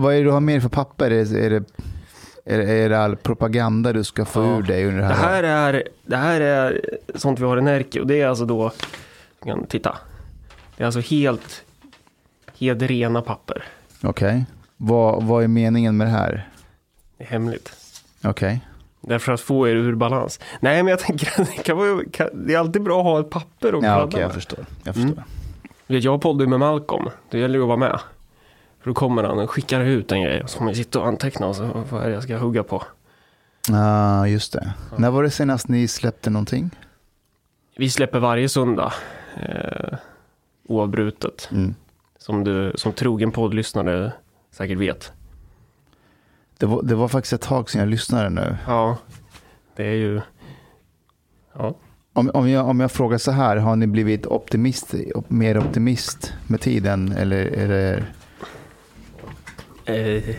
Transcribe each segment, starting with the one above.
vad är det du har mer för papper? Är det, är det, är det, är det all propaganda du ska få Ja. ur dig under det Det här? här är, det här är sånt vi har i Närke och det är alltså då, kan titta. Det är alltså helt, helt rena papper. Okej. Vad, vad är meningen med det här? Det är hemligt. Okej. Därför att få er ur balans. Nej, men jag tänker att det, kan vara, kan, det är alltid bra att ha ett papper och Ja, kladda okej, jag förstår. Jag Mm. förstår. Vet, Jag poddar ju med Malcolm. Det gäller ju att vara med. För då kommer han och skickar ut en grej och så kommer jag sitta och anteckna och så vad är det jag ska hugga på. Ja, just det. När var det senast ni släppte någonting? Vi släpper varje söndag. Eh, oavbrutet. Mm. Som du som trogen poddlyssnare säkert vet. Det, var, det var faktiskt ett tag sedan jag lyssnade nu. Ja, det är ju... Ja. Om, om, jag, om jag frågar så här, har ni blivit optimist, mer optimist med tiden? Eller är det... Eh,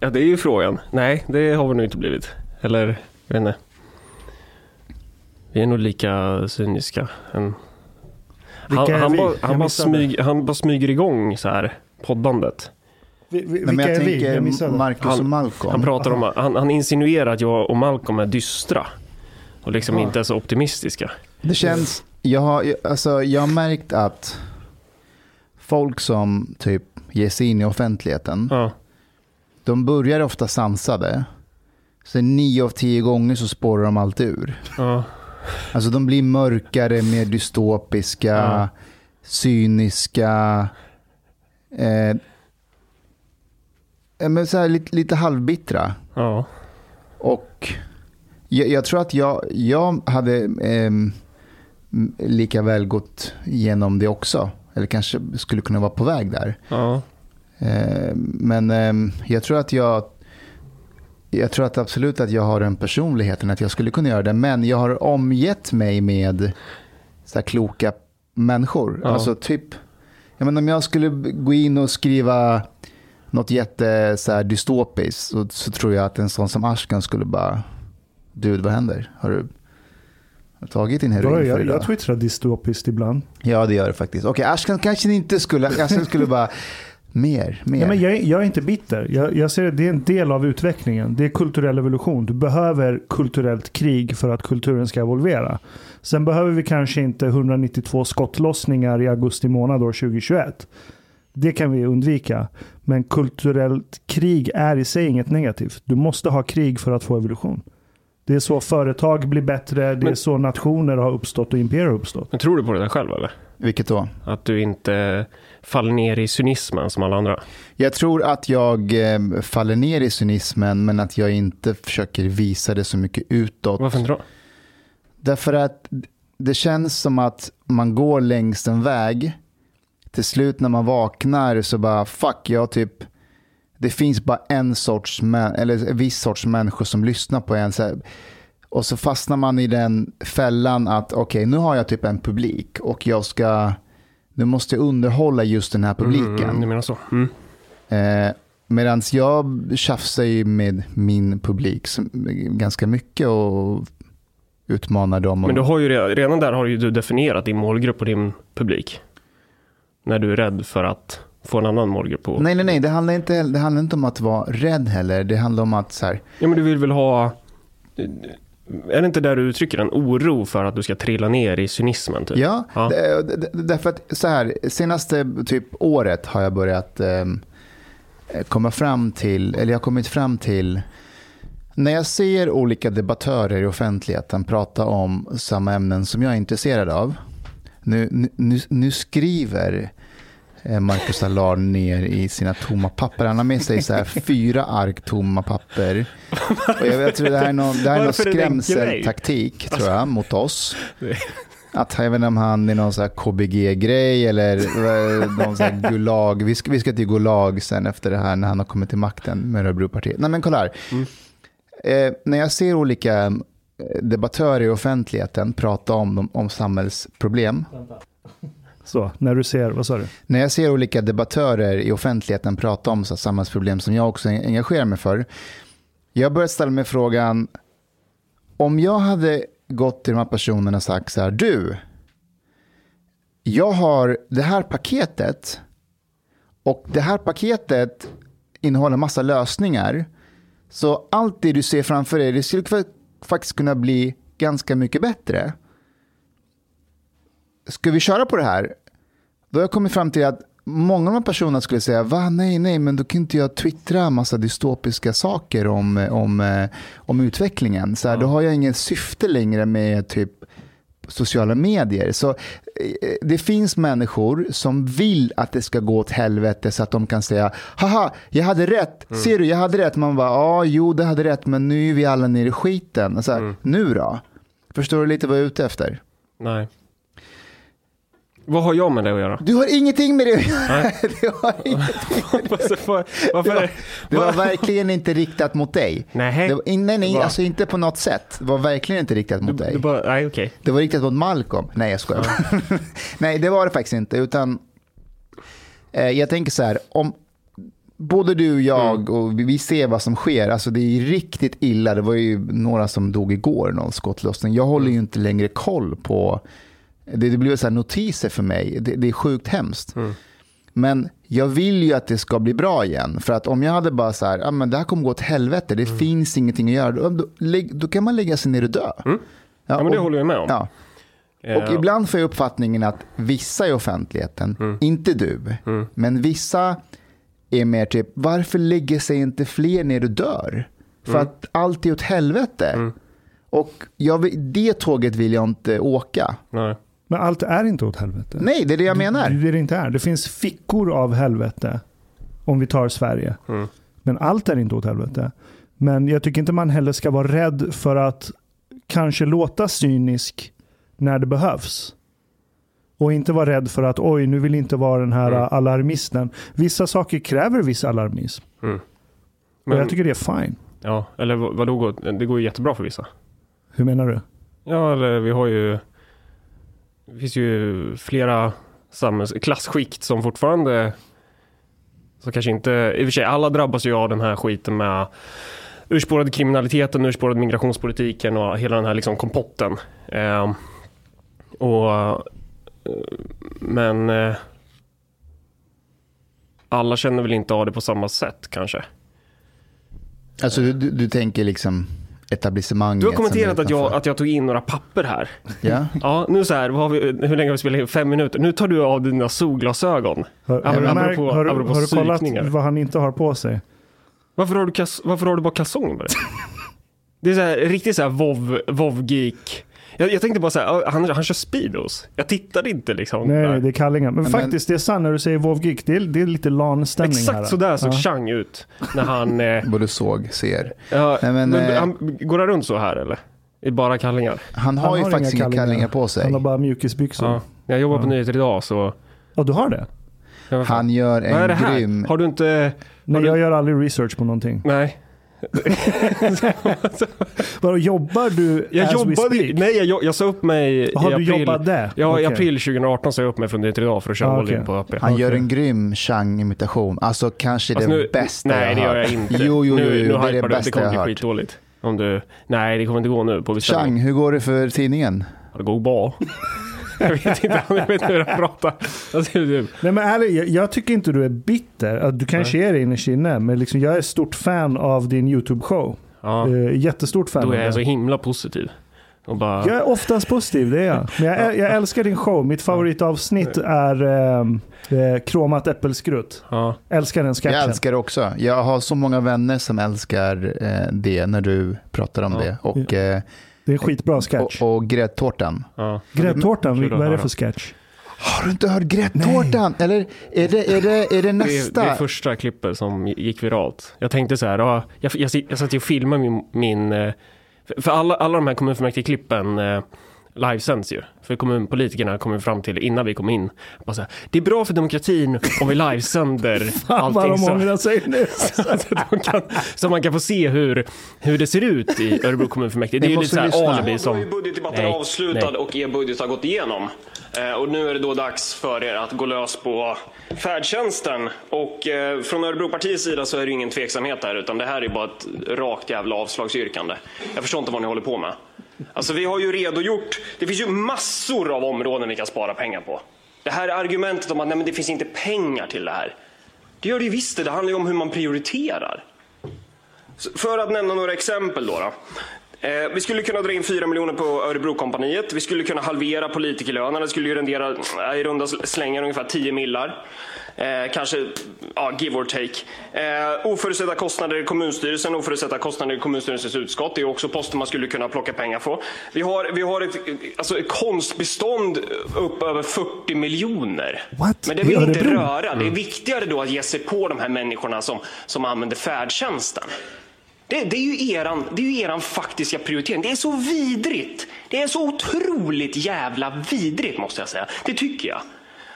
ja, det är ju frågan. Nej, det har vi nog inte blivit. Eller, jag vet inte. Vi är nog lika cyniska. Än... Han, han, bara, han, bara smyg, han bara smyger igång så här, poddandet. Vi, vi, Nej, vilka men jag är vi? Jag missade. Marcus Han- och Malcolm. Han pratar om, han, han insinuerar att jag och Malcolm är dystra. Och liksom Ja. inte är så optimistiska. Det känns, jag har, jag- alltså, jag har märkt att folk som typ ger sig in i offentligheten, Ja, de börjar ofta sansade. Sen nio av tio gånger så spårar de alltid ur. ja, Alltså de blir mörkare, mer dystopiska, Ja. cyniska. Eh, eh, men så här, lite, lite halvbittra. ja. Och jag, jag tror att jag, jag hade m- lika väl gått igenom det också. Eller kanske skulle kunna vara på väg där. ja. Eh, men ehm, jag tror att jag jag tror att absolut att jag har den personligheten att jag skulle kunna göra det. Men jag har omgett mig med så kloka människor. Ja. Alltså typ, jag menar, om jag skulle gå in och skriva något jätte så dystopiskt så, så tror jag att en sån som Ashkan skulle bara, du vad händer? Har du tagit din heroin för jag, idag? jag twittrar dystopiskt ibland. Ja det gör det faktiskt. Okej, Ashkan kanske inte skulle, Ashkan skulle bara, mer, mer. Ja, men jag, är- jag är inte bitter. Jag, jag ser att det är en del av utvecklingen. Det är kulturell evolution. Du behöver kulturellt krig för att kulturen ska evolvera. Sen behöver vi kanske inte 192 skottlossningar i augusti månad år 2021. Det kan vi undvika. Men kulturellt krig är i sig inget negativt. Du måste ha krig för att få evolution. Det är så företag blir bättre. Det är så nationer har uppstått och imperier har uppstått. Men tror du på det där själv eller? Vilket då? Att du inte faller ner i cynismen som alla andra? Jag tror att jag eh, faller ner i cynismen men att jag inte försöker visa det så mycket utåt. Varför inte då? Därför att det känns som att man går längs en väg. Till slut när man vaknar så bara fuck jag typ. Det finns bara en sorts, eller en viss sorts människor som lyssnar på en. Så här, och så fastnar man i den fällan att okej nu har jag typ en publik och jag ska, nu måste jag underhålla just den här publiken. Mm, du menar så? Mm. Eh, Medan jag tjafsar ju med min publik ganska mycket och utmanar dem. Men du har ju redan, redan där har ju du definierat din målgrupp och din publik. När du är rädd för att få en annan målgrupp på. Nej, nej, nej. Det handlar, inte, det handlar inte om att vara rädd heller. Det handlar om att så här, Ja men du vill väl ha... Är det inte där du uttrycker en oro för att du ska trilla ner i cynismen? Typ? ja, Ja. Därför att så här, senaste typ året har jag börjat eh, komma fram till, eller jag har kommit fram till, när jag ser olika debattörer i offentligheten prata om samma ämnen som jag är intresserad av, nu, nu, nu skriver Marcus Allard ner i sina tomma papper. Han har med sig så här fyra ark tomma papper. Och jag, jag tror det här är någon, det här är någon skrämseltaktik tror jag, mot oss. Att jag vet inte om han är någon så här KBG-grej eller eh, någon så här Gulag. Vi ska, vi ska till Gulag sen efter det här när han har kommit till makten med Örebropartiet. Nej men kolla här. Mm. Eh, när jag ser olika eh, debattörer i offentligheten prata om, om, samhällsproblem. Så, när du ser, vad sa du? När jag ser olika debattörer i offentligheten prata om så samhällsproblem som jag också engagerar mig för. Jag börjar ställa mig frågan, om jag hade gått till de här personerna och sagt så här, du, jag har det här paketet och det här paketet innehåller massa lösningar. Så allt det du ser framför dig, det skulle faktiskt kunna bli ganska mycket bättre. Ska vi köra på det här? Då har jag kommit fram till att många av de personerna skulle säga, va, nej, nej, men då kan inte jag twittra massa dystopiska saker om, om, eh, om utvecklingen. Så här, Då har jag inget syfte längre med typ sociala medier. Så eh, det finns människor som vill att det ska gå åt helvete så att de kan säga, haha, jag hade rätt, ser du, jag hade rätt. Man bara, ja, jo, du hade rätt, men nu är vi alla nere i skiten. Så här, Nu då? Förstår du lite vad jag är ute efter? Nej. Vad har jag med det att göra? Du har ingenting med det att göra. Du har varför det? Det var Va? verkligen inte riktat mot dig. Nej. Det var, nej, nej, alltså inte på något sätt. Det var verkligen inte riktat mot Du, dig. du bara, nej okej. Det var riktat mot Malcolm. Nej, jag skojar. Nej, det var det faktiskt inte. Utan eh, jag tänker så här, om både du och jag och vi- vi ser vad som sker. Alltså det är riktigt illa. Det var ju några som dog igår, någon skottlossning. Jag håller ju inte längre koll på, det, det blir så notiser för mig. Det, det är sjukt hemskt. Men jag vill ju att det ska bli bra igen. För att om jag hade bara så här, ah, men det här kommer gå åt helvete, det finns ingenting att göra. Då, då, då kan man lägga sig ner och dö. Ja, men det och- håller jag med om. Ja. Eh, Och ibland får jag uppfattningen att vissa i offentligheten, inte du, men vissa är mer typ, varför lägger sig inte fler ner och dör? För att allt är åt helvete. Och jag, det tåget vill jag inte åka. Nej. Men allt är inte åt helvete. Nej, det är det jag Det menar. är det det inte är. Det finns fickor av helvete. Om vi tar Sverige. Mm. Men allt är inte åt helvete. Men jag tycker inte man heller ska vara rädd för att kanske låta cynisk när det behövs. Och inte vara rädd för att oj, nu vill inte vara den här Mm. alarmisten. Vissa saker kräver viss alarmism. Mm. Och Men, jag tycker det är fine. ja, eller vad, vadå, går- det går ju jättebra för vissa. Hur menar du? Ja, eller vi har ju... Det finns ju flera samhälls, klassskikt som fortfarande... Så kanske inte... I och för sig, alla drabbas ju av den här skiten med urspårade kriminaliteten, urspårade migrationspolitiken och hela den här liksom kompotten. Eh, och... Men... Eh, alla känner väl inte av det på samma sätt kanske. Alltså du, du, du tänker liksom etablissemanget. Du har kommenterat att jag, att jag tog in några papper här. Ja. Ja, nu så här, vad har vi, hur länge har vi spelat in? Fem minuter. Nu tar du av dina solglasögon. Men märkt- apropå- har, du- apropå har du kollat vad han inte har på sig? Varför har du, kas, varför har du bara kalsonger med det? Det är så här, riktigt så här vov, vov-geek. Jag, jag tänkte bara så här, han, han kör Speedos. Jag tittade inte liksom. Nej, där. det är kallingar. Men, Men- faktiskt, det är sant när du säger Vov Geek. Det är, det är lite LAN-stämning här. Exakt sådär såg Ja. Chang ut. När han... Eh, Både såg, ser. ja, Nej, men, men, eh, han går han runt så här eller? I bara kallingar? Han har Han ju har faktiskt inga inga kallingar på sig. Han har bara mjukisbyxor. Ja. Jag jobbar på Ja. nyheter idag så... Ja, du har det? Han gör Vad är det en här? grym... Har du inte... Nej, du- jag gör aldrig research på någonting. Nej. Bara, jobbar du Jag as we jobbade speak? Nej, jag, jag sa upp mig Har i du april. jobbade? Ja, Okej. i april 2018 sa jag upp mig från Nyheter idag för att köra Ah, all in på AP. Han gör Okej. en grym Chang-imitation. Alltså kanske Fast det nu- bästa Nej, det jag gör har jag hört. inte. Jo, jo, jo, nu, jo, nu det är det du. Det bästa kommer jag bli hört. skitdåligt. Om du... Nej, det kommer inte gå nu på beställning. Chang, hur går det för tidningen? Det går bra. Jag vet inte, jag vet inte hur jag pratar. Nej men ärligt, jag, jag tycker inte du är bitter. Du kanske är det innerst inne, men liksom, jag är stort fan av din YouTube-show. ja, Eh, jättestort fan då är jag så himla positiv. Och bara... Jag är oftast positiv, det är jag. Men jag, jag älskar din show. Mitt favoritavsnitt är eh, eh, kromat äppelskrutt. Ja, Älskar den sketchen. Jag älskar det också. Jag har så många vänner som älskar eh, det när du pratar om Ja. det. Och, eh, Det är skitbra sketch. och, och gräddtårtan. ja. Gräddtårtan, vad är det för sketch? Har du inte hört gräddtårtan? Eller är det, är det, är det Det är, nästa? det är första klippet som gick viralt. Jag tänkte så här, ja, jag, jag, jag satt ju och filmade min... min eh, för- för alla, alla de här kommunfullmäktige-klippen eh, livesänds ju. För kommunpolitikerna kom fram till innan vi kom in. Bara så här, det är bra för demokratin om vi livesänder Fan vad allting de sig nu. så, att de kan, så man kan få se hur, hur det ser ut i Örebro kommunfullmäktige. Det är ju lite så här alibi som... är ju budgetdebatten Nej, avslutad nej. och er budget har gått igenom. Eh, och nu är det då dags för er att gå lös på färdtjänsten. Och eh, från Örebropartiets sida så är det ingen tveksamhet där, utan det här är bara ett rakt jävla avslagsyrkande. Jag förstår inte vad ni håller på med. Alltså vi har ju redogjort, det finns ju massor av områden vi kan spara pengar på. Det här argumentet om att nej, men det finns inte pengar till det här. Det gör det ju visst det. Det handlar ju om hur man prioriterar. För att nämna några exempel då. då. Eh, vi skulle kunna dra in 4 miljoner på Örebrokompaniet. Vi skulle kunna halvera politikerlönerna. Det skulle ju rendera eh, i runda slängar ungefär 10 millar. Eh, kanske, ja, give or take. Eh, oförutsedda kostnader i kommunstyrelsen, oförutsedda kostnader i kommunstyrelsens utskott. Det är också poster man skulle kunna plocka pengar på. Vi har, vi har ett, alltså ett konstbestånd upp över 40 miljoner. What? Men det vill inte röra. Det är viktigare då att ge sig på de här människorna som, som använder färdtjänsten. Det, det, är ju eran, det är ju eran faktiska prioritering. Det är så vidrigt. Det är så otroligt jävla vidrigt måste jag säga. Det tycker jag.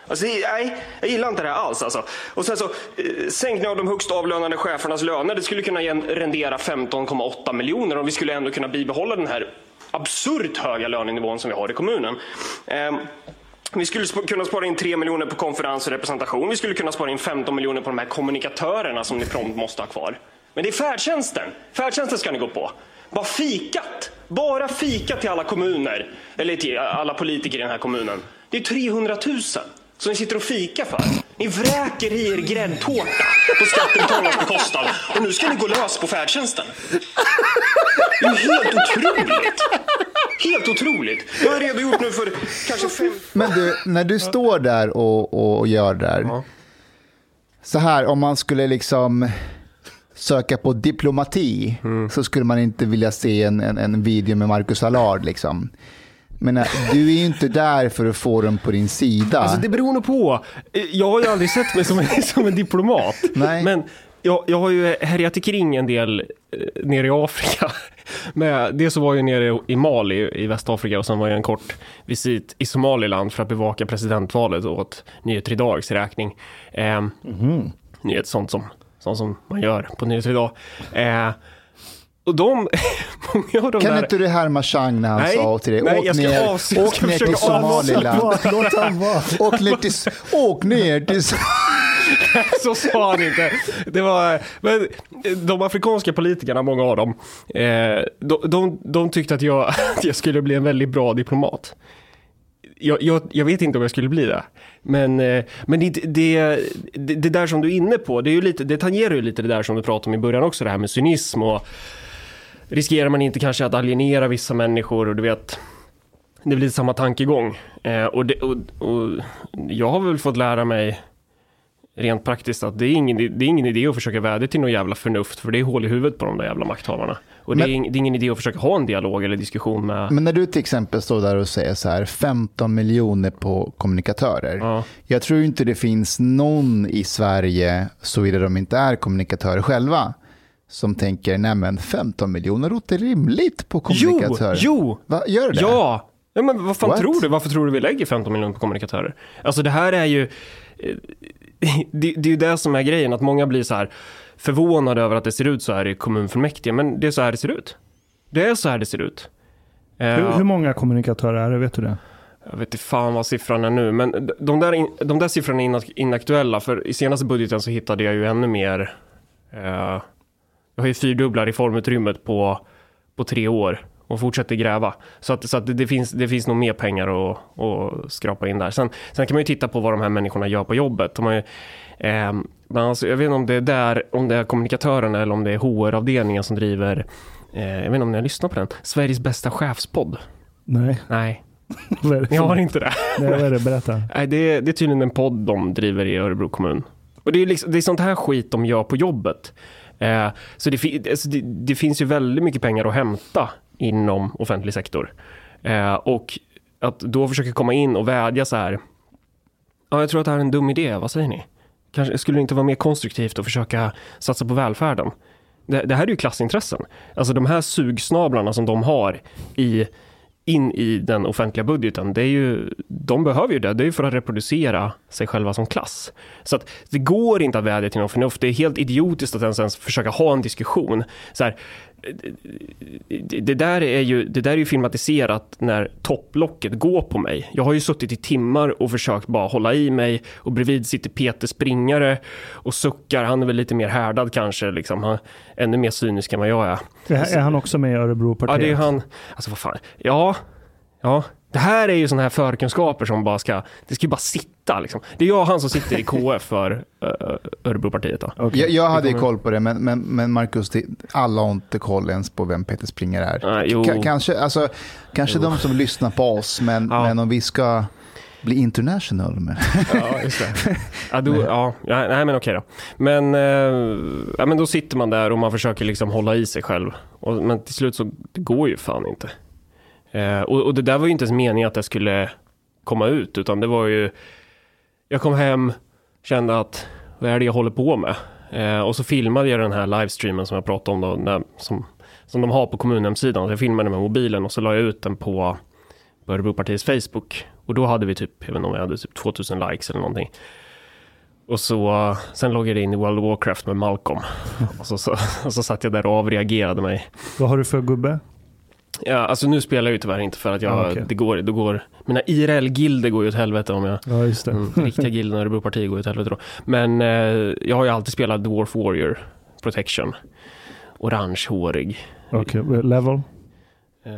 Alltså, nej, jag gillar inte det här alls. Alltså. Och sen så, eh, sänkning av de högst avlönade chefernas löner. Det skulle kunna rendera 15,8 miljoner och vi skulle ändå kunna bibehålla den här absurt höga lönenivån som vi har i kommunen. Ehm, vi skulle kunna spara in 3 miljoner på konferens och representation. Vi skulle kunna spara in 15 miljoner på de här kommunikatörerna som ni prompt måste ha kvar. Men det är färdtjänsten. Färdtjänsten ska ni gå på. Bara fikat. Bara fika till alla kommuner. Eller till alla politiker i den här kommunen. Det är 300 000 som ni sitter och fikar för. Ni vräker i er gräddtårta på skattebetalarnas bekostnad. Och nu ska ni gå lös på färdtjänsten. Det är helt otroligt. Helt otroligt. Jag har redogjort nu för kanske fem... Men du, när du står där och, och gör det där. Så här, om man skulle liksom söka på diplomati så skulle man inte vilja se en, en, en video med Marcus Allard. Liksom. Men äh, du är ju inte där för att få dem på din sida. Alltså det beror nog på. Jag har ju aldrig sett mig som en, som en diplomat. Nej. Men jag, jag har ju härjat kring en del eh, nere i Afrika. Med, dels så var jag nere i Mali i Västafrika och sen var jag en kort visit i Somaliland för att bevaka presidentvalet åt Nyheter Idags räkning. Eh, Nyhet, sånt som, sånt som man gör på Nyheter Idag. Eh, och de, många av de kan där... inte du härma Chang när han Nej, sa till dig, nej, åk jag ska ner, avs- jag åk ner till avsluta. Somaliland. Låt han vara. Åk ner till, åk ner till så sa han inte. Det var, men de afrikanska politikerna, många av dem, eh, de, de, de tyckte att jag, att jag skulle bli en väldigt bra diplomat. Jag, jag, jag vet inte om jag skulle bli det. Men, eh, men det, det, det, det där som du är inne på, det, är ju lite, det tangerar ju lite det där som du pratade om i början också, det här med cynism och riskerar man inte kanske att alienera vissa människor och du vet, det lite samma tankegång. Eh, och, det, och, och jag har väl fått lära mig rent praktiskt att det är, ingen, det är ingen idé att försöka vädja till någon jävla förnuft för det är hål i huvudet på de där jävla makthavarna. Och det, är, Men- ing- det är ingen idé att försöka ha en dialog eller diskussion med... Men när du till exempel står där och säger så här 15 miljoner på kommunikatörer. Ja. Jag tror inte det finns någon i Sverige, såvida de inte är kommunikatörer själva, som tänker nej men 15 miljoner låter rimligt på Jo, kommunikatörer. jo, Va, gör det? ja! Ja, men vad fan What? tror du? Varför tror du vi lägger 15 miljoner på kommunikatörer? Alltså det här är ju... eh, Det, det är ju det som är grejen, att många blir så här förvånade över att det ser ut så här i kommunfullmäktige, men det är så här det ser ut. Det är så här det ser ut. Eh, Hur, hur många kommunikatörer är det? Vet du det? Jag vet inte fan vad siffran är nu, men de där, in, de där siffrorna är inak- inaktuella, för i senaste budgeten så hittade jag ju ännu mer. Eh, jag har ju fyrdubblar reformutrymmet på, på tre år och fortsätter gräva. Så att, så att det, finns, det finns nog mer pengar att, att skrapa in där. Sen, sen kan man ju titta på vad de här människorna gör på jobbet. De har ju, eh, alltså, jag vet inte om det är där, om det är kommunikatörerna eller om det är HR-avdelningen som driver, eh, jag vet inte om ni har lyssnat på den, Sveriges bästa chefspodd. Nej. Nej, ni har inte det. Nej, vad är det? Berätta. Nej, det är, det är tydligen en podd de driver i Örebro kommun. Och det är, liksom, det är sånt här skit de gör på jobbet. Eh, så det, alltså det, det finns ju väldigt mycket pengar att hämta inom offentlig sektor. Eh, och att då försöka komma in och vädja så här. Ja, jag tror att det här är en dum idé. Vad säger ni? Kanske skulle det inte vara mer konstruktivt att försöka satsa på välfärden? Det, det här är ju klassintressen. Alltså de här sugsnablarna som de har i in i den offentliga budgeten, det är ju, de behöver ju det, det är ju för att reproducera sig själva som klass. Så att det går inte att vädja till någon förnuft, det är helt idiotiskt att ens, ens försöka ha en diskussion. Så här, det, där är ju, det där är ju filmatiserat när topplocket går på mig. Jag har ju suttit i timmar och försökt bara hålla i mig och bredvid sitter Peter Springare och suckar. Han är väl lite mer härdad kanske, liksom. han ännu mer cynisk än vad jag är. Är, är han också med i Örebro-partiet? Ja, det är han. Alltså vad fan. Ja, ja. Det här är ju sådana här förkunskaper som bara ska, det ska ju bara sitta liksom. Det är jag och han som sitter i KF för uh, Örebropartiet då. Okej. Jag, jag hade ju koll på det, men, men, men Marcus, alla har inte koll ens på vem Peter Springer är. Jo. Ka- kanske alltså, kanske de som lyssnar på oss, men, Ja. men om vi ska bli international. Men, Ja, just det. Ja, då, ja, ja, nej men okej då. Men, eh, ja, men då sitter man där och man försöker liksom hålla i sig själv. Och, men till slut så, det går ju fan inte. Eh, och, och det där var ju inte ens meningen att det skulle komma ut, utan det var ju... Jag kom hem, kände att, vad är det jag håller på med? Eh, och så filmade jag den här livestreamen som jag pratade om då, när, som, som de har på kommunhemsidan. Jag filmade med mobilen och så la jag ut den på på Örebropartiets Facebook. Och då hade vi typ, jag vet inte om jag hade typ 2000 likes eller någonting. Och så, sen loggade jag in i World of Warcraft med Malcolm. Och så, så, och så satt jag där och avreagerade mig. Vad har du för gubbe? Ja, alltså nu spelar jag ju tyvärr inte för att jag, Ah, okej. det går, det går, mina IRL-gilder går ju åt helvete om jag, Ja, just det. mm, riktiga gilden Örebropartiet går ju åt helvete då. Men eh, jag har ju alltid spelat Dwarf Warrior Protection. Orangehårig. Okej, level? Eh,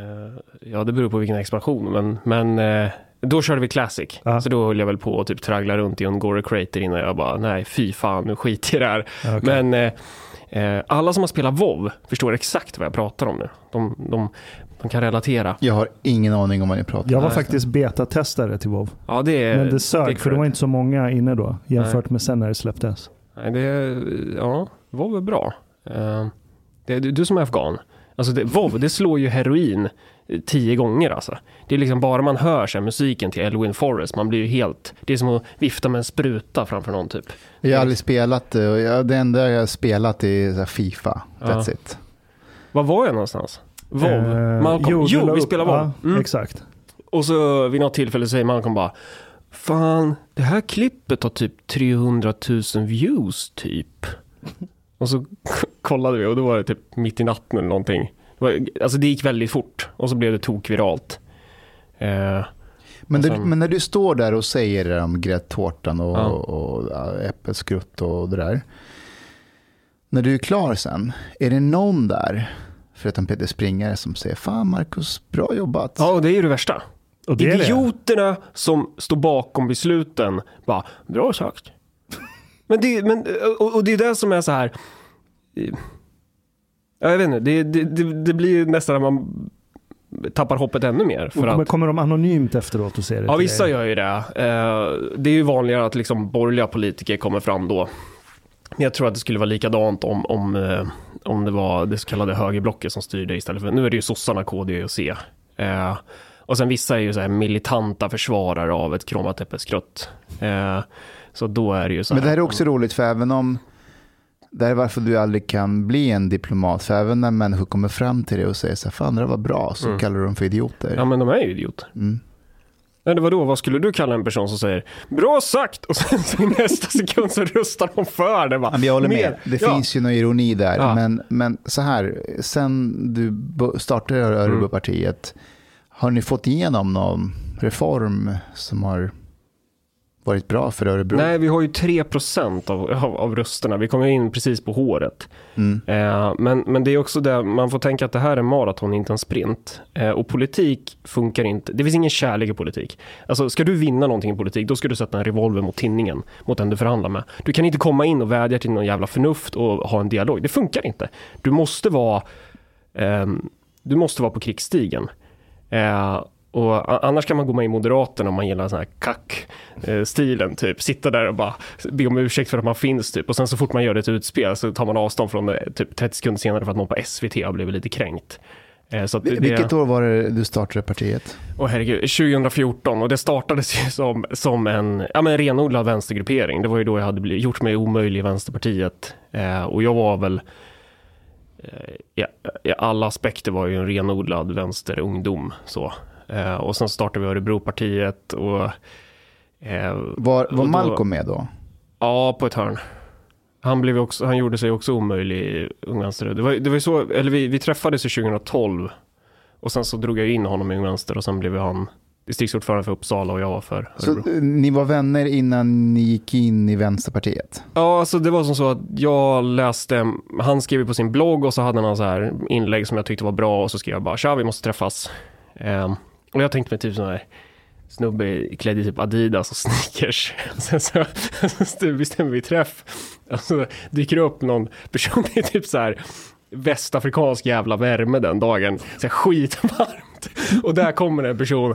ja, det beror på vilken expansion, men, men eh, då körde vi Classic. Ja. Så då höll jag väl på att typ traggla runt i Ungora Crater innan jag bara, nej fy fan, nu skiter jag i det här. Ja, okej. Men eh, alla som har spelat WoW förstår exakt vad jag pratar om nu. De, de, de kan relatera. jag har ingen aning om vad ni pratar Jag om. var Nej. faktiskt betatestare till WoW. Ja, det är... Men det sög, för det var inte så många inne då. Jämfört med sen när det släpptes. Nej, det är, ja, WoW är bra. Eh, det är du, du som är afghan. Alltså det, WoW, det slår ju heroin tio gånger alltså. Det är liksom bara man hör så här, musiken till Elwin Forrest, man blir ju helt... Det är som att vifta med en spruta framför någon typ. Jag har aldrig spelat det. jag- Det enda jag har spelat är så här Fifa. That's Ja. it. Var var jag någonstans? WoW? Eh, Malcolm? Jo, la vi spelar WoW. Ja, Mm. Exakt. Och så vid något tillfälle säger Malcolm bara Fan, det här klippet har typ 300 000 views typ. Och så kollade vi och då var det typ mitt i natten eller någonting. Alltså det gick väldigt fort och så blev det tokviralt. Eh, Men, sen- men när du står där och säger det om gräddtårtan och, Ja. och, ja, äppelskrutt och det där. När du är klar sen, är det någon där, förutom Peter Springare, som säger Fan Marcus, bra jobbat. ja, och det är ju det värsta. Och det är det. Idioterna som står bakom besluten bara, bra sagt. men det, men, och, och det är det som är så här. Ja, jag vet inte, det, det, det, det blir nästan att man tappar hoppet ännu mer. För Men att, kommer de anonymt efteråt och ser det? ja, vissa gör ju det. Eh, Det är ju vanligare att liksom borgerliga politiker kommer fram då. Men jag tror att det skulle vara likadant om, om, eh, om det var det så kallade högerblocket som styrde istället för, nu är det ju sossarna, KD och C. Eh, och sen vissa är ju så här militanta försvarare av ett kromat äppelskrutt. Eh, så då är det ju så Men det här är också roligt, för även om det här är varför du aldrig kan bli en diplomat, för även när människor kommer fram till dig och säger så här, fan det var bra, så Mm. kallar du dem för idioter. Ja men de är ju idioter. Mm. Nej, det var då, vad skulle du kalla en person som säger bra sagt och sen i nästa sekund så röstar de för det. Bara, Jag håller med, det Ja. finns ju någon ironi där. Ja. Men, men så här, sen du startade Örebropartiet, har ni fått igenom någon reform som har varit bra för Örebro? Nej, vi har ju 3% av, av, av rösterna. Vi kommer in precis på håret. Mm. Eh, men, men det är också det, man får tänka att det här är maraton, inte en sprint. Eh, och politik funkar inte. Det finns ingen kärlek i politik. Alltså, ska du vinna någonting i politik, då ska du sätta en revolver mot tinningen, mot den du förhandlar med. Du kan inte komma in och vädja till någon jävla förnuft och ha en dialog. Det funkar inte. Du måste vara, ehm, du måste vara på krigsstigen. Eh, och annars kan man gå med i Moderaterna om man gillar sån här kack-stilen, typ. Sitta där och bara be om ursäkt för att man finns, typ. Och sen så fort man gör ett utspel så tar man avstånd från det typ 30 sekunder senare för att någon på SVT har blivit lite kränkt. Eh, Så det, Vil- Vilket år var det du startade partiet? Åh herregud, 2014 och det startades ju som, som en ja, men renodlad vänstergruppering. Det var ju då jag hade blivit, gjort mig omöjlig i Vänsterpartiet. Eh, och jag var väl, eh, i alla aspekter var ju en renodlad vänsterungdom. Så. Eh, och sen startade vi Örebropartiet och... Eh, Var, och var då- Malcolm med då? Ja, på ett hörn. Han, blev också, han gjorde sig också omöjlig i Ung Vänster. Det var, det var så, eller vi, vi träffades ju 2012 och sen så drog jag in honom i Ung Vänster och sen blev han distriktsordförande för Uppsala och jag var för Så Örebro. eh, ni var vänner innan ni gick in i Vänsterpartiet? Ja, alltså det var som så att jag läste, han skrev på sin blogg och så hade han så här inlägg som jag tyckte var bra och så skrev jag bara tja vi måste träffas. Eh, och jag tänkte mig typ sån här snubbe klädd i typ Adidas och sneakers. Sen så, så bestämmer vi träff. Och så dyker det upp någon person i typ så här västafrikansk jävla värme den dagen. Så här skitvarmt. Och där kommer en person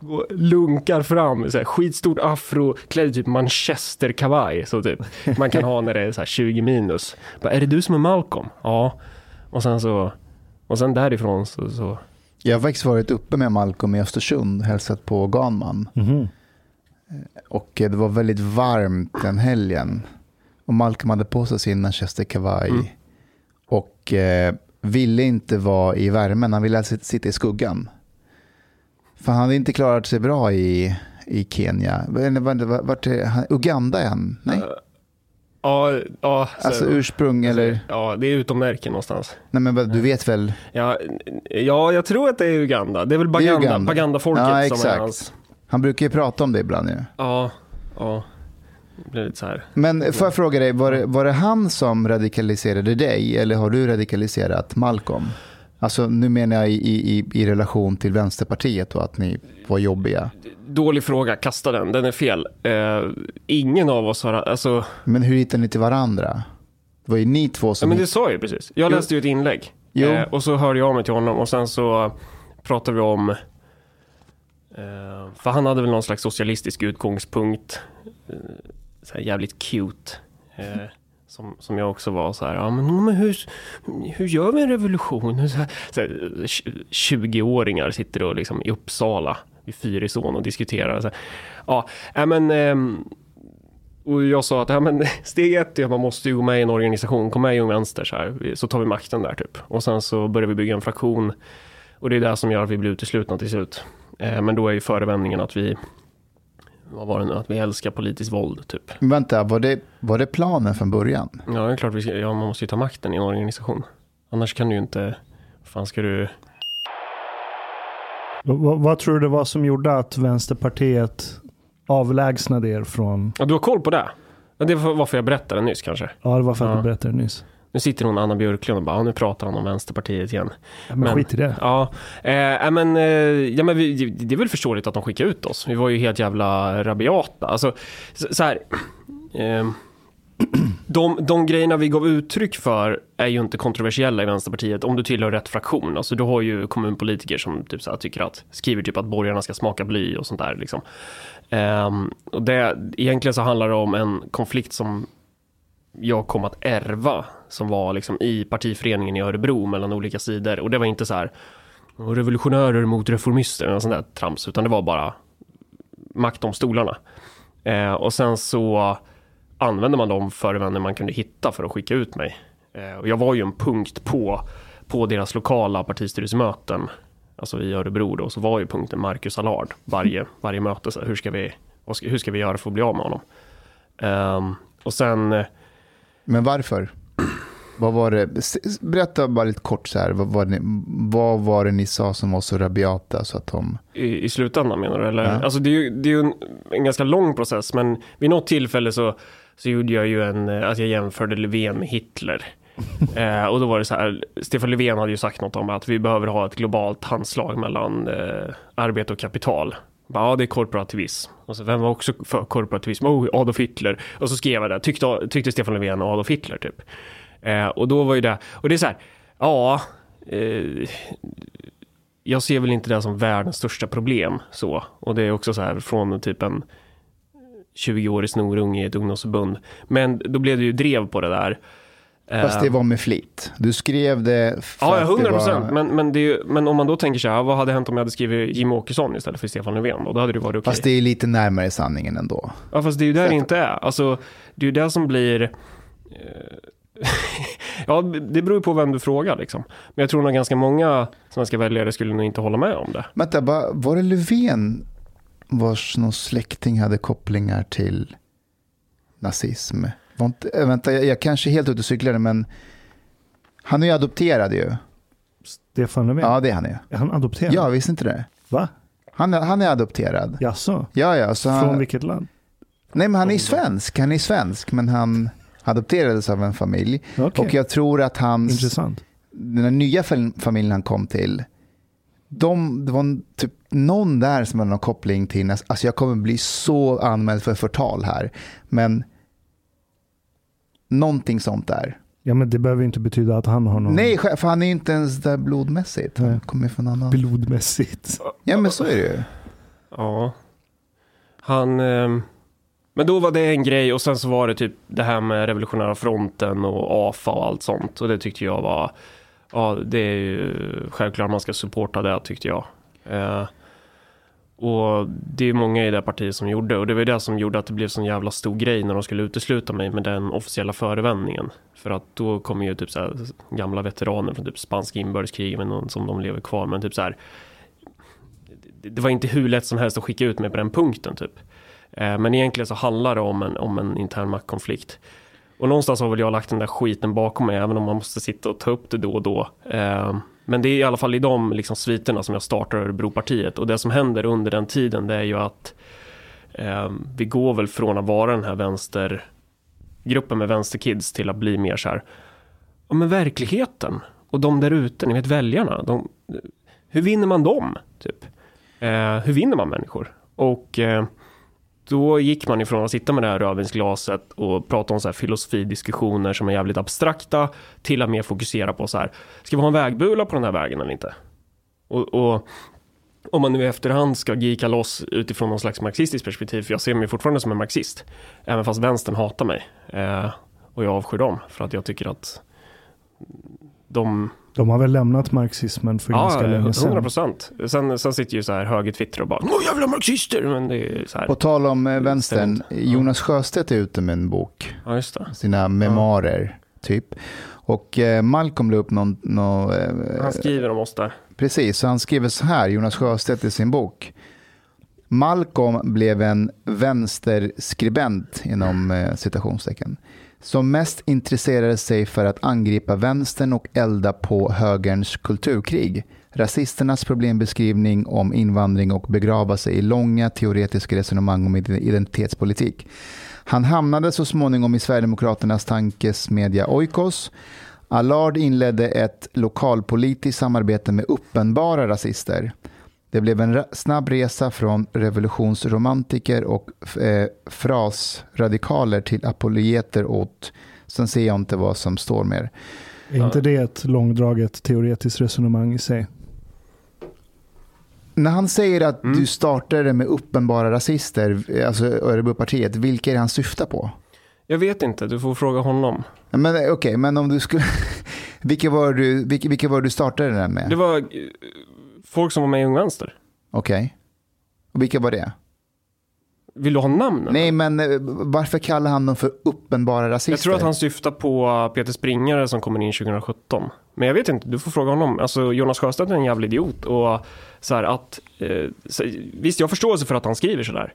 och lunkar fram, så här, skitstort afro, klädd i typ manchesterkavaj, så typ man kan ha när det är så här 20 minus. Bara, är det du som är Malcolm? Ja. Och sen så, och sen därifrån så, så jag har faktiskt varit uppe med Malcolm i Östersund, hälsat på Ganman. Mhm. Och det var väldigt varmt den helgen. Och Malcolm hade på sig sin manchesterkavaj. Mm. Och eh, ville inte vara i värmen, han ville sit- sitta i skuggan. För han hade inte klarat sig bra i, i Kenya. Vart, vart, vart? Uganda är han? Nej, Ja, ja, så, alltså ursprung eller? ja, det är utom Närke någonstans. Nej men du vet väl? Ja, ja, jag tror att det är Uganda. Det är väl Baganda, Uganda. Baganda-folket Ja, som är hans. Han brukar ju prata om det ibland ju. Ja, ja. Det blir lite så här. Men får jag fråga dig, var det, var det han som radikaliserade dig eller har du radikaliserat Malcolm? Alltså nu menar jag i, i, i relation till Vänsterpartiet och att ni var jobbiga. Dålig fråga, kasta den, den är fel. Eh, ingen av oss har, alltså, Men hur hittade ni till varandra? Det var ju ni två ja, som... men det sa jag ju precis. Jag Jo. läste ju ett inlägg. Jo. Eh, och så hörde jag av mig till honom och sen så pratade vi om, eh, för han hade väl någon slags socialistisk utgångspunkt. Eh, så jävligt cute. Som, som jag också var så här, ja men, men hur, hur gör vi en revolution? Så här, så här, 20-åringar sitter och liksom i Uppsala vid Fyrisån och diskuterar. Så här, ja, äh, men, ehm, och jag sa att ja, men, steg ett är att man måste ju gå med i en organisation, kom med i Ung Vänster så här, så tar vi makten där typ. Och sen så börjar vi bygga en fraktion och det är det som gör att vi blir uteslutna till slut. Ehm, men då är ju förevändningen att vi, vad var det nu, att vi älskar politiskt våld typ. Men Vänta, var det, var det planen från början? Ja, det är klart vi ska, ja, man måste ju ta makten i en organisation. Annars kan du ju inte, vad fan ska du, Vad, vad tror du det var som gjorde att Vänsterpartiet avlägsnade er från... ja, du har koll på det? Det var varför jag berättade nyss kanske. Ja, det var för att Ja. du berättade nyss. Nu sitter hon Anna Björklund och bara, nu pratar han om Vänsterpartiet igen. Ja, Men, Men- skit i det. Ja, eh, men, eh, ja, men vi, det är väl förståeligt att de skickar ut oss. Vi var ju helt jävla rabiata. Alltså, så, så här, eh, de, de grejerna vi gav uttryck för är ju inte kontroversiella i Vänsterpartiet om du tillhör rätt fraktion. Alltså, du har ju kommunpolitiker som typ så här, tycker att, skriver typ att borgarna ska smaka bly och sånt där. Liksom. Ehm, och det, egentligen så handlar det om en konflikt som jag kom att ärva som var liksom i partiföreningen i Örebro mellan olika sidor och det var inte så här revolutionärer mot reformister eller sånt där trams utan det var bara makt om stolarna. Eh, och sen så använde man de förevändningar man kunde hitta för att skicka ut mig. Eh, och jag var ju en punkt på, på deras lokala partistyrelsemöten, alltså i Örebro då, så var ju punkten Marcus Allard varje, varje möte. Så här, hur, ska vi, hur ska vi göra för att bli av med honom? Eh, och sen eh, men varför? Vad var det? Berätta bara lite kort så här. Vad var, det, vad var det ni sa som var så rabiata så att de... I, I slutändan menar du? Eller? Ja. Alltså det är ju, det är ju en, en ganska lång process men vid något tillfälle så, så gjorde jag ju en, eh, att jag jämförde Löfven med Hitler. eh, och då var det så här, Stefan Löfven hade ju sagt något om att vi behöver ha ett globalt handslag mellan eh, arbete och kapital. Ja, det är korporativism. Och så, vem var också för korporativism? Oh, Adolf Hitler. Och så skrev jag det, tyckte, tyckte Stefan Löfven och Adolf Hitler typ. Eh, och då var ju det, och det är så här, ja, eh, jag ser väl inte det som världens största problem så. Och det är också så här från typ en 20-årig snorunge i ett ungdomsförbund. Men då blev det ju drev på det där. Fast det var med flit. Du skrev det för Ja, att ja, 100 det procent. var... Men, men, det ju- men om man då tänker så här, vad hade hänt om jag hade skrivit Jimmy Åkesson istället för Stefan Löfven? Då hade det varit okej. Fast det är lite närmare sanningen ändå. Ja, fast det är ju där det inte är. Alltså, det är ju det som blir... eh, ja, det beror ju på vem du frågar liksom. Men jag tror nog ganska många svenska väljare skulle nog inte hålla med om det. Vänta, var det Löfven vars någon släkting hade kopplingar till nazism? Inte, äh, vänta, jag, jag kanske är helt ute och cyklade, men han är ju adopterad ju. Stefan Löfven? Ja, det är han ju. Är han adopterad? Ja, visste inte det? Va? Han han är adopterad. Jaså? Ja, ja. Så Från han, vilket land? nej, men han är svensk. Han är svensk, men han adopterades av en familj. Okej, Och jag tror att hans, intressant. den här nya fam- familjen han kom till, de, det var typ någon där som har någon koppling till, alltså jag kommer bli så anmäld för förtal här, men någonting sånt där. Ja, men det behöver inte betyda att han har någon... Nej, för han är inte ens där blodmässigt. Han kommer från annan... Blodmässigt. Ja, men så är det ju. Ja. Han... Eh, men då var det en grej och sen så var det typ det här med revolutionära fronten och AFA och allt sånt. Och det tyckte jag var... Ja, det är ju självklart man ska supporta det tyckte jag. Eh, och det är många i det partiet som gjorde och det var det som gjorde att det blev sån jävla stor grej när de skulle utesluta mig med den officiella förevändningen. För att då kommer ju typ så här gamla veteraner från typ spanska inbördeskriget som de lever kvar men typ så här. Det var inte hur lätt som helst att skicka ut mig på den punkten typ. Eh, men egentligen så handlar det om en, om en intern maktkonflikt. Och någonstans har väl jag lagt den där skiten bakom mig även om man måste sitta och ta upp det då och då. Eh, men det är i alla fall i de liksom, sviterna som jag startar Örebropartiet. Och det som händer under den tiden det är ju att eh, vi går väl från att vara den här vänstergruppen med vänsterkids till att bli mer så här. Ja men verkligheten och de där ute, ni vet väljarna. De, hur vinner man dem? Typ? Eh, hur vinner man människor? Och eh, då gick man ifrån att sitta med det här rödvinsglaset och prata om så här filosofidiskussioner som är jävligt abstrakta till att mer fokusera på så här, ska vi ha en vägbula på den här vägen eller inte? Och, och om man nu i efterhand ska gika loss utifrån någon slags marxistiskt perspektiv, för jag ser mig fortfarande som en marxist, även fast vänstern hatar mig. Eh, och jag avskyr dem, för att jag tycker att de de har väl lämnat marxismen för ja, ganska länge sedan. 100 procent. Sen, sen sitter ju så här höger-Twitter och bara Åh jävla marxister! Men det är så här. På tal om eh, vänstern, Jonas Sjöstedt är ute med en bok. Ja, just det. Sina memoarer, ja. typ. Och eh, Malcolm la upp någon... någon eh, han skriver om oss där. Precis, så han skriver så här, Jonas Sjöstedt i sin bok. Malcolm blev en vänsterskribent inom eh, citationstecken som mest intresserade sig för att angripa vänstern och elda på högerns kulturkrig, rasisternas problembeskrivning om invandring och begrava sig i långa teoretiska resonemang om identitetspolitik. Han hamnade så småningom i Sverigedemokraternas tankesmedja Oikos. Allard inledde ett lokalpolitiskt samarbete med uppenbara rasister. Det blev en snabb resa från revolutionsromantiker och eh, frasradikaler till apologeter åt, sen ser jag inte vad som står mer. Är inte det ett långdraget teoretiskt resonemang i sig? När han säger att mm. du startade med uppenbara rasister, alltså Örebropartiet, vilka är det han syftar på? Jag vet inte, du får fråga honom. Men okej, okay, men om du skulle... vilka, var du, vilka, vilka var du startade den med? Det var folk som var med i Ung Vänster. Okej. Och vilka var det? Vill du ha namnen? Nej, men eh, varför kallar han dem för uppenbara rasister? Jag tror att han syftar på Peter Springare som kommer in 2017. Men jag vet inte, du får fråga honom. Alltså Jonas Sjöstedt är en jävla idiot. Och så här att, eh, så, visst, jag har förståelse för att han skriver sådär.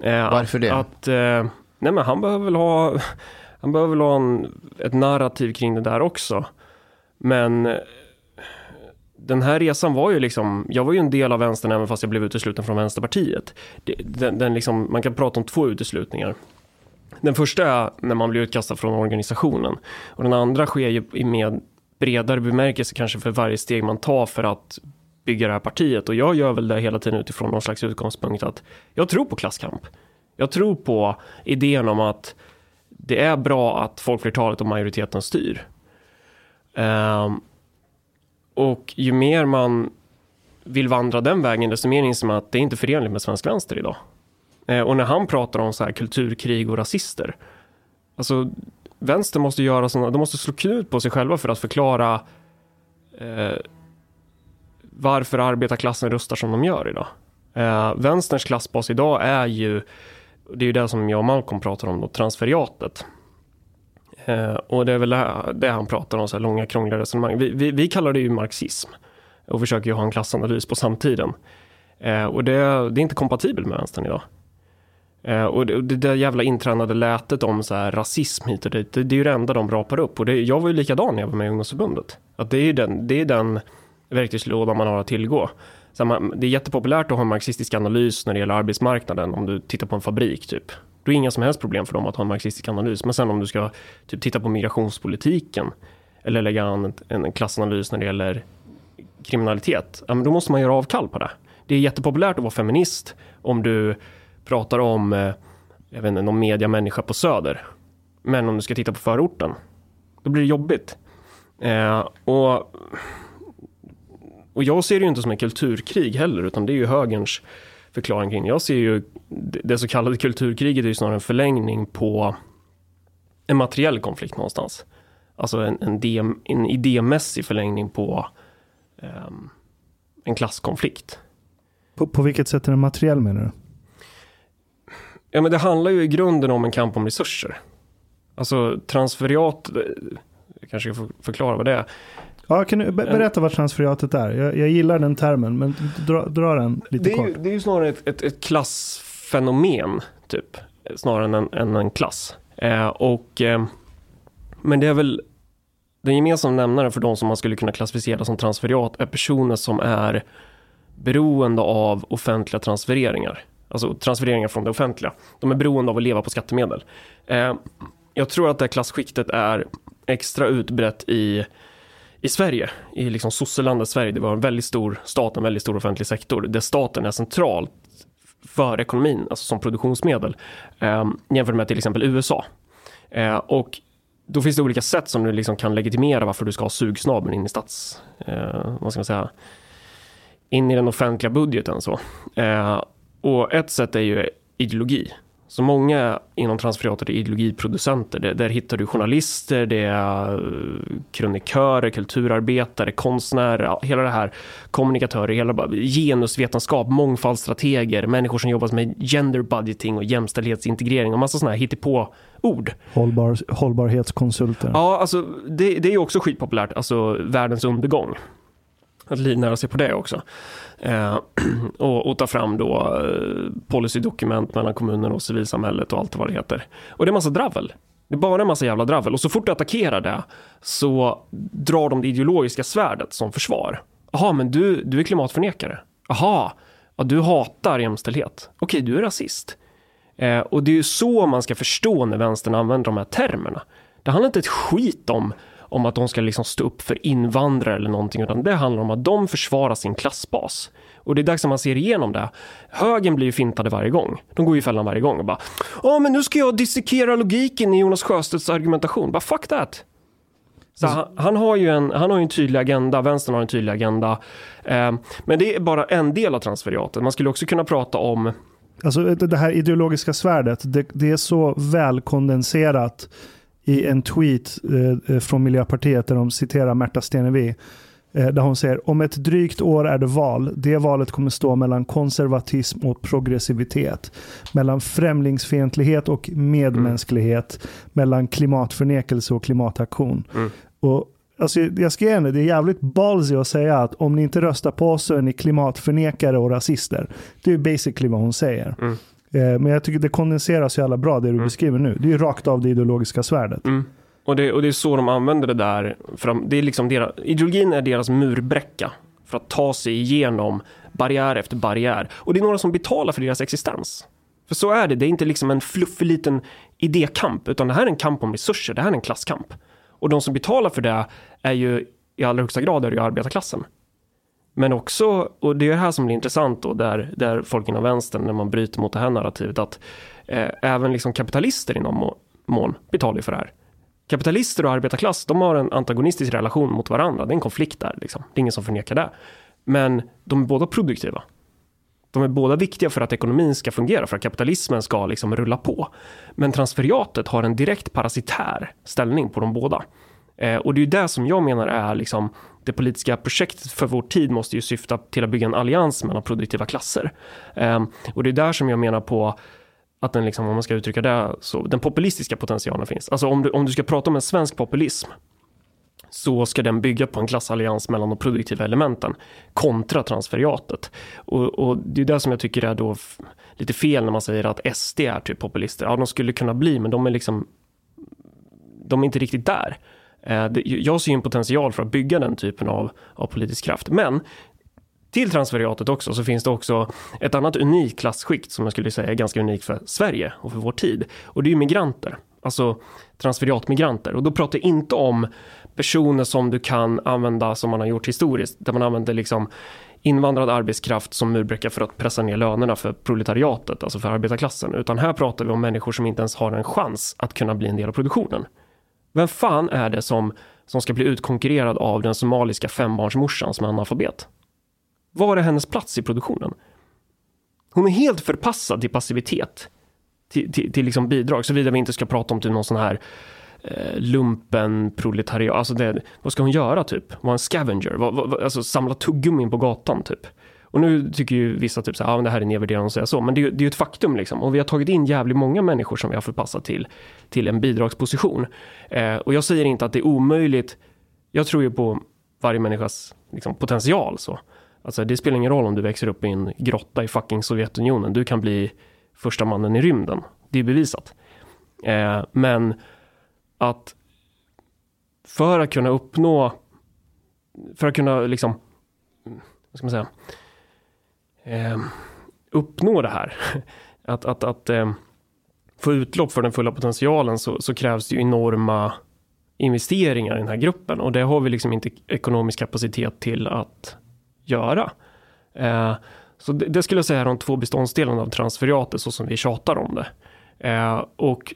Eh, varför det? Att, eh, nej men han behöver väl ha, han behöver väl ha en, ett narrativ kring det där också. Men den här resan var ju liksom, jag var ju en del av vänstern även fast jag blev utesluten från Vänsterpartiet. Den, den liksom, man kan prata om två uteslutningar. Den första är när man blir utkastad från organisationen och den andra sker ju i med bredare bemärkelse kanske för varje steg man tar för att bygga det här partiet och jag gör väl det hela tiden utifrån någon slags utgångspunkt att jag tror på klasskamp. Jag tror på idén om att det är bra att folkflertalet och majoriteten styr. Um, och ju mer man vill vandra den vägen, desto mer inser man att det är inte förenligt med svensk vänster idag. Eh, och när han pratar om så här kulturkrig och rasister, alltså vänster måste göra sådana, de måste slå knut på sig själva för att förklara eh, varför arbetarklassen röstar som de gör idag. Eh, vänsterns klassbas idag är ju, det är ju det som jag och Malcolm pratar om, då, transferiatet. Eh, och det är väl det, han pratar om, så här långa krångliga resonemang. Vi, vi, vi, kallar det ju marxism och försöker ju ha en klassanalys på samtiden. Eh, och det, det, är inte kompatibelt med vänstern idag. Eh, och det, det där jävla intränade lätet om så här rasism hit och dit, det, det är ju det enda de rapar upp. Och det, jag var ju likadan när jag var med i ungdomsförbundet. Att det är den, det är den verktygslåda man har att tillgå. Så man, det är jättepopulärt att ha en marxistisk analys när det gäller arbetsmarknaden om du tittar på en fabrik typ. Då är det inga som helst problem för dem att ha en marxistisk analys. Men sen om du ska typ, titta på migrationspolitiken eller lägga an en, en klassanalys när det gäller kriminalitet, ja, men då måste man göra avkall på det. Det är jättepopulärt att vara feminist om du pratar om, eh, jag vet inte, någon mediamänniska på Söder. Men om du ska titta på förorten, då blir det jobbigt. Eh, och, och jag ser det ju inte som en kulturkrig heller, utan det är ju högerns förklaring kring. Jag ser ju det så kallade kulturkriget är ju snarare en förlängning på en materiell konflikt någonstans. Alltså en, en, idé, en idémässig förlängning på um, en klasskonflikt. På, på vilket sätt är den materiell menar du? Ja men det handlar ju i grunden om en kamp om resurser. Alltså transferiat, eh, jag kanske ska förklara vad det är. Ja, kan du berätta vad transferiatet är? Jag, jag gillar den termen, men dra, dra den lite det är kort. Ju, det är ju snarare ett, ett, ett klassfenomen, typ. Snarare än en, än en klass. Eh, och, eh, men det är väl den gemensamma nämnaren för de som man skulle kunna klassificera som transferiat är personer som är beroende av offentliga transfereringar. Alltså transfereringar från det offentliga. De är beroende av att leva på skattemedel. Eh, jag tror att det här klasskiktet är extra utbrett i i Sverige, i liksom sosselandet Sverige, det var en väldigt stor stat, en väldigt stor offentlig sektor, där staten är central för ekonomin, alltså som produktionsmedel, eh, jämfört med till exempel USA. Eh, och då finns det olika sätt som du liksom kan legitimera varför du ska ha sugsnabeln in i stats, eh, vad ska man säga, in i den offentliga budgeten så. Eh, och ett sätt är ju ideologi. Så många inom transferiatet är ideologiproducenter. Där, där hittar du journalister, det är eh, kronikörer, kulturarbetare, konstnärer, hela det här, kommunikatörer, hela genusvetenskap, mångfaldsstrateger, människor som jobbar med gender budgeting och jämställdhetsintegrering och massa sådana här hittepå ord. Hållbar, hållbarhetskonsulter. Ja, alltså det, det är ju också skitpopulärt, alltså världens undergång. Att livnära sig på det också. Eh, och, och, ta fram då eh, policydokument mellan kommunen och civilsamhället och allt vad det heter. Och det är massa dravel. Det är bara en massa jävla dravel. Och så fort du attackerar det så drar de det ideologiska svärdet som försvar. Jaha, men du, du är klimatförnekare. Jaha, ja, du hatar jämställdhet. Okej, du är rasist. Eh, och det är ju så man ska förstå när vänstern använder de här termerna. Det handlar inte ett skit om om att de ska liksom stå upp för invandrare eller någonting, utan det handlar om att de försvarar sin klassbas. Och det är dags att man ser igenom det. Högen blir ju fintade varje gång. De går ju i fällan varje gång och bara Ja, men nu ska jag dissekera logiken i Jonas Sjöstedts argumentation. Bara fuck that. Så han, han, har ju en, han har en tydlig agenda, vänstern har en tydlig agenda. Eh, men det är bara en del av transferiatet. Man skulle också kunna prata om Alltså det här ideologiska svärdet, det, det är så välkondenserat i en tweet eh, eh, från Miljöpartiet där de citerar Märta Stenevi. Eh, där hon säger om ett drygt år är det val. Det valet kommer stå mellan konservatism och progressivitet. Mellan främlingsfientlighet och medmänsklighet. Mm. Mellan klimatförnekelse och klimataktion. Mm. Och Alltså, jag ska ge det är jävligt ballsy att säga att om ni inte röstar på oss så är ni klimatförnekare och rasister. Det är basically vad hon säger. Mm. Eh, men jag tycker det kondenseras så jävla bra det du mm. beskriver nu. Det är ju rakt av det ideologiska svärdet. Mm. Och, det, och det är så de använder det där. De, det är liksom deras, ideologin är deras murbräcka för att ta sig igenom barriär efter barriär. Och det är några som betalar för deras existens. För så är det, det är inte liksom en fluffig liten idékamp, utan det här är en kamp om resurser, det här är en klasskamp. Och de som betalar för det är ju i allra högsta grad är ju arbetarklassen. Men också, och det är det här som blir intressant då, där, där folk inom vänstern, när man bryter mot det här narrativet, att eh, även liksom kapitalister inom mån betalar för det här. Kapitalister och arbetarklass, de har en antagonistisk relation mot varandra. Det är en konflikt där, liksom. det är ingen som förnekar det. Men de är båda produktiva. De är båda viktiga för att ekonomin ska fungera, för att kapitalismen ska liksom rulla på. Men transferiatet har en direkt parasitär ställning på de båda. Eh, och det är ju det som jag menar är liksom det politiska projektet för vår tid måste ju syfta till att bygga en allians mellan produktiva klasser. Eh, och det är där som jag menar på att den, liksom, om man ska uttrycka det, så den populistiska potentialen finns. Alltså om du, om du ska prata om en svensk populism så ska den bygga på en klassallians mellan de produktiva elementen kontra transferiatet. Och, och det är det som jag tycker är då lite fel när man säger att SD är typ populister. Ja, de skulle kunna bli, men de är liksom de är inte riktigt där. Eh, jag ser en potential för att bygga den typen av, av politisk kraft. Men till transferiatet också så finns det också ett annat unikt klassskikt som jag skulle säga är ganska unikt för Sverige och för vår tid. Och det är ju migranter, alltså transferiatmigranter. Och då pratar jag inte om personer som du kan använda som man har gjort historiskt, där man använder liksom invandrad arbetskraft som murbräcka för att pressa ner lönerna för proletariatet, alltså för arbetarklassen. Utan här pratar vi om människor som inte ens har en chans att kunna bli en del av produktionen. Vem fan är det som, som ska bli utkonkurrerad av den somaliska fembarnsmorsan som är analfabet? Var är hennes plats i produktionen? Hon är helt förpassad till passivitet. Till, till, till liksom bidrag, såvida vi inte ska prata om typ någon sån här eh, lumpen proletariat. Alltså det, vad ska hon göra typ? Vara en scavenger? Vad, vad, alltså samla tuggummin på gatan typ. Och nu tycker ju vissa typ så här, ah, det här är nedvärderande att säga så, men det, är, det är ju ett faktum liksom. Och vi har tagit in jävligt många människor som vi har förpassat till, till en bidragsposition. Eh, och jag säger inte att det är omöjligt. Jag tror ju på varje människas liksom, potential så. Alltså det spelar ingen roll om du växer upp i en grotta i fucking Sovjetunionen. Du kan bli första mannen i rymden. Det är bevisat. Eh, men att för att kunna uppnå, för att kunna liksom, vad ska man säga, eh, uppnå det här, att, att, att eh, få utlopp för den fulla potentialen så, så, krävs det ju enorma investeringar i den här gruppen och det har vi liksom inte ekonomisk kapacitet till att göra. Eh, så det, det, skulle jag säga är de två beståndsdelarna av transferiatet så som vi tjatar om det. Eh, och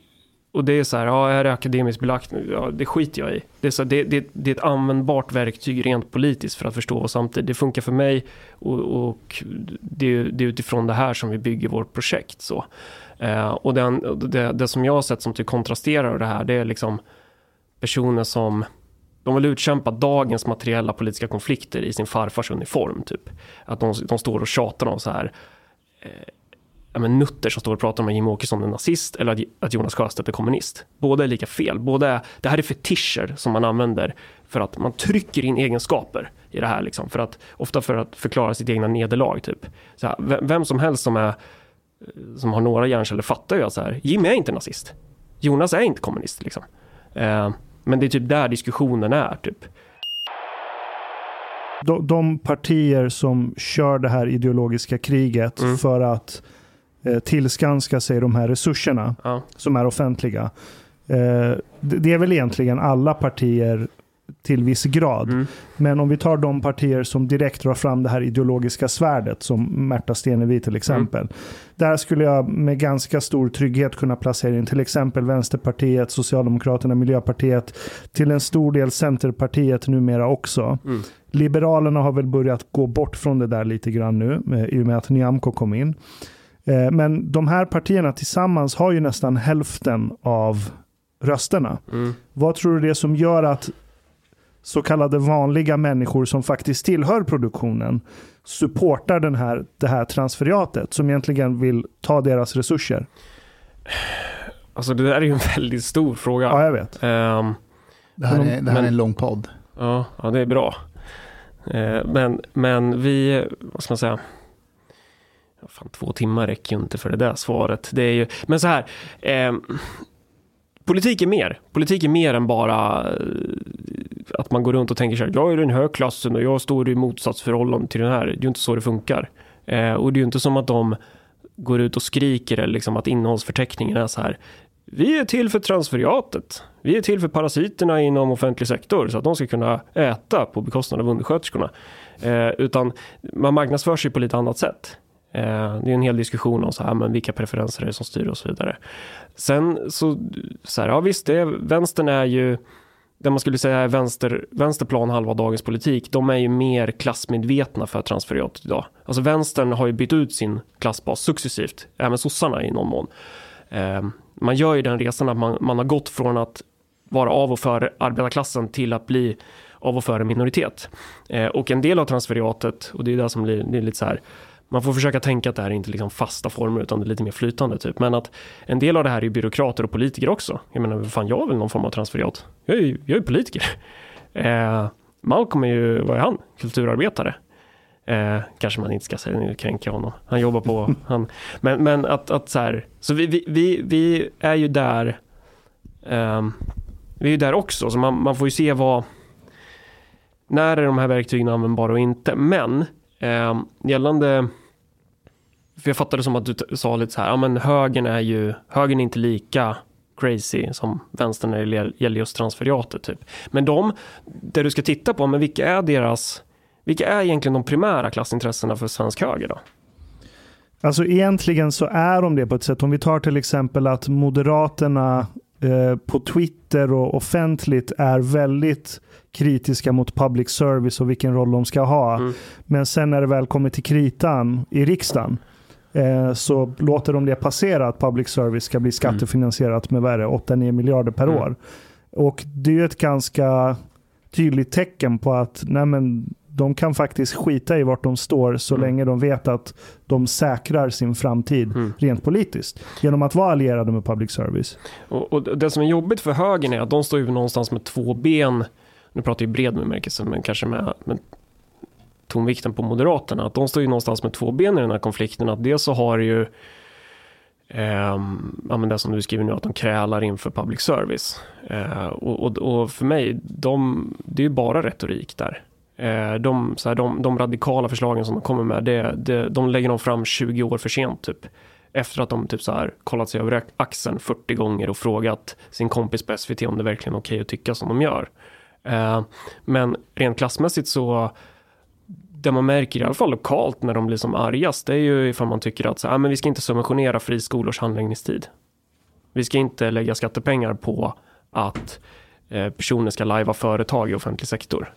och det är så här, ja, är det akademiskt belagt? Ja, det skiter jag i. Det är, så, det, det, det är ett användbart verktyg rent politiskt för att förstå vad samtidigt. Det funkar för mig och, och det, det, är utifrån det här som vi bygger vårt projekt. Så. Eh, och den, det, det, som jag har sett som typ kontrasterar det här, det är liksom personer som de vill utkämpa dagens materiella politiska konflikter i sin farfars uniform. Typ. Att de, de står och tjatar om så här eh, ja, men nutter som står och pratar om att Jimmie Åkesson är nazist eller att Jonas Sjöstedt är kommunist. Båda är lika fel. Båda är, det här är fetischer som man använder för att man trycker in egenskaper i det här. Liksom, för att, ofta för att förklara sitt egna nederlag. Typ. Så här, vem som helst som, är, som har några hjärnceller fattar ju att så här, är inte nazist. Jonas är inte kommunist. Liksom. Eh, men det är typ där diskussionen är. Typ. De, de partier som kör det här ideologiska kriget mm. för att eh, tillskanska sig de här resurserna ja. som är offentliga. Eh, det är väl egentligen alla partier till viss grad. Mm. Men om vi tar de partier som direkt drar fram det här ideologiska svärdet, som Märta Stenevi till exempel. Mm. Där skulle jag med ganska stor trygghet kunna placera in till exempel Vänsterpartiet, Socialdemokraterna, Miljöpartiet, till en stor del Centerpartiet numera också. Mm. Liberalerna har väl börjat gå bort från det där lite grann nu, eh, i och med att Nyamko kom in. Eh, men de här partierna tillsammans har ju nästan hälften av rösterna. Mm. Vad tror du det är som gör att så kallade vanliga människor som faktiskt tillhör produktionen supportar den här, det här transferiatet som egentligen vill ta deras resurser? Alltså det där är ju en väldigt stor fråga. Ja, jag vet. Um, det här, är, det här men, är en lång podd. Ja, ja det är bra. Uh, men, men vi, vad ska man säga? Fan, två timmar räcker ju inte för det där svaret. Det är ju, men så här. Eh, politik är mer. Politik är mer än bara eh, att man går runt och tänker så här. Jag är den här klassen och jag står i motsatsförhållande till den här. Det är ju inte så det funkar. Eh, och det är ju inte som att de går ut och skriker eller liksom att innehållsförteckningen är så här. Vi är till för transferiatet. Vi är till för parasiterna inom offentlig sektor så att de ska kunna äta på bekostnad av undersköterskorna. Eh, utan man marknadsför sig på lite annat sätt. Eh, det är en hel diskussion om så här, ah, men vilka preferenser är det som styr och så vidare. Sen så, så här, ja visst, det, vänstern är ju det man skulle säga är vänster, vänsterplan halva dagens politik, de är ju mer klassmedvetna för transferiatet idag. Alltså vänstern har ju bytt ut sin klassbas successivt, även sossarna i någon mån. Ehm, man gör ju den resan att man, man har gått från att vara av och för arbetarklassen till att bli av och för en minoritet. Eh, och en del av transferiatet, och det är det som blir, det är lite så här, man får försöka tänka att det här är inte liksom fasta former utan det är lite mer flytande typ. Men att en del av det här är byråkrater och politiker också. Jag menar, fan jag är väl någon form av transferiat. Jag är ju jag är politiker. Eh, Malcolm är ju, vad är han? Kulturarbetare. Eh, kanske man inte ska säga, nu kränka honom. Han jobbar på, han, men, men att, att så här, så vi, vi, vi, vi är ju där, eh, vi är ju där också, så man, man får ju se vad, när är de här verktygen användbara och inte. Men eh, gällande för jag fattade som att du sa lite så här, ja men högern är ju, högern är inte lika crazy som vänstern när det gäller just transferiatet typ. Men de, det du ska titta på, men vilka är deras, Vilka är egentligen de primära klassintressena för svensk höger då? Alltså egentligen så är de det på ett sätt. Om vi tar till exempel att Moderaterna eh, på Twitter och offentligt är väldigt kritiska mot public service och vilken roll de ska ha. Mm. Men sen när det väl kommer till kritan i riksdagen eh, så låter de det passera att public service ska bli skattefinansierat med vad är det, 8-9 miljarder per Mm. år. Och det är ju ett ganska tydligt tecken på att nej men, de kan faktiskt skita i vart de står så Mm. länge de vet att de säkrar sin framtid Mm. rent politiskt. Genom att vara allierade med public service. Och, och det som är jobbigt för högern är att de står ju någonstans med två ben. Nu pratar jag i bred bemärkelse, men kanske med, med tonvikten på Moderaterna. Att de står ju någonstans med två ben i den här konflikten. Att dels så har ju Eh, ja, men det som du skriver nu, att de krälar inför public service. Eh, och, och, och för mig, de, det är ju bara retorik där. Eh, de, så här, de, de radikala förslagen som de kommer med, det, det, de lägger de fram 20 år för sent typ. Efter att de typ så här kollat sig över axeln 40 gånger och frågat sin kompis på SVT om det verkligen är okej att tycka som de gör. Eh, men rent klassmässigt så det man märker i alla fall lokalt när de blir som argast det är ju ifall man tycker att så, här, "Ah, men vi ska inte subventionera friskolors handläggningstid. Vi ska inte lägga skattepengar på att eh, personer ska lajva företag i offentlig sektor.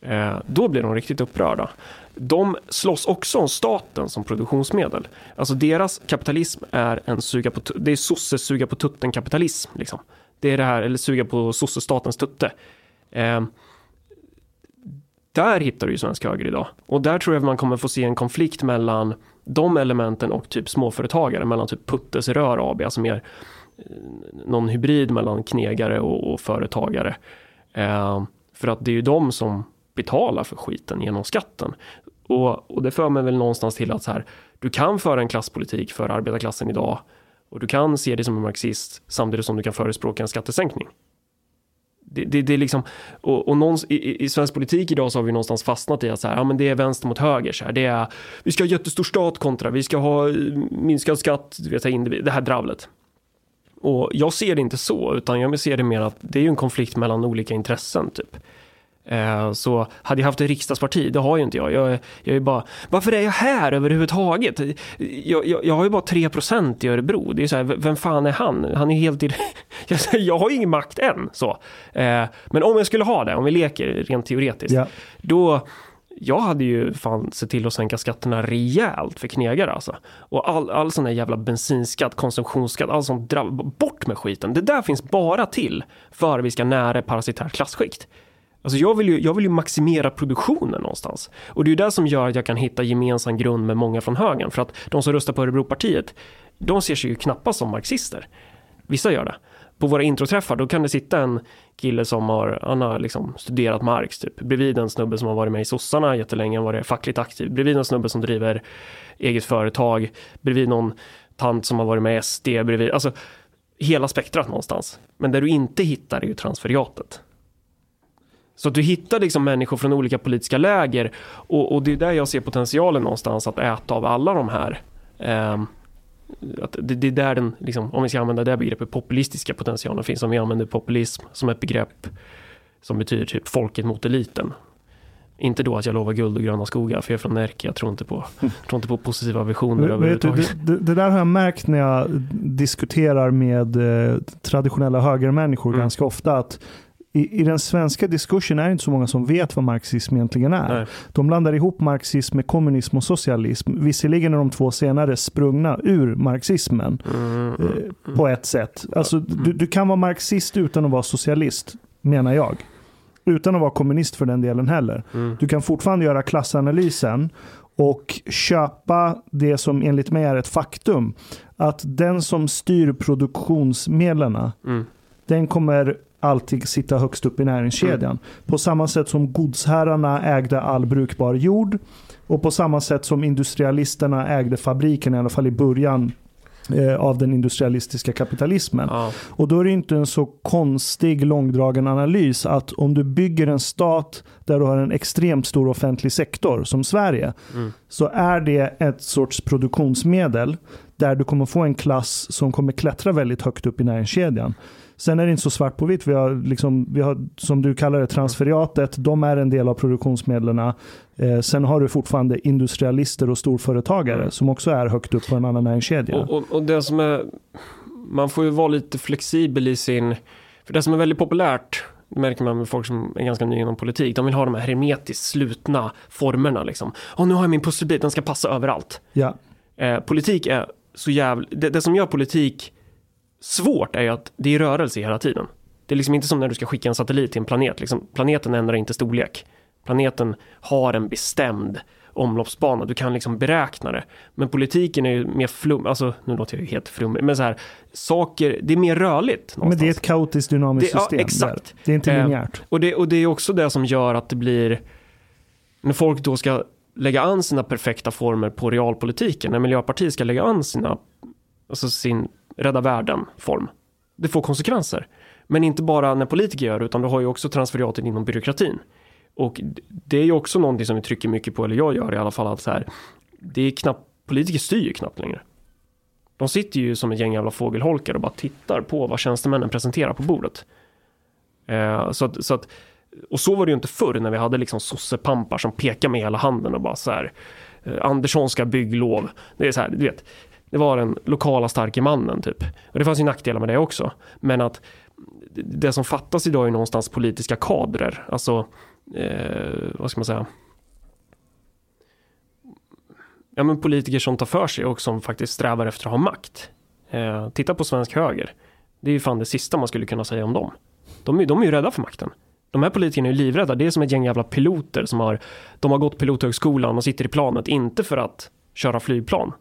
Eh, då blir de riktigt upprörda. De slåss också om staten som produktionsmedel. Alltså deras kapitalism är en suga på, det är sosses suga på tutten kapitalism. Liksom. Det är det här, eller suga på sossestatens tutte. Eh, där hittar du ju svensk höger idag. Och där tror jag att man kommer få se en konflikt mellan de elementen och typ småföretagare, mellan typ Puttes Rör AB, alltså mer eh, någon hybrid mellan knegare och, och företagare. Eh, för att det är ju de som betalar för skiten genom skatten. Och, och det för mig väl någonstans till att så här, du kan föra en klasspolitik för arbetarklassen idag och du kan se det som en marxist samtidigt som du kan förespråka en skattesänkning. Det, det, det är liksom, och, och någons, i, i- svensk politik idag så har vi någonstans fastnat i att så här, ja, men det är vänster mot höger. Så här, det är, vi ska ha jättestor stat kontra, vi ska ha eh, minskad skatt, vi ska individ, det, här dravlet. Och jag ser det inte så, utan jag ser det mer att det är en konflikt mellan olika intressen typ. Eh, Så hade jag haft ett riksdagsparti, det har ju inte jag. Jag, jag är bara, varför är jag här överhuvudtaget? Jag, jag, jag har ju bara 3% i Örebro. Det är så här, vem fan är han? Han är helt... i- Jag, har ju ingen makt än. Så. Eh, Men om jag skulle ha det, om vi leker rent teoretiskt, Ja. då jag hade ju fan sett till att sänka skatterna rejält för knegare alltså. Och all, all sån här jävla bensinskatt, konsumtionsskatt, allt sånt, bort med skiten. Det där finns bara till för att vi ska nära parasitärt klasskikt. Alltså jag vill, ju, jag vill ju maximera produktionen någonstans. Och det är ju det som gör att jag kan hitta gemensam grund med många från högern. För att de som röstar på Örebropartiet, de ser sig ju knappast som marxister. Vissa gör det. På våra introträffar, då kan det sitta en kille som har, han har liksom studerat Marx typ. Bredvid en snubbe som har varit med i sossarna jättelänge, han har varit fackligt aktiv. Bredvid en snubbe som driver eget företag. Bredvid någon tant som har varit med i SD. Bredvid, alltså hela spektrat någonstans. Men där du inte hittar är ju transferiatet. Så att du hittar liksom människor från olika politiska läger och, och det är där jag ser potentialen någonstans att äta av alla de här. Att det, det är där den, liksom, om vi ska använda det begreppet, populistiska potentialen finns. Om vi använder populism som ett begrepp som betyder typ folket mot eliten. Inte då att jag lovar guld och gröna skogar, för jag är från Närke, jag tror inte på, tror inte på positiva visioner överhuvudtaget. det, det, det där har jag märkt när jag diskuterar med eh, traditionella högermänniskor Mm. ganska ofta. att i, I den svenska diskursen är det inte så många som vet vad marxism egentligen är. Nej. De blandar ihop marxism med kommunism och socialism. Visserligen är de två senare sprungna ur marxismen Mm, eh, på ett sätt. Alltså, du, du kan vara marxist utan att vara socialist, menar jag. Utan att vara kommunist för den delen heller. mm, Du kan fortfarande göra klassanalysen och köpa det som enligt mig är ett faktum. Att den som styr produktionsmedlen, mm, den kommer alltid sitta högst upp i näringskedjan. På samma sätt som godsherrarna ägde all brukbar jord och på samma sätt som industrialisterna ägde fabriken, i alla fall i början eh, av den industrialistiska kapitalismen. ja, Och då är det inte en så konstig långdragen analys att om du bygger en stat där du har en extremt stor offentlig sektor som Sverige mm, så är det ett sorts produktionsmedel där du kommer få en klass som kommer klättra väldigt högt upp i näringskedjan. Sen är det inte så svart på vitt. Vi har, liksom, vi har som du kallar det, transferiatet. De är en del av produktionsmedlen. Eh, sen har du fortfarande industrialister och storföretagare Mm. som också är högt upp på en annan näringskedja. Och, och, och det som är, man får ju vara lite flexibel i sin, för det som är väldigt populärt, det märker man med folk som är ganska nya inom politik, de vill ha de här hermetiskt slutna formerna liksom. Och nu har jag min pusselbit, den ska passa överallt. Ja. Eh, politik är så jävla, det, det som gör politik svårt är ju att det är rörelse hela tiden. Det är liksom inte som när du ska skicka en satellit till en planet, liksom, planeten ändrar inte storlek. Planeten har en bestämd omloppsbana, du kan liksom beräkna det. Men politiken är ju mer flum, alltså nu låter jag ju helt flummig, men så här, saker, det är mer rörligt. Men det är någonstans. ett kaotiskt dynamiskt Det- ja, system. exakt. Där. Det är inte Eh, linjärt. Och det, och det är också det som gör att det blir, när folk då ska lägga an sina perfekta former på realpolitiken, när Miljöpartiet ska lägga an sina, alltså sin rädda världen-form, det får konsekvenser. Men inte bara när politiker gör det, utan du har ju också transferiatet inom byråkratin. Och det är ju också någonting som vi trycker mycket på, eller jag gör i alla fall, att så här, det är knappt, politiker styr ju knappt längre. De sitter ju som ett gäng jävla fågelholkar och bara tittar på vad tjänstemännen presenterar på bordet. Eh, så att, så att, och så var det ju inte förr när vi hade liksom sossepampar som pekade med hela handen och bara så här eh, Anderssonska bygglov. Det är så här, du vet. Det var den lokala starke mannen typ. Och det fanns ju nackdelar med det också. Men att det som fattas idag är någonstans politiska kadrer. Alltså, eh, vad ska man säga? Ja men politiker som tar för sig och som faktiskt strävar efter att ha makt. Eh, titta på svensk höger. Det är ju fan det sista man skulle kunna säga om dem. De är, de är ju rädda för makten. De här politikerna är ju livrädda. Det är som ett gäng jävla piloter som har, de har gått pilothögskolan och sitter i planet, inte för att köra flygplan,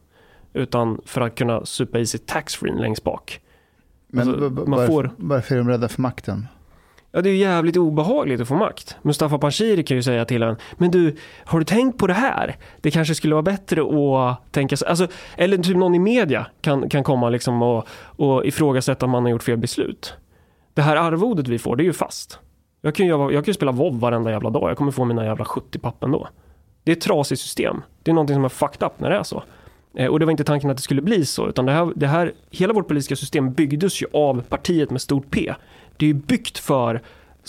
utan för att kunna supa i sig taxfree längst bak. Men Alltså, man får- varför är de rädda för makten? Ja, det är ju jävligt obehagligt att få makt. Mustafa Panshiri kan ju säga till en, men du, har du tänkt på det här? Det kanske skulle vara bättre att tänka sig, alltså, eller typ någon i media kan, kan komma liksom och, och ifrågasätta om man har gjort fel beslut. Det här arvodet vi får, det är ju fast. Jag kan ju, jag kan ju spela WoW varenda jävla dag, jag kommer få mina jävla 70 pappen då. Det är ett trasigt system. Det är någonting som är fucked up när det är så. Eh, och det var inte tanken att det skulle bli så, utan det här, det här, hela vårt politiska system byggdes ju av partiet med stort P. Det är ju byggt för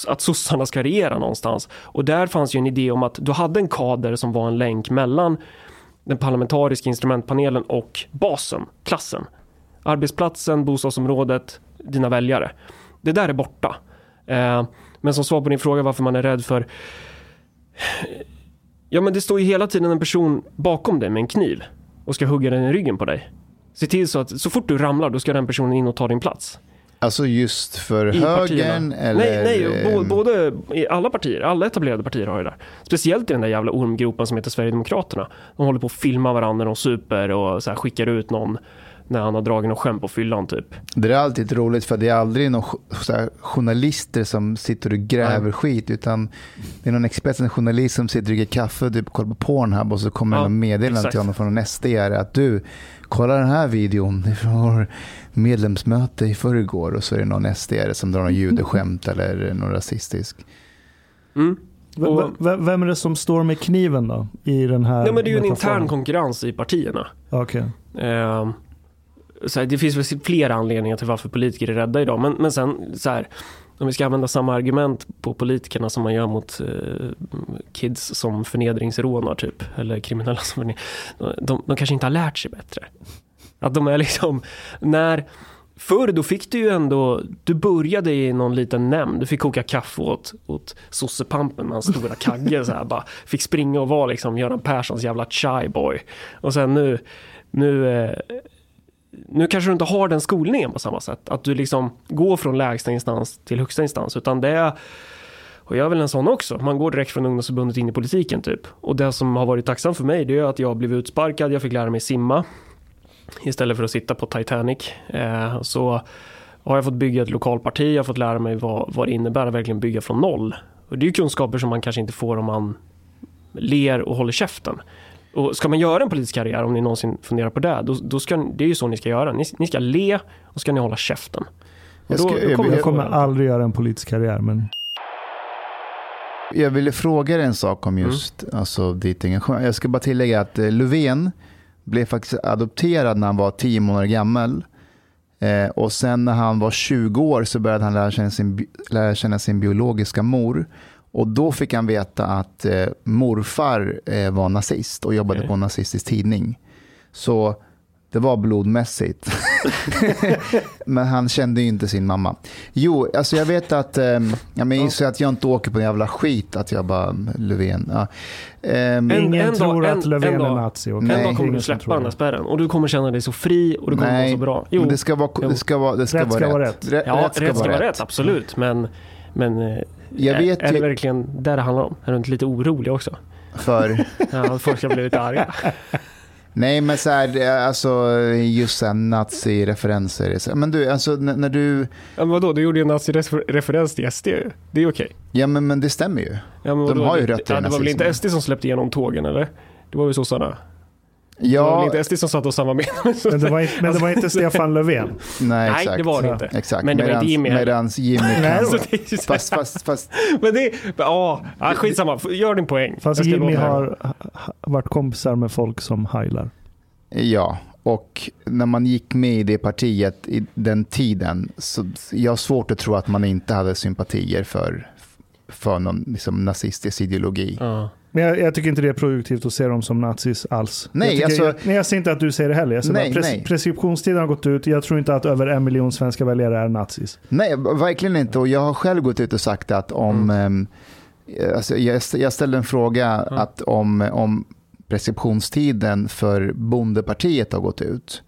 att sossarna ska regera någonstans. Och där fanns ju en idé om att du hade en kader som var en länk mellan den parlamentariska instrumentpanelen och basen, klassen. Arbetsplatsen, bostadsområdet, dina väljare. Det där är borta. Eh, men som svar på din fråga varför man är rädd för Ja men det står ju hela tiden en person bakom dig med en kniv och ska hugga den i ryggen på dig. Se till så att så fort du ramlar då ska den personen in och ta din plats. Alltså just för I högern eller? Nej, nej bo, både i alla partier, alla etablerade partier har det där. Speciellt i den där jävla ormgropen som heter Sverigedemokraterna. De håller på att filma varandra de super och så här skickar ut någon när han har dragit någon skämt på fyllan typ. Det är alltid roligt för det är aldrig här, journalister som sitter och gräver skit utan det är någon expert, en journalist som sitter och dricker kaffe och typ kollar på Pornhub och så kommer Ja, det meddelande till honom från en SD att du, kolla den här videon, från medlemsmöte i förrgår och så är det någon SD som drar någon judeskämt eller någon rasistisk. Mm. Och- vem är det som står med kniven då? I den här Nej men det är ju en intern konkurrens i partierna. Okej. Eh, här, det finns väl flera anledningar till varför politiker är rädda idag. Men, men sen så här, om vi ska använda samma argument på politikerna som man gör mot eh, kids som förnedringsrånar typ. Eller kriminella som förnedring. De, de, de kanske inte har lärt sig bättre. Att de är liksom, när Förr då fick du ju ändå, du började i någon liten nämnd, du fick koka kaffe åt, åt sossepampen med hans stora kagge så här, bara fick springa och vara liksom Göran Perssons jävla chai boy. Och sen nu, nu, eh, nu kanske du inte har den skolningen på samma sätt. Att du liksom går från lägsta instans till högsta instans. Utan det är, och jag är väl en sån också, man går direkt från ungdomsförbundet in i politiken typ. Och det som har varit tacksamt för mig det är att jag blev utsparkad, jag fick lära mig simma. Istället för att sitta på Titanic. Eh, så har jag fått bygga ett lokalparti, jag har fått lära mig vad, vad det innebär att verkligen bygga från noll. Och det är ju kunskaper som man kanske inte får om man ler och håller käften. Och ska man göra en politisk karriär, om ni någonsin funderar på det, då, då ska, det är ju så ni ska göra. Ni, ni ska le och ska ni hålla käften. Och Jag ska- jag vill- Jag kommer aldrig göra en politisk karriär, men Jag ville fråga dig en sak om just alltså, ditt engagemang. Jag ska bara tillägga att eh, Löfven blev faktiskt adopterad när han var tio månader gammal. Eh, och sen när han var 20 år så började han lära känna sin, lära känna sin biologiska mor. Och då fick han veta att eh, morfar eh, var nazist och jobbade Okej. på en nazistisk tidning. Så det var blodmässigt. men han kände ju inte sin mamma. Jo, alltså jag vet att, um, ja, men gissar att jag inte åker på en jävla skit, att jag bara, Löfven. Ja. En- Ingen en tror dag- att en- Löfven en är nazi. Nej. En dag kommer Ingen du släppa tror den där spärren och du kommer känna dig så fri och det kommer nej, så bra. Jo, men det ska vara, det ska vara, det ska Rätt vara, ska vara rätt. rätt. ja, rätt ska, vara rätt, absolut. Men, men eh, Jag är, vet är det ju verkligen där det handlar om? Är du inte lite orolig också? för, Ja, folk ska bli lite arga. nej men så här, det är alltså just så här nazi-referenser. Men du, alltså när, du, Ja, men vadå, du gjorde ju en nazi-referens till SD. Det är okej. ja men, men det stämmer ju. Ja, men De har ju Det- rötter i ja, Det var väl inte nazismen. SD som släppte igenom tågen eller? Det var ju sossarna. Det var Ja, inte SD som satt och samarbetade med Men det var inte, men det var inte Stefan Löfven. nej Nej, exakt. det var det Ja. inte. Exakt, Men det var inte medans, Jimmy medans Jimmy Nej, kan... Fast, fast, fast, Men det, ja, ja, skitsamma. Gör din poäng. Fast Jimmy har ha- varit kompisar med folk som heilar. ja. Och när man gick med i det partiet i den tiden, så jag har svårt att tro att man inte hade sympatier för, för någon liksom, nazistisk ideologi. Ja. Men jag, jag tycker inte det är produktivt att se dem som nazis alls. Nej, jag, tycker, alltså- jag, nej, jag ser inte att du säger det heller. Jag säger Nej, bara, pres, nej. preskriptionstiden har gått ut. Jag tror inte att över en miljon svenska väljare är nazis. Nej, verkligen inte. Och jag har själv gått ut och sagt att om... ehm, Alltså jag, jag ställde en fråga att om, om preskriptionstiden för bondepartiet har gått ut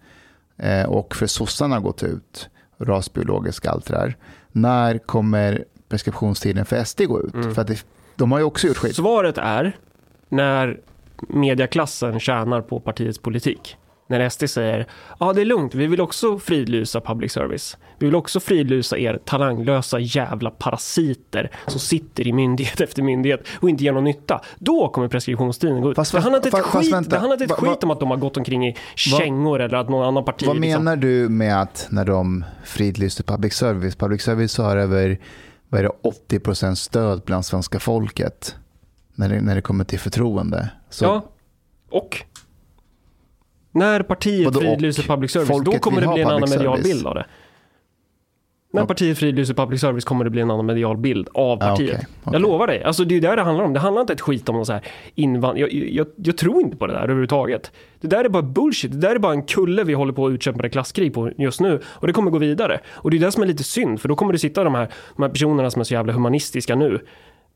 eh, och för sossarna har gått ut, rasbiologiska allt det där. När kommer preskriptionstiden för SD gå ut? Mm. För att det, de har ju också gjort skit. Svaret är när mediaklassen tjänar på partiets politik. När SD säger ja det är lugnt, vi vill också fridlysa public service. Vi vill också fridlysa er talanglösa jävla parasiter som sitter i myndighet efter myndighet och inte ger någon nytta. Då kommer preskriptionstiden gå ut. Fast- det handlar inte ett skit, vänta. det handlar ett skit om att de har gått omkring i kängor eller att någon annan parti Vad liksom, menar du med att när de fridlyste public service? Public service har över vad är det, 80% stöd bland svenska folket när det, när det kommer till förtroende. Så Ja, och när partiet fridlyser public service, då kommer det bli en annan medial bild av det. När partiet fridlyser public service kommer det bli en annan medial bild av partiet. okej, okej. Jag lovar dig. Alltså det är ju det handlar om. Det handlar inte ett skit om någon så här invand... Jag, jag, jag tror inte på det där överhuvudtaget. Det där är bara bullshit. Det där är bara en kulle vi håller på att utkämpa klasskrig på just nu. Och det kommer gå vidare. Och det är det som är lite synd. För då kommer det sitta de här, de här personerna som är så jävla humanistiska nu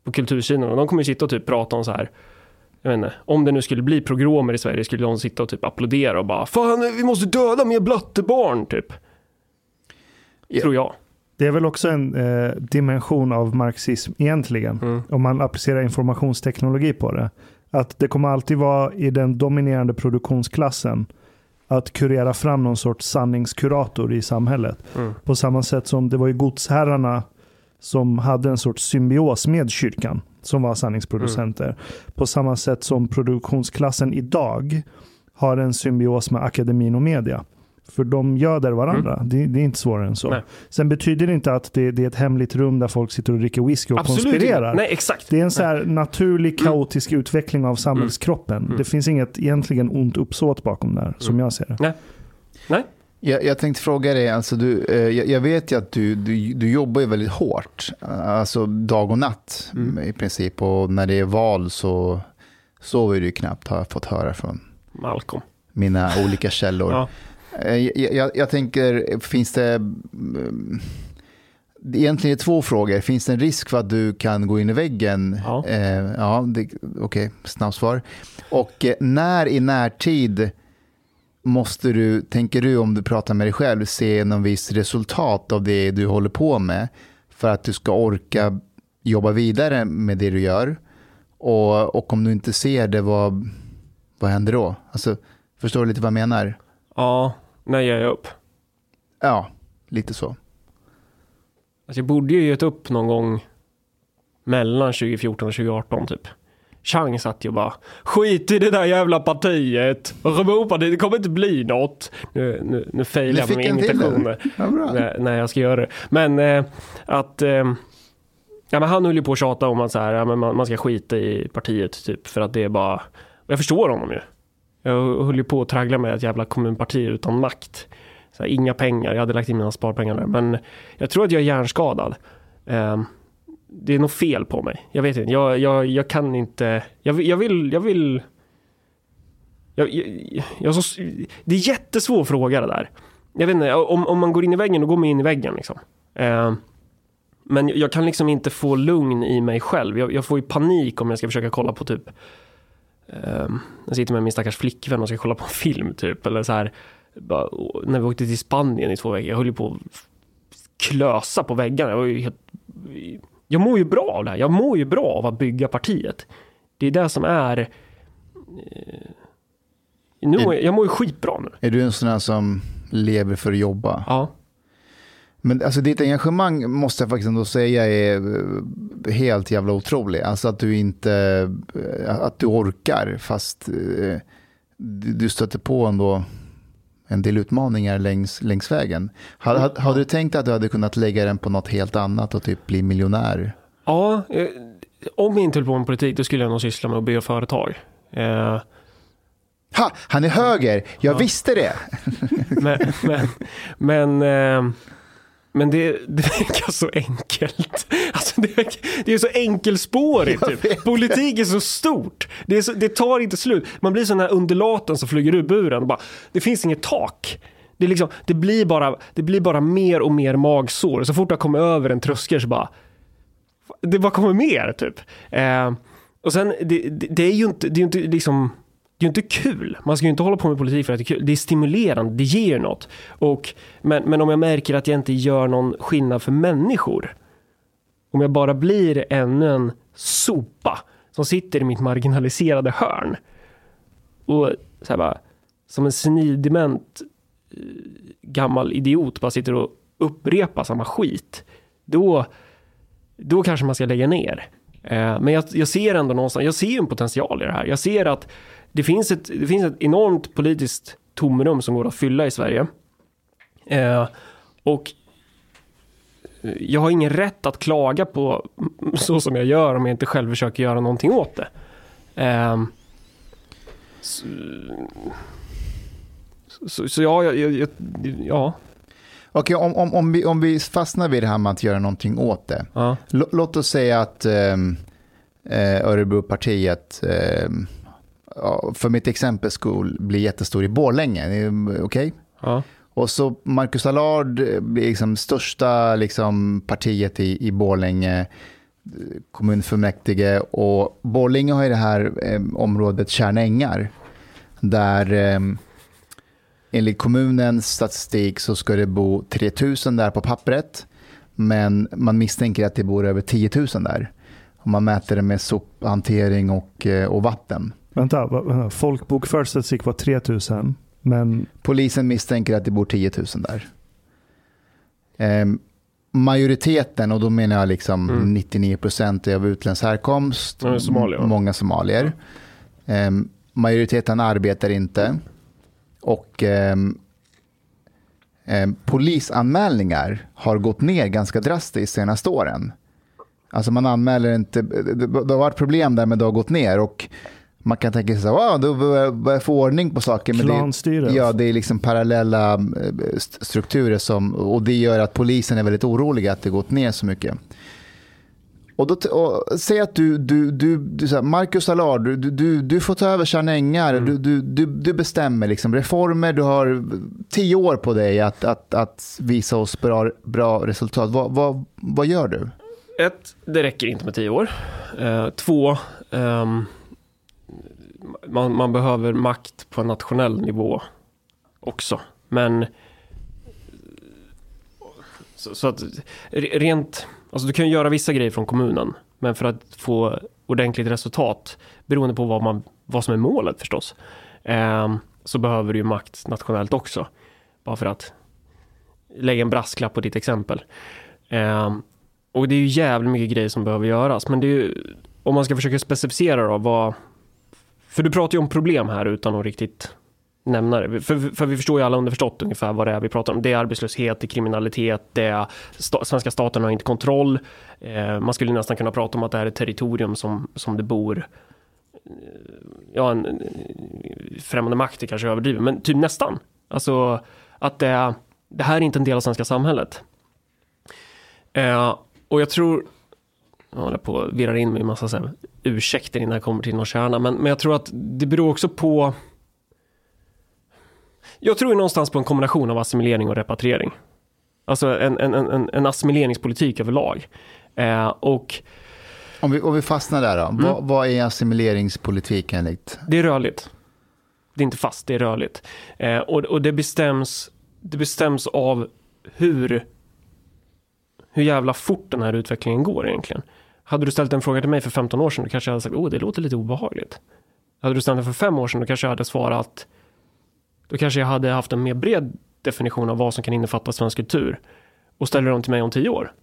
på kultursidan. Och de kommer ju sitta och typ prata om så här jag vet inte, om det nu skulle bli progromer i Sverige skulle de sitta och typ applådera och bara Fan, vi måste döda mer blattebarn, typ. Ja. Tror jag. Det är väl också en eh, dimension av marxism egentligen. Mm. Om man applicerar informationsteknologi på det. Att det kommer alltid vara i den dominerande produktionsklassen att kurera fram någon sorts sanningskurator i samhället. Mm. På samma sätt som det var ju godsherrarna som hade en sorts symbios med kyrkan som var sanningsproducenter. Mm. På samma sätt som produktionsklassen idag har en symbios med akademin och media. För de göder varandra. Det, det är inte svårare än så. Mm. Nej. Sen betyder det inte att det, det är ett hemligt rum där folk sitter och dricker whisky och Absolut konspirerar. inte. Nej, exakt. Det är en så här naturlig kaotisk utveckling av samhällskroppen. Mm. Det finns inget egentligen ont uppsåt bakom där, som jag ser det. Nej. Jag, jag tänkte fråga dig, alltså du, eh, jag, jag vet ju att du, du, du jobbar ju väldigt hårt, alltså dag och natt Mm. i princip. Och när det är val så sover du knappt, har jag fått höra från Malcolm. mina olika källor. Ja. Eh, Jag, jag, jag tänker, finns det... mm, det är Egentligen är två frågor. Finns det en risk för att du kan gå in i väggen? Ja. Eh, ja det- Okej, snabbsvar. Och eh, när i närtid måste du, tänker du om du pratar med dig själv, se någon viss resultat av det du håller på med för att du ska orka jobba vidare med det du gör? Och, och om du inte ser det, vad, vad händer då? Alltså, förstår du lite vad jag menar? Ja, när ger jag upp? Ja, lite så. Alltså jag borde ju gett upp någon gång mellan 2014 och 2018 typ. Chang satt ju bara skit i det där jävla partiet. Europapartiet, det kommer inte bli något. Nu, nu, nu failar jag med mina till imitationer. Ja, när, när jag ska göra det. Men eh, att eh, ja, men han höll ju på att tjata om att så här, ja, men man, man ska skita i partiet typ för att det är bara jag förstår honom ju. Jag höll ju på att traggla med ett jävla kommunparti utan makt. Så här, inga pengar, jag hade lagt in mina sparpengar där. Men jag tror att jag är hjärnskadad. Ehm, det är något fel på mig. Jag vet inte, jag, jag, jag kan inte, jag, vill- jag vill, jag vill jag, jag, jag, så, det är jättesvår fråga det där. Jag vet inte, om, om man går in i väggen, då går man in i väggen liksom. Eh, men jag kan liksom inte få lugn i mig själv. Jag, jag får ju panik om jag ska försöka kolla på typ eh, Jag sitter med min stackars flickvän och ska kolla på en film typ. Eller så här, bara, när vi åkte till Spanien i två veckor, jag höll ju på att klösa på väggarna. Jag var ju helt jag mår ju bra av det här. Jag mår ju bra av att bygga partiet. Det är det som är... Eh, nu, jag, jag mår ju skitbra nu. Är du en sån här som lever för att jobba? Ja. Men alltså ditt engagemang måste jag faktiskt ändå säga är eh, helt jävla otrolig. Alltså att du inte, eh, att du orkar fast eh, du stöter på ändå en del utmaningar längs, längs vägen. Hade, hade, hade du tänkt att du hade kunnat lägga den på något helt annat och typ bli miljonär? Ja, om jag inte höll på med politik då skulle jag nog syssla med att bygga företag. Eh, Ha, han är höger, jag Ja. visste det. men men, men, eh, men det, det verkar så enkelt. Alltså det, verkar, det är så enkelspårigt. Typ. Politik är så stort. Det, så, det tar inte slut. Man blir sån här undulaten som flyger ur buren. Och bara, det finns inget tak. Det, liksom, det, blir bara, det blir bara mer och mer magsår. Så fort jag kommer över en tröskel så bara... Det bara kommer mer typ. Eh, och sen, det, det är ju inte, det är ju inte liksom... Det är ju inte kul. Man ska ju inte hålla på med politik för att det är kul. Det är stimulerande, det ger ju något. Och, men, men om jag märker att jag inte gör någon skillnad för människor. Om jag bara blir ännu en sopa som sitter i mitt marginaliserade hörn. Och så här bara, som en senildement eh, gammal idiot bara sitter och upprepar samma skit. Då, då kanske man ska lägga ner. Eh, men jag, jag ser ändå någonstans, jag ser en potential i det här. Jag ser att det finns ett, det finns ett enormt politiskt tomrum som går att fylla i Sverige. Eh, och jag har ingen rätt att klaga på så som jag gör om jag inte själv försöker göra någonting åt det. Eh, så, så, så ja, jag, jag, ja, Okej, om, om, om, vi, om vi fastnar vid det här med att göra någonting åt det. ja, låt oss säga att ehm, eh, Örebropartiet, ja, för mitt exempel skull, blir jättestor i Borlänge. Eh, Okej? ja, Och så Marcus Allard eh, blir liksom största liksom, partiet i, i Borlänge, eh, kommunfullmäktige. Och Borlänge har ju det här eh, området Tjärna ängar. Där eh, enligt kommunens statistik så ska det bo 3000 där på pappret. Men man misstänker att det bor över 10 000 där. Om man mäter det med sophantering och, eh, och vatten. Vänta, folkbokförd var 3000. Men Polisen misstänker att det bor 10 000 där. Ehm, majoriteten, och då menar jag liksom Mm. 99 procent är av utländsk härkomst. Ja, somalier, Många somalier. Ehm, majoriteten arbetar inte. Och ehm, ehm, polisanmälningar har gått ner ganska drastiskt de senaste åren. Alltså man anmäler inte, det, det har varit problem där men det har gått ner. Och man kan tänka sig här, wow, då börjar börjar jag få ordning på saker. Men det, klanstyre. Ja, det är liksom parallella eh, st- strukturer som, och det gör att polisen är väldigt oroliga att det gått ner så mycket. Och då, och, säg att du, du, du, du så här, Marcus Allard, du, du, du får ta över Tjärna ängar, du, du, du, du bestämmer liksom reformer, du har tio år på dig att, att, att visa oss bra, bra resultat. Vad, vad, vad gör du? Ett, det räcker inte med tio år. Eh, två, ehm, man, man behöver makt på en nationell nivå också. Men så, så att rent, alltså du kan ju göra vissa grejer från kommunen. Men för att få ordentligt resultat, beroende på vad, man, vad som är målet förstås, eh, så behöver du ju makt nationellt också. Bara för att lägga en brasklapp på ditt exempel. Eh, och det är ju jävligt mycket grejer som behöver göras. Men det är ju, om man ska försöka specificera då vad... För du pratar ju om problem här utan att riktigt nämna det. För, för vi förstår ju alla underförstått ungefär vad det är vi pratar om. Det är arbetslöshet, det är kriminalitet, det är sta, svenska staten har inte kontroll. Eh, man skulle nästan kunna prata om att det här är ett territorium som, som det bor eh, ja, en, en främmande makt är kanske överdrivet, men typ nästan. Alltså att det det här är inte en del av svenska samhället. Eh, och jag tror, jag håller på att virrar in mig i massa så här, ursäkter innan jag kommer till någon kärna, men, men jag tror att det beror också på jag tror någonstans på en kombination av assimilering och repatriering. Alltså en, en, en, en assimileringspolitik överlag. Eh, och Om vi, om vi fastnar där då. Vad, vad är assimileringspolitik enligt? det är rörligt. Det är inte fast, det är rörligt. Eh, och, och det bestäms, det bestäms av hur, hur jävla fort den här utvecklingen går egentligen. Hade du ställt en fråga till mig för 15 år sedan, då kanske jag hade sagt, oh, det låter lite obehagligt. Hade du ställt den för fem år sedan, då kanske jag hade svarat, då kanske jag hade haft en mer bred definition av vad som kan innefatta svensk kultur. Och ställer de till mig om tio år,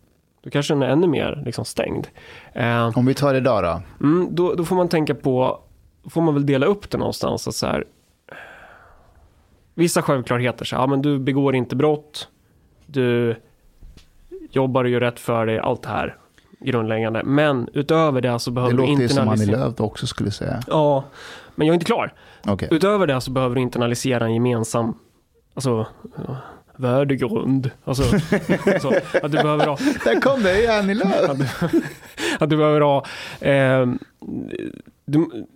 då kanske den är ännu mer liksom stängd. Eh, Om vi tar idag då. Mm, då, då får man tänka på, får man väl dela upp det någonstans. Att så här, vissa självklarheter, så här, ja, men du begår inte brott, du jobbar och gör rätt för dig, allt det här grundläggande. Men utöver det så Det behöver du låter ju som Annie internalisera... Lööf också skulle säga. Ja, men jag är inte klar. Okej. Utöver det så behöver du internalisera en gemensam, alltså, värdegrund. Alltså, så, att du behöver ha Där kom det, det är Annie Lööf. att du, att du behöver ha... Eh, du,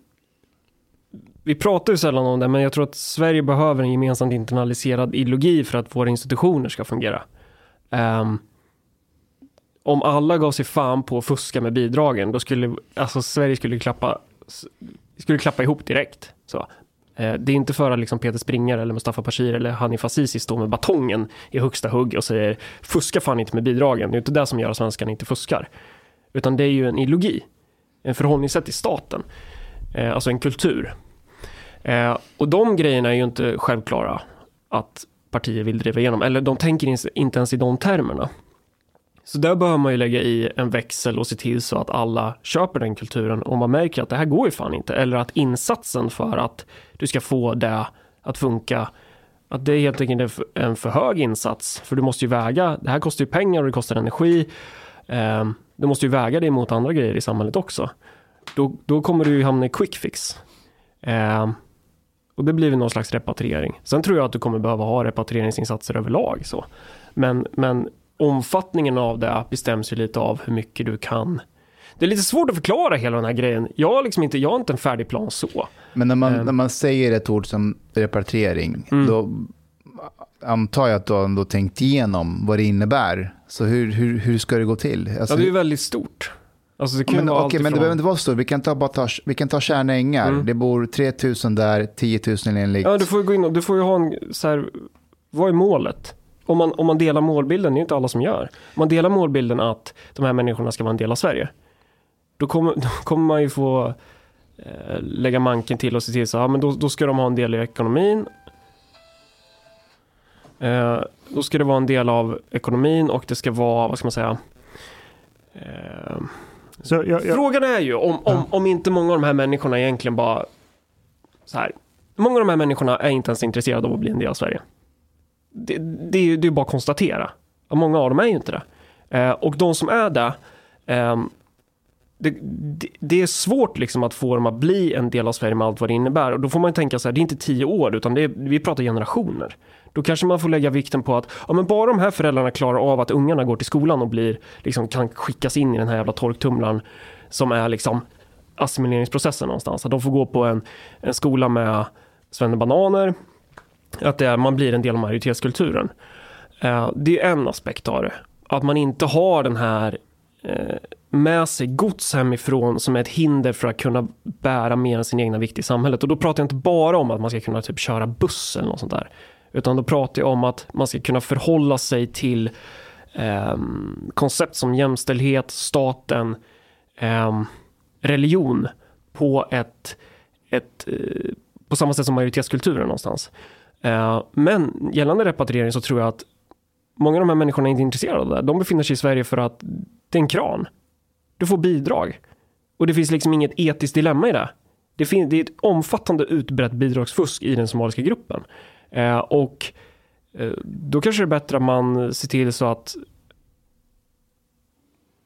vi pratar ju sällan om det, men jag tror att Sverige behöver en gemensamt internaliserad ideologi för att våra institutioner ska fungera. Ehm, om alla gav sig fan på att fuska med bidragen, då skulle alltså Sverige skulle klappa, skulle klappa ihop direkt. Så. Eh, Det är inte för att liksom Peter Springare eller Mustafa Bashir eller Hanif Azizi står med batongen i högsta hugg och säger fuska fan inte med bidragen. Det är inte det som gör att svenskarna inte fuskar. Utan det är ju en ideologi, en förhållningssätt till staten, eh, alltså en kultur. Eh, och de grejerna är ju inte självklara att partier vill driva igenom, eller de tänker inte ens i de termerna. Så där behöver man ju lägga i en växel och se till så att alla köper den kulturen och man märker att det här går ju fan inte. Eller att insatsen för att du ska få det att funka, att det är helt enkelt en för- en för hög insats. För du måste ju väga, det här kostar ju pengar och det kostar energi. Ehm, du måste ju väga det mot andra grejer i samhället också. Då, då kommer du ju hamna i quick fix. Ehm, och det blir väl någon slags repatriering. Sen tror jag att du kommer behöva ha repatrieringsinsatser överlag. Så. Men, men omfattningen av det bestäms ju lite av hur mycket du kan. Det är lite svårt att förklara hela den här grejen. Jag har liksom inte, jag har inte en färdig plan så. Men när man, Eh. när man säger ett ord som repatriering, Mm. då antar jag att du har ändå tänkt igenom vad det innebär. Så hur, hur, hur ska det gå till? Alltså, Ja, det är väldigt stort. Alltså det kan men, okej, allt men det behöver inte vara så. Vi kan ta, bara ta, vi kan ta Tjärna ängar. Mm. Det bor 3000 där, 10 000 enligt. Ja, du får ju gå in och du får ju ha en så här, vad är målet? Om man, om man delar målbilden, det är inte alla som gör. Om man delar målbilden att de här människorna ska vara en del av Sverige. Då kommer, då kommer man ju få eh, lägga manken till och se till så, ja men då, då ska de ha en del i ekonomin. Eh, då ska det vara en del av ekonomin och det ska vara, vad ska man säga, eh, jag, jag, Frågan är ju om, om, om inte många av de här människorna egentligen bara så här. Många av de här människorna är inte ens intresserade av att bli en del av Sverige. Det, det, är det är ju bara att konstatera. Många av dem är ju inte det. Eh, och de som är det, eh, det, det, det är svårt liksom att få dem att bli en del av Sverige med allt vad det innebär. Och då får man ju tänka så här, det är inte tio år, utan det är, vi pratar generationer. Då kanske man får lägga vikten på att ja, men bara de här föräldrarna klarar av att ungarna går till skolan och blir, liksom, kan skickas in i den här jävla torktumlaren som är liksom assimileringsprocessen någonstans. Att de får gå på en, en skola med bananer att det är, man blir en del av majoritetskulturen. Eh, det är en aspekt av det. Att man inte har den här eh, med sig gods hemifrån som är ett hinder för att kunna bära mer än sin egna vikt i samhället. Och då pratar jag inte bara om att man ska kunna typ köra buss eller något sånt där. Utan då pratar jag om att man ska kunna förhålla sig till eh, koncept som jämställdhet, staten, eh, religion på ett, ett eh, på samma sätt som majoritetskulturen någonstans. Eh, men gällande repatriering så tror jag att många av de här människorna är inte intresserade av det. De befinner sig i Sverige för att det är en kran. Du får bidrag. Och det finns liksom inget etiskt dilemma i det. Det, finns, det är ett omfattande utbrett bidragsfusk i den somaliska gruppen. Eh, och eh, då kanske det är bättre att man ser till så att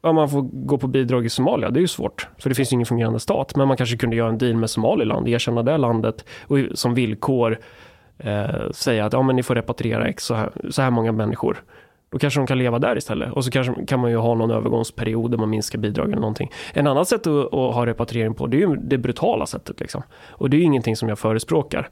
ja, man får gå på bidrag i Somalia. Det är ju svårt, för det finns ju ingen fungerande stat. Men man kanske kunde göra en deal med Somaliland, erkänna det landet och som villkor eh, säga att ja, men ni får repatriera x så här, så här många människor. Då kanske de kan leva där istället. Och så kanske kan man ju ha någon övergångsperiod där man minskar bidragen eller någonting. En annat sätt att, att ha repatriering på, det är ju det brutala sättet. Liksom. Och det är ju ingenting som jag förespråkar.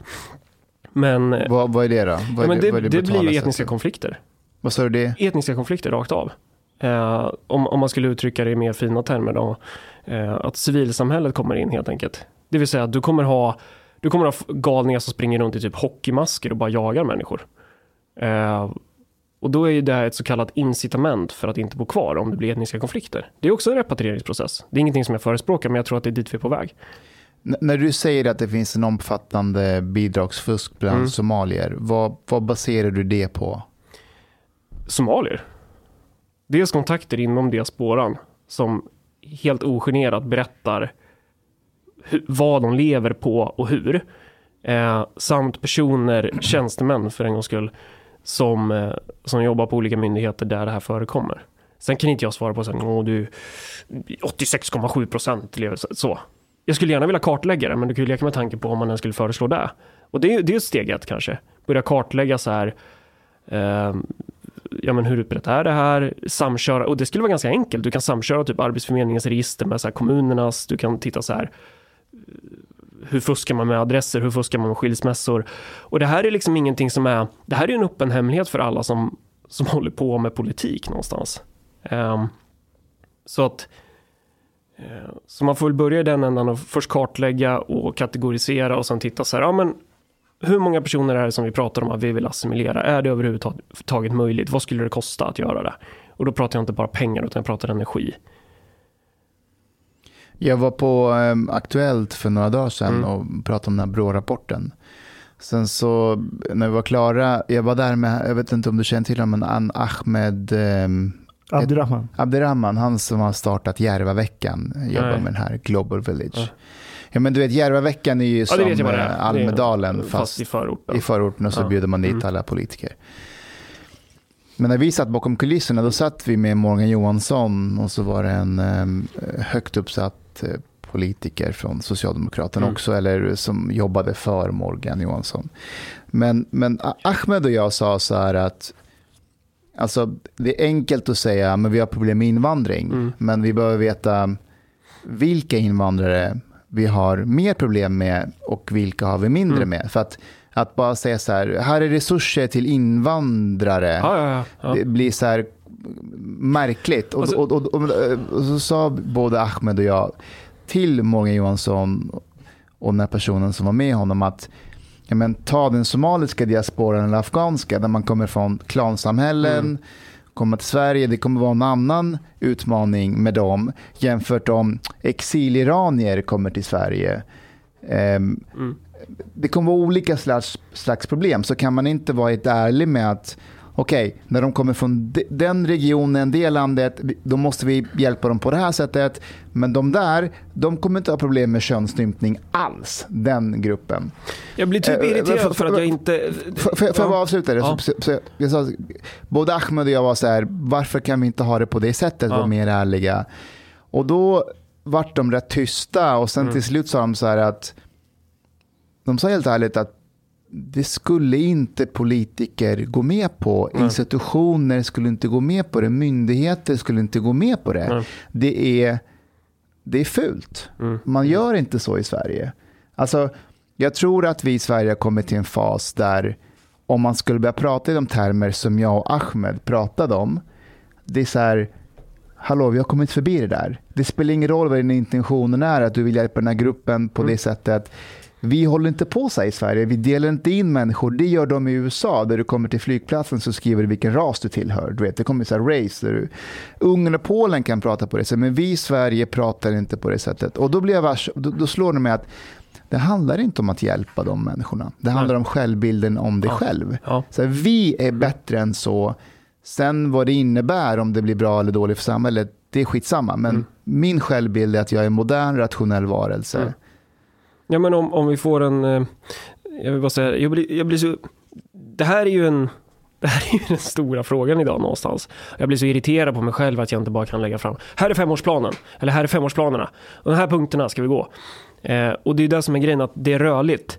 Men, Vad, vad är det då? Vad ja, är men det, vad är det, blir ju etniska sättet? konflikter. Vad sa du det? Etniska konflikter rakt av. Eh, om, om man skulle uttrycka det i mer fina termer då. Eh, att civilsamhället kommer in helt enkelt. Det vill säga att du kommer ha du kommer ha galningar som springer runt i typ hockeymasker och bara jagar människor. Eh, och då är ju det ett så kallat incitament för att inte bo kvar om det blir etniska konflikter. Det är också en repatrieringsprocess. Det är ingenting som jag förespråkar men jag tror att det är dit vi är på väg. N- när du säger att det finns en omfattande bidragsfusk bland Mm. somalier, vad, vad baserar du det på? somalier. Dels kontakter inom diasporan som helt ogenerat berättar vad de lever på och hur. Eh, samt personer, tjänstemän för en gångs skull, som, eh, som jobbar på olika myndigheter där det här förekommer. Sen kan inte jag svara på så här, "Åh, du 86,7 procent lever så- Jag skulle gärna vilja kartlägga det, men du kan ju leka med tanke på om man ens skulle föreslå det. Och det är det är ju steg ett kanske. Börja kartlägga så här, eh, ja men hur utbrett är det här? Samköra, och det skulle vara ganska enkelt. Du kan samköra typ Arbetsförmedlingens register med så här kommunernas, du kan titta så här hur fuskar man med adresser, hur fuskar man med skilsmässor? Och det här är liksom ingenting som är, det här är en öppen hemlighet för alla som, som håller på med politik någonstans. Um, så att eh, så man får väl börja i den ändan och först kartlägga och kategorisera och sen titta så här, ja men hur många personer är det som vi pratar om att vi vill assimilera? Är det överhuvudtaget möjligt? Vad skulle det kosta att göra det? Och då pratar jag inte bara pengar utan jag pratar energi. Jag var på eh, Aktuellt för några dagar sedan Mm. och pratade om den här BRÅ-rapporten. Sen så när vi var klara, jag var där med, jag vet inte om du känner till honom, men An Ahmed eh, Abdirahman. Abderrahman, han som har startat Järvaveckan, jobbar Nej. med den här Global Village. Ja. Ja. men du vet Järvaveckan är ju Ja, som det eh, är. Almedalen är, fast i förorten. i förorten och så Ja. bjuder man dit Mm. alla politiker. Men när vi satt bakom kulisserna då satt vi med Morgan Johansson och så var det en eh, högt uppsatt politiker från Socialdemokraterna Mm. också, eller som jobbade för Morgan Johansson. Men, men Ahmed och jag sa så här att alltså, det är enkelt att säga men vi har problem med invandring, Mm. men vi behöver veta vilka invandrare vi har mer problem med och vilka har vi mindre Mm. med. För att, att bara säga så här, här är resurser till invandrare, ja, ja. ja. det blir så här märkligt. Och, Alltså- och, och, och, så sa både Ahmed och jag till Morgan Johansson och den här personen som var med honom att ja, men, ta den somaliska diasporan eller afghanska där man kommer från klansamhällen, Mm. komma till Sverige, det kommer vara en annan utmaning med dem jämfört om exiliranier kommer till Sverige. Ehm, Mm. det kommer vara olika slags, slags problem. Så kan man inte vara helt ärlig med att okej, när de kommer från de, den regionen, det landet, då måste vi hjälpa dem på det här sättet. Men de där, de kommer inte ha problem med könsstympning alls, den gruppen. Jag blir typ Eh, irriterad för- för att jag inte... Får jag bara avsluta det? Ja. Så, så, jag sa, både Ahmed och jag var så här, varför kan vi inte ha det på det sättet, Ja. vara mer ärliga? Och då vart de rätt tysta och sen Mm. till slut sa de så här att, de sa helt ärligt att det skulle inte politiker gå med på. Nej. Institutioner skulle inte gå med på det. Myndigheter skulle inte gå med på det. Nej. Det är, det är fult. Mm. Man gör inte så i Sverige. Alltså, jag tror att vi i Sverige har kommit till en fas där om man skulle börja prata i de termer som jag och Ahmed pratade om. Det är så här, hallå vi har kommit förbi det där. Det spelar ingen roll vad din intention är, att du vill hjälpa den här gruppen på Mm. det sättet. Vi håller inte på så här i Sverige. Vi delar inte in människor. Det gör de i USA där du kommer till flygplatsen så skriver du vilken ras du tillhör. Du vet, det kommer så här race. Där du... Ungern och Polen kan prata på det sättet men vi i Sverige pratar inte på det sättet. Och då, blir jag vars... då, då slår det mig att det handlar inte om att hjälpa de människorna. Det handlar om självbilden om dig Ja. själv. Ja. Så här, vi är bättre än så. Sen vad det innebär, om det blir bra eller dåligt för samhället, det är skitsamma. Men Mm. min självbild är att jag är en modern, rationell varelse. Mm. Ja men om, om vi får en, eh, jag vill bara säga, jag blir, jag blir så, det här är ju en, det här är ju den stora frågan idag någonstans. Jag blir så irriterad på mig själv att jag inte bara kan lägga fram, här är femårsplanen, eller här är femårsplanerna, och de här punkterna ska vi gå. Eh, och det är det som är grejen, att det är rörligt.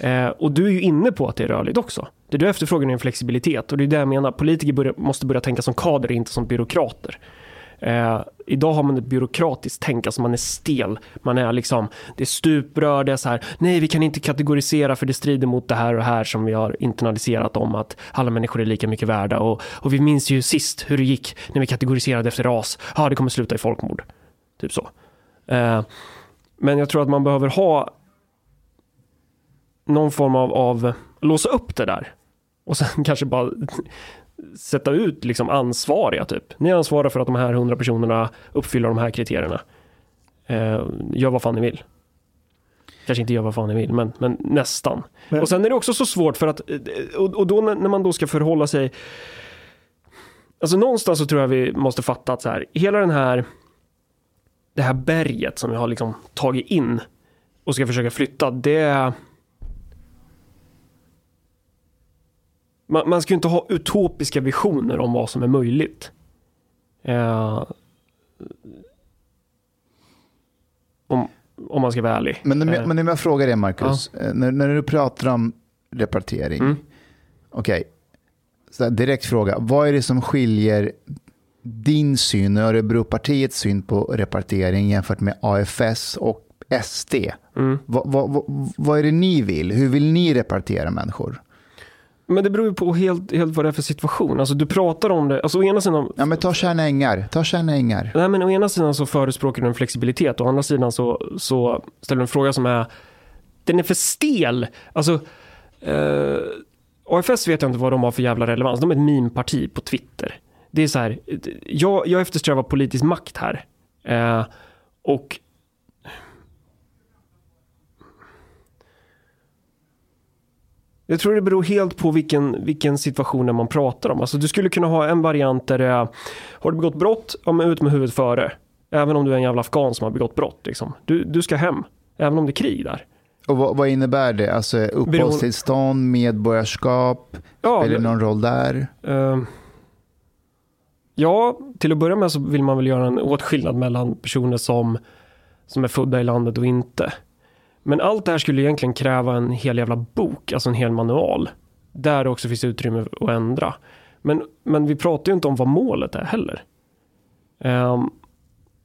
Eh, och du är ju inne på att det är rörligt också. Det du efterfrågar är en flexibilitet och det är det jag menar. Politiker börja, måste börja tänka som kader, inte som byråkrater. Eh, idag har man ett byråkratiskt tänk, alltså man är stel. Man är liksom, det är stuprör, det är så här, nej vi kan inte kategorisera för det strider mot det här och det här som vi har internaliserat om att alla människor är lika mycket värda. Och, och vi minns ju sist hur det gick när vi kategoriserade efter ras. Ja, det kommer sluta i folkmord. Typ så. Eh, men jag tror att man behöver ha någon form av, av låsa upp det där. Och sen kanske bara sätta ut liksom ansvariga typ. Ni är ansvariga för att de här hundra personerna uppfyller de här kriterierna. Eh, gör vad fan ni vill. Kanske inte gör vad fan ni vill, men, men nästan. Men- och sen är det också så svårt för att, eh, och, och då när när man då ska förhålla sig Alltså någonstans så tror jag vi måste fatta att så här, hela den här det här berget som vi har liksom tagit in och ska försöka flytta, det man, man ska ju inte ha utopiska visioner om vad som är möjligt. Eh, om, om man ska vara ärlig. Men, Eh, men om jag frågar dig, Marcus. eh, När, när du pratar om repartering. Mm. Okej, så här, direkt fråga. Vad är det som skiljer din syn Örebropartiets syn på repartering jämfört med AFS och SD? mm. Vad, vad, vad, vad är det ni vill? Hur vill ni repartera människor? Men det beror ju på helt, helt vad det är för situation. Alltså du pratar om det, alltså å ena sidan Ja, men ta Tjärna Ängar. Ta Tjärna Ängar. Nej, men å ena sidan så förespråkar du en flexibilitet, å andra sidan så, så ställer du en fråga som är, den är för stel. Alltså, eh, AFS vet jag inte vad de har för jävla relevans. De är ett meme-parti på Twitter. Det är så här, jag, jag eftersträvar politisk makt här. Eh, och Jag tror det beror helt på vilken, vilken situation man pratar om. Alltså du skulle kunna ha en variant där det är, har du begått brott, ja men ut med huvudet före. Även om du är en jävla afghan som har begått brott. Liksom. Du, du ska hem, även om det är krig där. Och vad, vad innebär det? Alltså uppehållstillstånd, medborgarskap? Ja, Spelar det någon roll där? Eh, ja, till att börja med så vill man väl göra en åtskillnad mellan personer som, som är födda i landet och inte. Men allt det här skulle egentligen kräva en hel jävla bok, alltså en hel manual. Där det också finns utrymme att ändra. Men, men vi pratar ju inte om vad målet är heller. Ehm,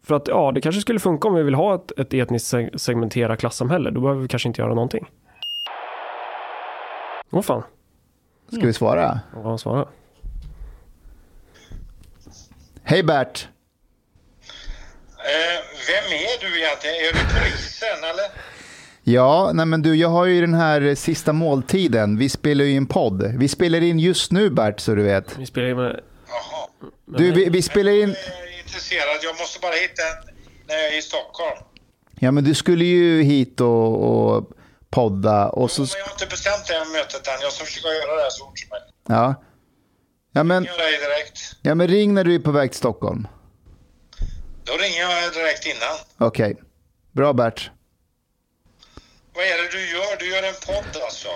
för att ja, det kanske skulle funka om vi vill ha ett, ett etniskt seg- segmenterat klassamhälle. Då behöver vi kanske inte göra någonting. Åh fan, Ska vi svara? han svarade? Hej Bert! Eh, vem är du egentligen? Är du polisen eller? Ja, nej men du, jag har ju den här sista måltiden. Vi spelar ju en podd. Vi spelar in just nu Bert, så du vet. Vi spelar ju med Jaha. Du, vi, vi spelar in... Jag är intresserad. Jag måste bara hitta en när jag är i Stockholm. Ja, men du skulle ju hit och, och podda och så... Men jag har inte bestämt det här mötet än. Jag ska försöka göra det här så fort som möjligt. Ja. Ja men, Jag dig direkt. ja, men ring när du är på väg till Stockholm. Då ringer jag direkt innan. Okej. Bra Bert. Vad är det du gör? Du gör en podd alltså?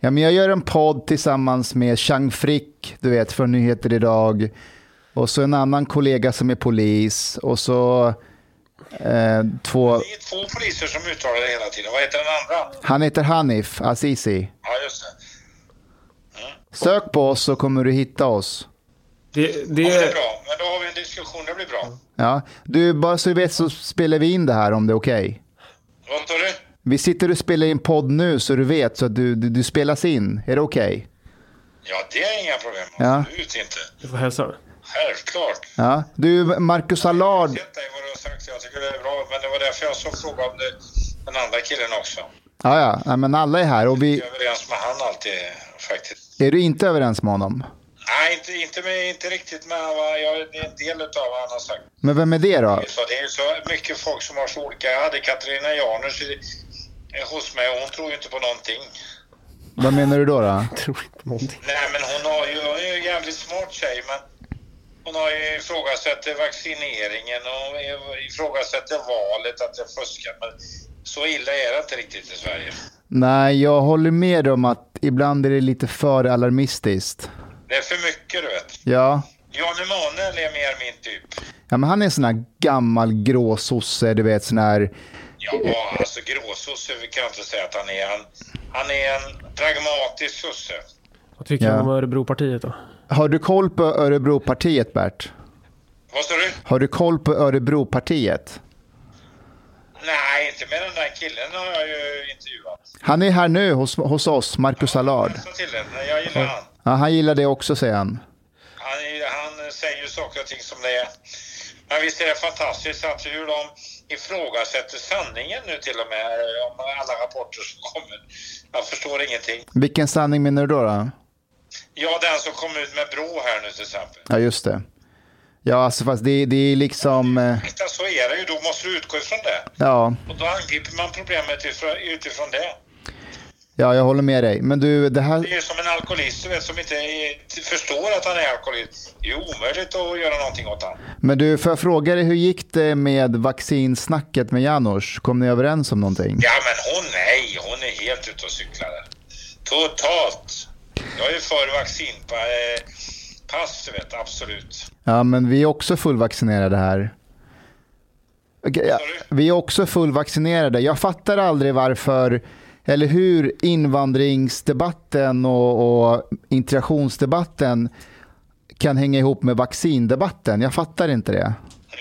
Ja, men jag gör en podd tillsammans med Chang Frick, du vet, från Nyheter Idag. Och så en annan kollega som är polis. Och så eh, två... Det är två poliser som uttalar det hela tiden. Vad heter den andra? Han heter Hanif Azizi. Ja, just det. Sök på oss så kommer du hitta oss. Det, det, Ja, det är bra. Men då har vi en diskussion. Det blir bra. Ja, du, bara så du vet så spelar vi in det här om det är okej. Vad sa du? Vi sitter och spelar in podd nu så du vet så att du, du, du spelas in. Är det okej? Ja, det är inga problem. Ja. Absolut inte. du får hälsa. Självklart. Ja. Du, Marcus Allard. sett dig vad du har sagt. Jag tycker det är bra. Men det var därför jag så frågade om det, den andra killen också. Ja, ja, ja, men alla är här och vi... Jag är överens med han alltid faktiskt. Är du inte överens med honom? Nej, inte, inte, med, inte riktigt med vad jag, det är en del av vad han har sagt. Men vem är det då? Så det är ju så mycket folk som har så olika. Jag hade Katarina Janers i- hos mig och hon tror ju inte på någonting. Vad menar du då? då? tror inte någonting. Nej, men hon har ju, hon är ju en jävligt smart tjej, men hon har ju ifrågasatt vaccineringen och ifrågasatt valet, att det fuskat. Men så illa är det inte riktigt i Sverige. Nej, jag håller med om att ibland är det lite för alarmistiskt. Det är för mycket, du vet. Ja, Jan Emanuel är mer min typ. ja men han är en sån här gammal gråsosse, du vet sån här... Ja, alltså gråsosse kan jag inte säga att han är. Han, Han är en pragmatisk sosse. Vad tycker Ja. om Örebropartiet då? Har du koll på Örebropartiet, Bert? Vad sa du? Har du koll på Örebropartiet? Nej, inte med den där killen har jag ju intervjuat. Han är här nu hos, hos oss, Marcus Allard. Hälsa till den. Jag gillar han. Ja, han gillar det också, säger han. Han, är- han säger ju saker och ting som det är. Men visst är det fantastiskt att hur de ifrågasätter sanningen nu till och med eh, om alla rapporter som kommer. Jag förstår ingenting. Vilken sanning menar du då? då? Ja, den som kom ut med Bro här nu till exempel. Ja, just det. Ja, alltså fast det, det är liksom... eh, Exakt så är det ju. Då måste du utgå ifrån det. Ja, Och då angriper man problemet utifrån, utifrån det. Ja, jag håller med dig. Men du, det här... Det är ju som en alkoholist vet, som inte förstår att han är alkoholist. Det är omöjligt att göra någonting åt han. Men du, får jag fråga dig, hur gick det med vaccinsnacket med Janusz? Kom ni överens om någonting? Ja, men hon nej, hon är helt ute och cyklar. Totalt. Jag är för vaccinpass, du vet, absolut. Ja, men vi är också fullvaccinerade här. Vi är också fullvaccinerade. Jag fattar aldrig varför, eller hur invandringsdebatten och, och integrationsdebatten kan hänga ihop med vaccindebatten. Jag fattar inte det.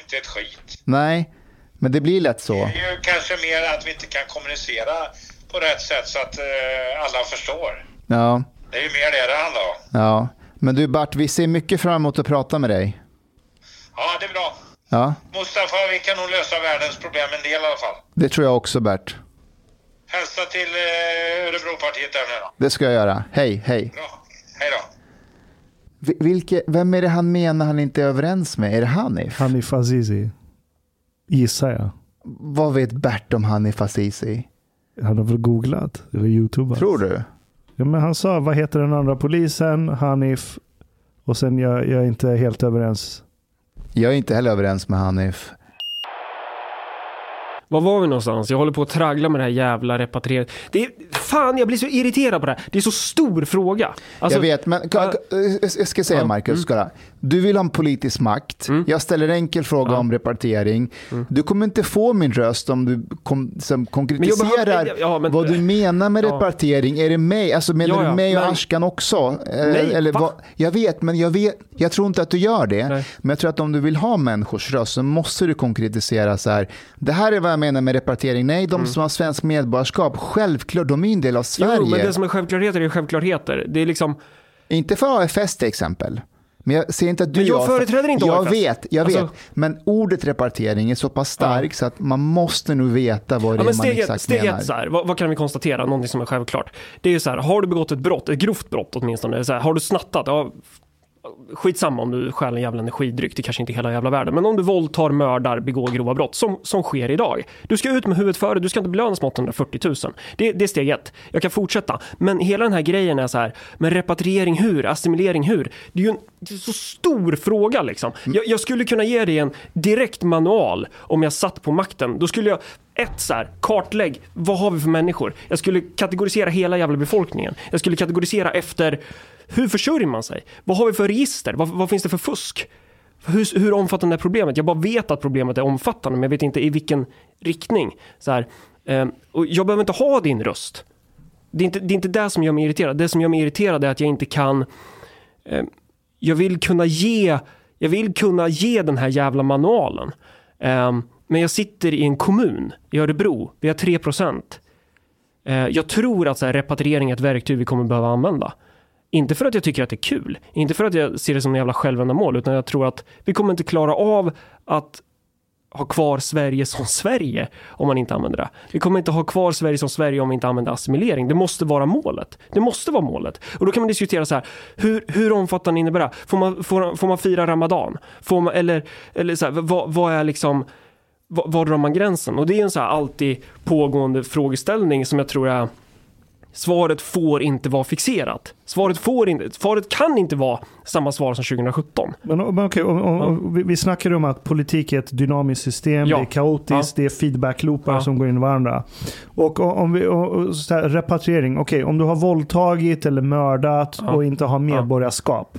Inte ett skit. Nej, men det blir lätt så. Det är ju kanske mer att vi inte kan kommunicera på rätt sätt så att eh, alla förstår. Ja, Det är ju mer det det handlar om. ja. Men du Bart, vi ser mycket fram emot att prata med dig. Ja, det är bra. Ja, Mustafa, vi kan nog lösa världens problem en del i alla fall. det tror jag också Bert. Hälsa till eh, Örebropartiet där nu då. Det ska jag göra. Hej, hej. Bra. Hej då. Vi- Vilke, vem är det han menar han inte är överens med? Är det Hanif? Hanif Azizi. Gissar jag. Vad vet Bert om Hanif Azizi? Han har väl googlat eller youtubat. Tror du? Ja, men han sa, vad heter den andra polisen? Hanif. Och sen jag, jag är inte helt överens. Jag är inte heller överens med Hanif. Var var vi någonstans? Jag håller på att traggla med det här jävla repatrieringen. Det är, fan, jag blir så irriterad på det här. Det är så stor fråga. Alltså, jag vet, men ka- jag ska säga Ja, Marcus, kolla. du vill ha en politisk makt. Jag ställer en enkel fråga om repatriering. Du kommer inte få min röst om du kom, som konkretiserar behöver- ja, men- vad du menar med Ja. repatriering. Är det mig? Alltså menar Ja, ja, du mig och Ashkan också? Eh, Nej, Eller va? Jag vet, men jag, vet, jag tror inte att du gör det. Nej. Men jag tror att om du vill ha människors röst så måste du konkretisera så här. Det här är vad jag menar med repatriering. Nej, de som har svensk medborgarskap, självklart, de är en del av Sverige. Mm. Jo, men det som är självklarheter är självklarheter. Det är liksom... Inte för AFS till exempel. Men jag ser inte att du Men jag företräder inte Jag AFS. vet, jag Alltså- vet. Men ordet repatriering är så pass starkt så att man måste nog veta vad det Ja, är men man steg ett, exakt steg menar. så här, vad, vad kan vi konstatera? Någonting som är självklart. Det är ju så här, har du begått ett brott, ett grovt brott åtminstone, så här, har du snattat, ja, skitsamma om du stjäl en jävla energidryck, det kanske inte är hela jävla världen, men om du våldtar, mördar, begår grova brott, som, som sker idag. Du ska ut med huvudet före, du ska inte belönas med 840 000. Det, det är steg ett. Jag kan fortsätta. Men hela den här grejen är så här, men repatriering hur? Assimilering hur? Det är ju en, är så stor fråga liksom. Jag, jag skulle kunna ge dig en direkt manual om jag satt på makten. Då skulle jag ett så här, kartlägg, vad har vi för människor? Jag skulle kategorisera hela jävla befolkningen. Jag skulle kategorisera efter hur försörjer man sig? Vad har vi för register? Vad, vad finns det för fusk? Hur, hur omfattande är problemet? Jag bara vet att problemet är omfattande, men jag vet inte i vilken riktning. Så här, eh, och jag behöver inte ha din röst. Det är, inte, det är inte det som gör mig irriterad. Det som gör mig irriterad är att jag inte kan... Eh, jag vill kunna ge... Jag vill kunna ge den här jävla manualen. Eh, men jag sitter i en kommun i Örebro. Vi har 3 procent. Eh, jag tror att så här, repatriering är ett verktyg vi kommer behöva använda. Inte för att jag tycker att det är kul, inte för att jag ser det som en jävla självändamål, utan jag tror att vi kommer inte klara av att ha kvar Sverige som Sverige om man inte använder det. Vi kommer inte ha kvar Sverige som Sverige om vi inte använder assimilering. Det måste vara målet. Det måste vara målet. Och då kan man diskutera så här, hur, hur omfattande innebär det? Får man, får, får man fira Ramadan? Får man, eller eller så här, vad, vad är liksom var, drar man gränsen? Och det är en så här alltid pågående frågeställning som jag tror är Svaret får inte vara fixerat. Svaret, får inte, svaret kan inte vara samma svar som 2017. Men, men okej, om, om, om, vi, vi snackar om att politik är ett dynamiskt system, Ja. det är kaotiskt, det är feedbackloopar Ja. som går in i varandra. Och om vi, och, och, så här, repatriering, okej, om du har våldtagit eller mördat Ja. och inte har medborgarskap.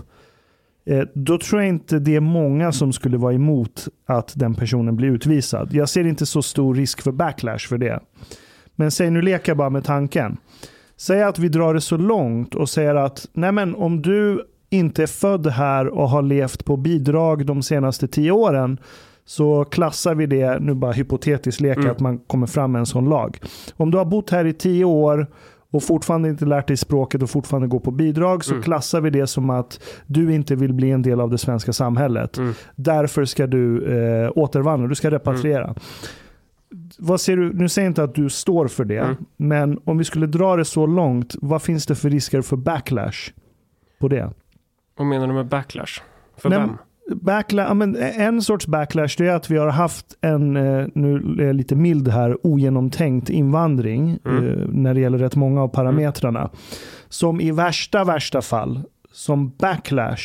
Eh, då tror jag inte det är många som skulle vara emot att den personen blir utvisad. Jag ser inte så stor risk för backlash för det. Men säg nu leker jag bara med tanken. Säg att vi drar det så långt och säger att nej men om du inte är född här och har levt på bidrag de senaste tio åren så klassar vi det, nu bara hypotetiskt leka Mm. att man kommer fram med en sån lag. Om du har bott här i tio år och fortfarande inte lärt dig språket och fortfarande går på bidrag så Mm. klassar vi det som att du inte vill bli en del av det svenska samhället. Mm. Därför ska du eh, återvandra, du ska repatriera. Vad ser du, nu säger jag inte att du står för det, Mm. men om vi skulle dra det så långt, vad finns det för risker för backlash på det? Vad menar du med backlash? För Nej, vem? Backla- men en sorts backlash det är att vi har haft en, eh, nu är jag lite mild här, ogenomtänkt invandring Mm. eh, när det gäller rätt många av parametrarna. Som i värsta, värsta fall, som backlash,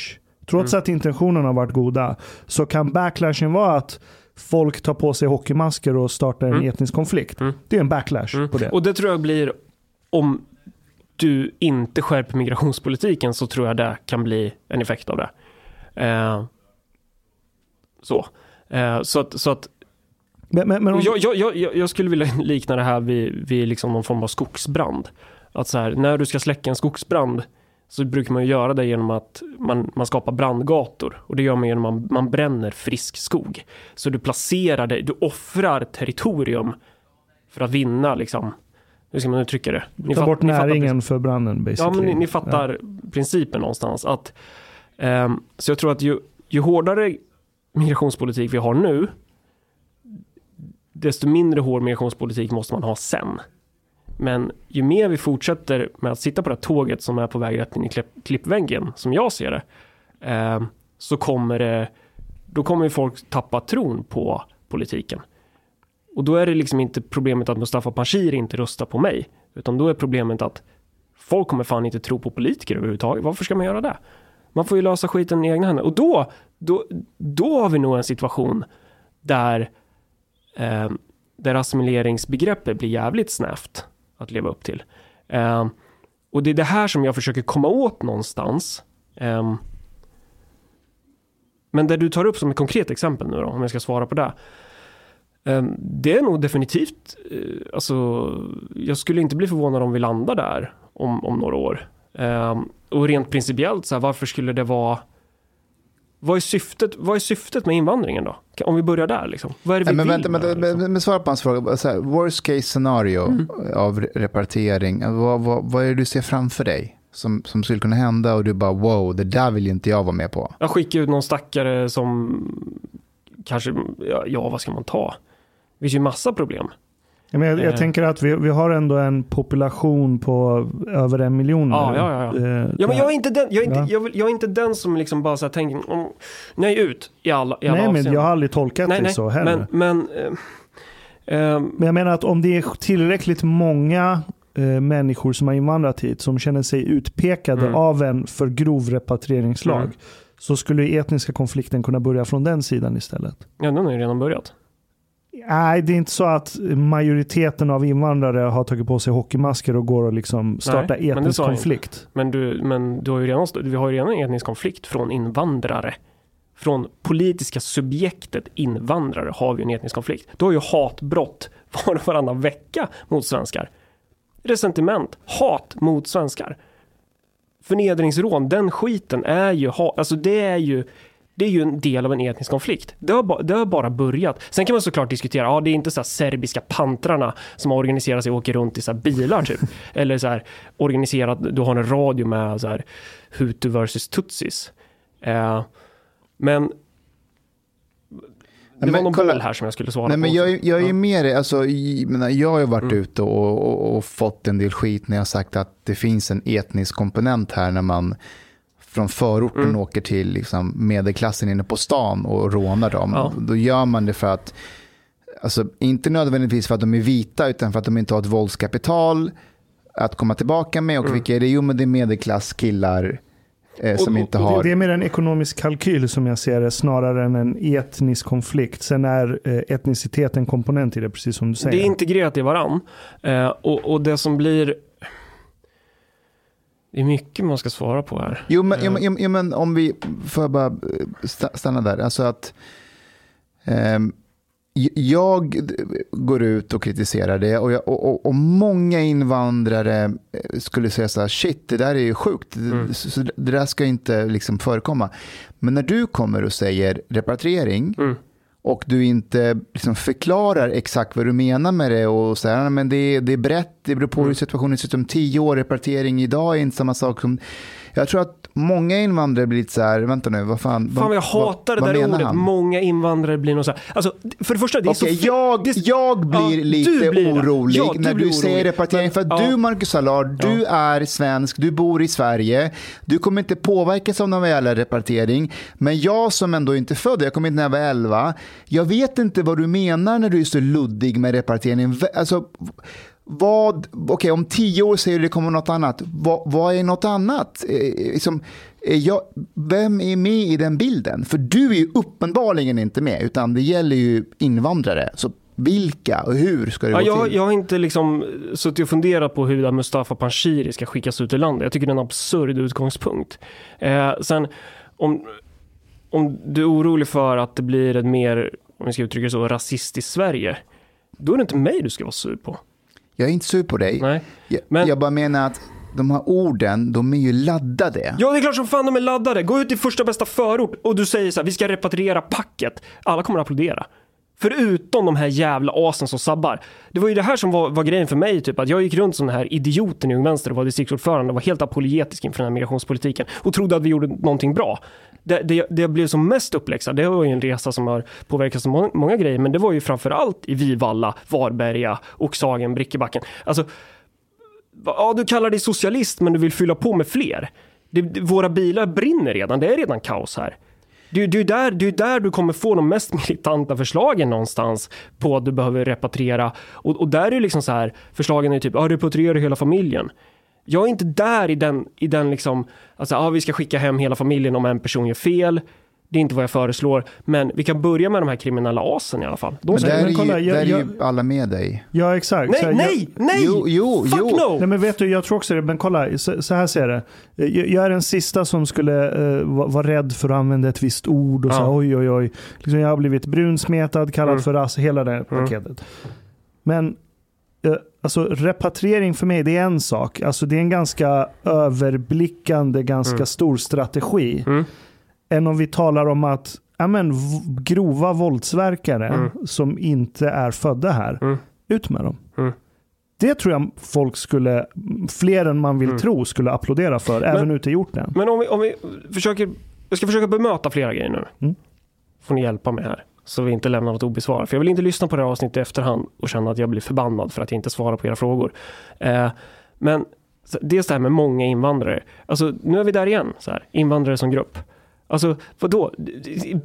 trots Mm. att intentionerna har varit goda, så kan backlashen vara att folk tar på sig hockeymasker och startar en Mm. etnisk konflikt. Mm. Det är en backlash Mm. på det. Och det tror jag blir, om du inte skärper migrationspolitiken så tror jag det kan bli en effekt av det. Eh, så. Eh, så att, så att Men, men, men om, jag, jag, jag, jag- skulle vilja likna det här vid, vid liksom någon form av skogsbrand. Att så här, när du ska släcka en skogsbrand så brukar man ju göra det genom att man, man skapar brandgator. Och det gör man genom att man, man bränner frisk skog. Så du placerar det, du offrar territorium för att vinna liksom. Hur ska man uttrycka det? Ni ta bort näringen för branden Ja, basically. men ni, ni fattar principen någonstans. Att, ehm, så jag tror att ju, ju hårdare migrationspolitik vi har nu, desto mindre hård migrationspolitik måste man ha sen. Men ju mer vi fortsätter med att sitta på det här tåget som är på väg rätt in i klipp, klippväggen, som jag ser det, eh, så kommer det, då kommer ju folk tappa tron på politiken. Och då är det liksom inte problemet att Mustafa Panshir inte röstar på mig, utan då är problemet att folk kommer fan inte tro på politiker överhuvudtaget. Varför ska man göra det? Man får ju lösa skiten i egna händer. Och då, då, då har vi nog en situation där, eh, där assimileringsbegreppet blir jävligt snävt att leva upp till. Eh, och det är det här som jag försöker komma åt någonstans. Eh, men det du tar upp som ett konkret exempel nu då, om jag ska svara på det. Eh, Det är nog definitivt, eh, alltså jag skulle inte bli förvånad om vi landar där om, om några år. Eh, Och rent principiellt, så här, varför skulle det vara vad är, syftet, vad är syftet med invandringen då? Om vi börjar där liksom. Vad är det vi men vill vänta, men, liksom? men, men svara på hans fråga. Så här, worst case scenario Mm. av re- repatriering. Vad, vad, vad är det du ser framför dig som, som skulle kunna hända och du bara wow, det där vill ju inte jag vara med på. Jag skickar ut någon stackare som kanske, ja, ja vad ska man ta? Det finns ju massa problem. Ja, men jag, jag Eh. tänker att vi, vi har ändå en population på över en miljon Ja, ja, ja, ja. Eh, Ja, men jag är inte den, jag är inte, Ja. jag, vill, jag är inte den som liksom bara så här tänker, om, nej ut i alla, i alla Nej, men avseenden. jag har aldrig tolkat nej, det nej, så heller. men, men eh, eh, Men jag menar att om det är tillräckligt många eh, människor som har invandrat hit som känner sig utpekade Mm. av en för grov repatrieringslag Mm. så skulle etniska konflikten kunna börja från den sidan istället. ja, den har ju redan börjat. Nej, det är inte så att majoriteten av invandrare har tagit på sig hockeymasker och går och liksom startar men det etnisk jag konflikt. Men du, men du har ju redan, vi har ju redan en etnisk konflikt från invandrare. Från politiska subjektet invandrare har vi en etnisk konflikt. Du har ju hatbrott var och varannan vecka mot svenskar. Resentiment, hat mot svenskar. Förnedringsrån, den skiten är ju, ha, alltså det är ju det är ju en del av en etnisk konflikt. Det har, ba, det har bara börjat. Sen kan man såklart diskutera, ja det är inte så här serbiska pantrarna som har organiserat sig och åker runt i så bilar typ. Eller så här organiserat, du har en radio med så här Hutu versus Tutsis. Eh, men det var någon kolla- boll här som jag skulle svara Nej, på. men jag, är- jag är ju med alltså, i- menar, Jag har ju varit Mm. ute och, och, och fått en del skit när jag sagt att det finns en etnisk komponent här när man från förorten Mm. åker till liksom, medelklassen inne på stan och rånar dem. Ja. Då gör man det för att, alltså, inte nödvändigtvis för att de är vita, utan för att de inte har ett våldskapital att komma tillbaka med. Och Mm. vilka är det? Jo, men det är medelklasskillar eh, som Och- inte har... Det är mer en ekonomisk kalkyl som jag ser det, snarare än en etnisk konflikt. Sen är eh, etnicitet en komponent i det, precis som du säger. Det är integrerat i varann. Eh, och, och det som blir... Det är mycket man ska svara på här. Jo, men, jo, Eh. men, jo, jo, men om vi, får jag bara eh, sta- stanna där, alltså att ehm, jag går ut och kritiserar det och, jag, och, och, och, många invandrare eh, skulle säga så här, shit, det där är ju sjukt, mm. så det där ska inte liksom förekomma. Men när du kommer och säger repatriering mm. Och du inte liksom förklarar exakt vad du menar med det och säger men det, det är brett, det beror på hur mm. situationen ser ut om tio år, repatriering idag är inte samma sak som jag tror att många invandrare blir lite så här, vänta nu, vad fan. Fan vad jag hatar vad, det där ordet, han? många invandrare blir något så här. Alltså, för det första, det är okay, så jag, det, jag blir ja, lite blir orolig ja, när du säger repatriering. För att ja. du, Marcus Allard, du är svensk, du bor i Sverige. Du kommer inte påverkas av någon jävla repatriering. Men jag som ändå inte är född, jag kom hit när jag var 11. Jag vet inte vad du menar när du är så luddig med repatriering. Alltså, vad, okay, om tio år säger du det kommer något annat. Vad, vad är något annat? Eh, liksom, är jag, vem är med i den bilden? För du är ju uppenbarligen inte med, utan det gäller ju invandrare. Så vilka och hur ska det ja, gå jag, till? Jag har inte liksom suttit och funderat på hur Mustafa Panshiri ska skickas ut ur landet. Jag tycker det är en absurd utgångspunkt. Eh, sen om, om du är orolig för att det blir ett mer, om vi ska uttrycka det så, rasistiskt Sverige. Då är det inte mig du ska vara sur på. Jag är inte sur på dig. Nej. Jag, men... jag bara menar att de här orden, de är ju laddade. Ja, det är klart som fan de är laddade. Gå ut i första bästa förort och du säger så här, vi ska repatriera packet. Alla kommer att applådera. Förutom de här jävla asen som sabbar. Det var ju det här som var, var grejen för mig, typ att jag gick runt som den här idioten i Ung Vänster och var distriktsordförande och var helt apologetisk inför den här migrationspolitiken och trodde att vi gjorde någonting bra. Det, det, det jag blev som mest uppläxad, det var ju en resa som har påverkat många, många grejer, men det var ju framförallt i Vivalla, Varberga, Oxhagen, Brickebacken. Alltså, ja, du kallar dig socialist, men du vill fylla på med fler. Det, våra bilar brinner redan, det är redan kaos här. Det, det, är där, det är där du kommer få de mest militanta förslagen någonstans på att du behöver repatriera. Och, och där är ju liksom så här, förslagen är typ, ja, repatriera hela familjen. Jag är inte där i den, i den liksom, alltså, ja, vi ska skicka hem hela familjen om en person gör fel. Det är inte vad jag föreslår, men vi kan börja med de här kriminella asen i alla fall. De men där, är, ju, kolla, jag, där är ju alla med dig. Ja, exakt. Nej, här, nej, jag, nej! Jo, jo, Fuck jo. no! Nej, men vet du, jag tror också det, men kolla, så, så här ser det. Jag, jag, är den sista som skulle uh, vara var rädd för att använda ett visst ord och ja. så oj, oj, oj. Liksom, jag har blivit brunsmetad, kallad mm. för ras, hela det här mm. paketet. Men uh, Alltså repatriering för mig, det är en sak. Alltså det är en ganska överblickande, ganska mm. stor strategi. Mm. Än om vi talar om att ja, men, grova våldsverkare mm. som inte är födda här, mm. ut med dem. Mm. Det tror jag folk skulle, fler än man vill mm. tro, skulle applådera för, men, även ute i orten. Men om vi, om vi försöker, jag ska försöka bemöta flera grejer nu. Mm. Får ni hjälpa mig här. Så vi inte lämnar något obesvarat. För jag vill inte lyssna på det här avsnittet i efterhand och känna att jag blir förbannad för att jag inte svarar på era frågor. Eh, men dels det här med många invandrare. Alltså nu är vi där igen, så här, invandrare som grupp. Alltså vadå?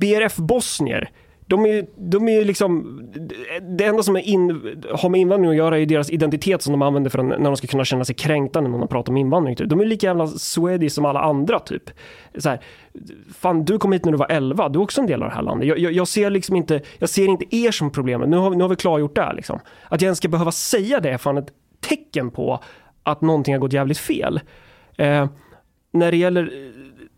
BRF-bosnier. De är, de är liksom, det enda som är in, har med invandring att göra är deras identitet som de använder för när de ska kunna känna sig kränkta när någon pratar om invandring. Typ. De är lika jävla swedish som alla andra typ. Så här, fan du kom hit när du var 11, du är också en del av det här landet. Jag, jag, jag ser liksom inte, jag ser inte er som problemet, nu har, nu har vi klargjort det liksom. Att jag ens ska behöva säga det är fan ett tecken på att någonting har gått jävligt fel. Eh, när det gäller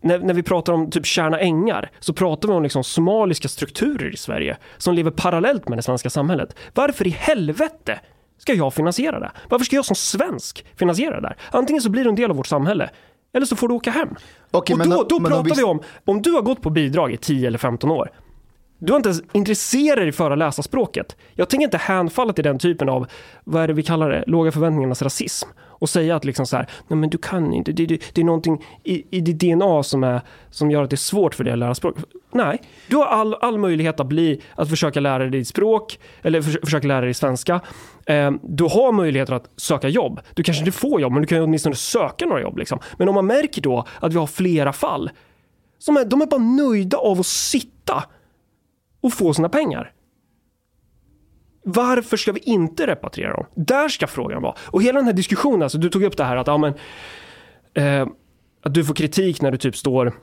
när, när, vi pratar om typ Kärna Ängar så pratar vi om liksom somaliska strukturer i Sverige som lever parallellt med det svenska samhället. Varför i helvete ska jag finansiera det? Varför ska jag som svensk finansiera det där? Antingen så blir du en del av vårt samhälle eller så får du åka hem. Okay, och då, då pratar vi... vi om, om du har gått på bidrag i 10 eller 15 år du är inte ens intresserad dig för att läsa språket. Jag tänker inte hänfalla till den typen av, vad är det vi kallar det, låga förväntningarnas rasism. Och säga att liksom så här, nej men du kan inte, det, det, det är någonting i, i ditt DNA som, är, som gör att det är svårt för dig att lära språk. Nej, du har all, all möjlighet att bli, att försöka lära dig språk, eller för, försöka lära dig svenska. Eh, du har möjligheter att söka jobb. Du kanske inte får jobb, men du kan åtminstone söka några jobb. Liksom. Men om man märker då att vi har flera fall, som är, de är bara nöjda av att sitta och få sina pengar. Varför ska vi inte repatriera dem? Där ska frågan vara. Och hela den här diskussionen, alltså, du tog upp det här att, ja, men, eh, att du får kritik när du typ står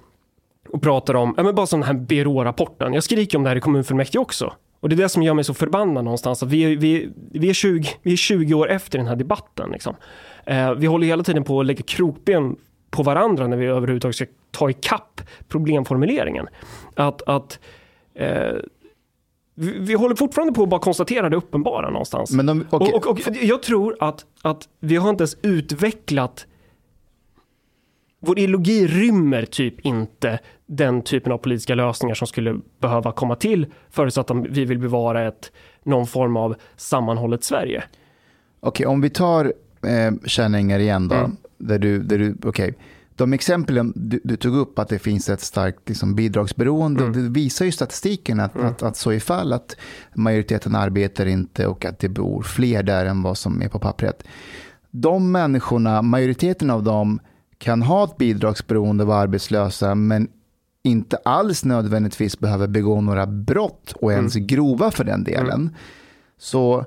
och pratar om, ja men bara som den här BRÅ-rapporten. Jag skriker om det här i kommunfullmäktige också. Och det är det som gör mig så förbannad någonstans. Att vi, vi, vi, är, 20, vi är 20 år efter den här debatten. Liksom. Eh, vi håller hela tiden på att lägga krokben på varandra när vi överhuvudtaget ska ta ikapp problemformuleringen. Att, att eh, vi, vi håller fortfarande på att bara konstatera det uppenbara någonstans. Men de, okej, och, och, och jag tror att, att vi har inte ens utvecklat vår ideologi rymmer typ inte den typen av politiska lösningar som skulle behöva komma till förutsatt att vi vill bevara ett, någon form av sammanhållet Sverige. okej, om vi tar eh, Kärnängar igen då. Mm. Där du, där du, okej. De exemplen du, du tog upp att det finns ett starkt liksom, bidragsberoende. Mm. Och det visar ju statistiken att, att, att så är fall att majoriteten arbetar inte och att det bor fler där än vad som är på pappret. De människorna, majoriteten av dem kan ha ett bidragsberoende, vara arbetslösa, men inte alls nödvändigtvis behöver begå några brott och ens Mm. grova för den delen. Så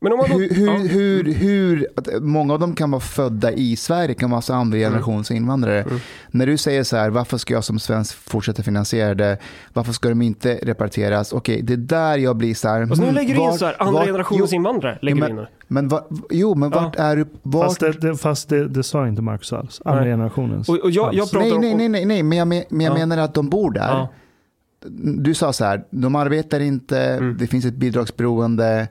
Men om man då, hur, hur, ja. hur, hur, många av dem kan vara födda i Sverige, kan vara så andra Mm. generations invandrare. När du säger så här, varför ska jag som svensk fortsätta finansiera det? Varför ska de inte repatrieras? Okej, det är där jag blir så här. Alltså nu hmm, lägger du in så här, andra vart- generationens jo, invandrare. Lägger jo, du in. Men, va, jo, men Ja. vart är du? Vart, Fast, det, det, fast det, det sa inte Marcus alls. Andra Nej. generationens. Och, och jag, jag nej, nej, nej, nej, nej, men jag, men men jag Ja. menar att de bor där. Ja. Du sa så här, de arbetar inte, Mm. det finns ett bidragsberoende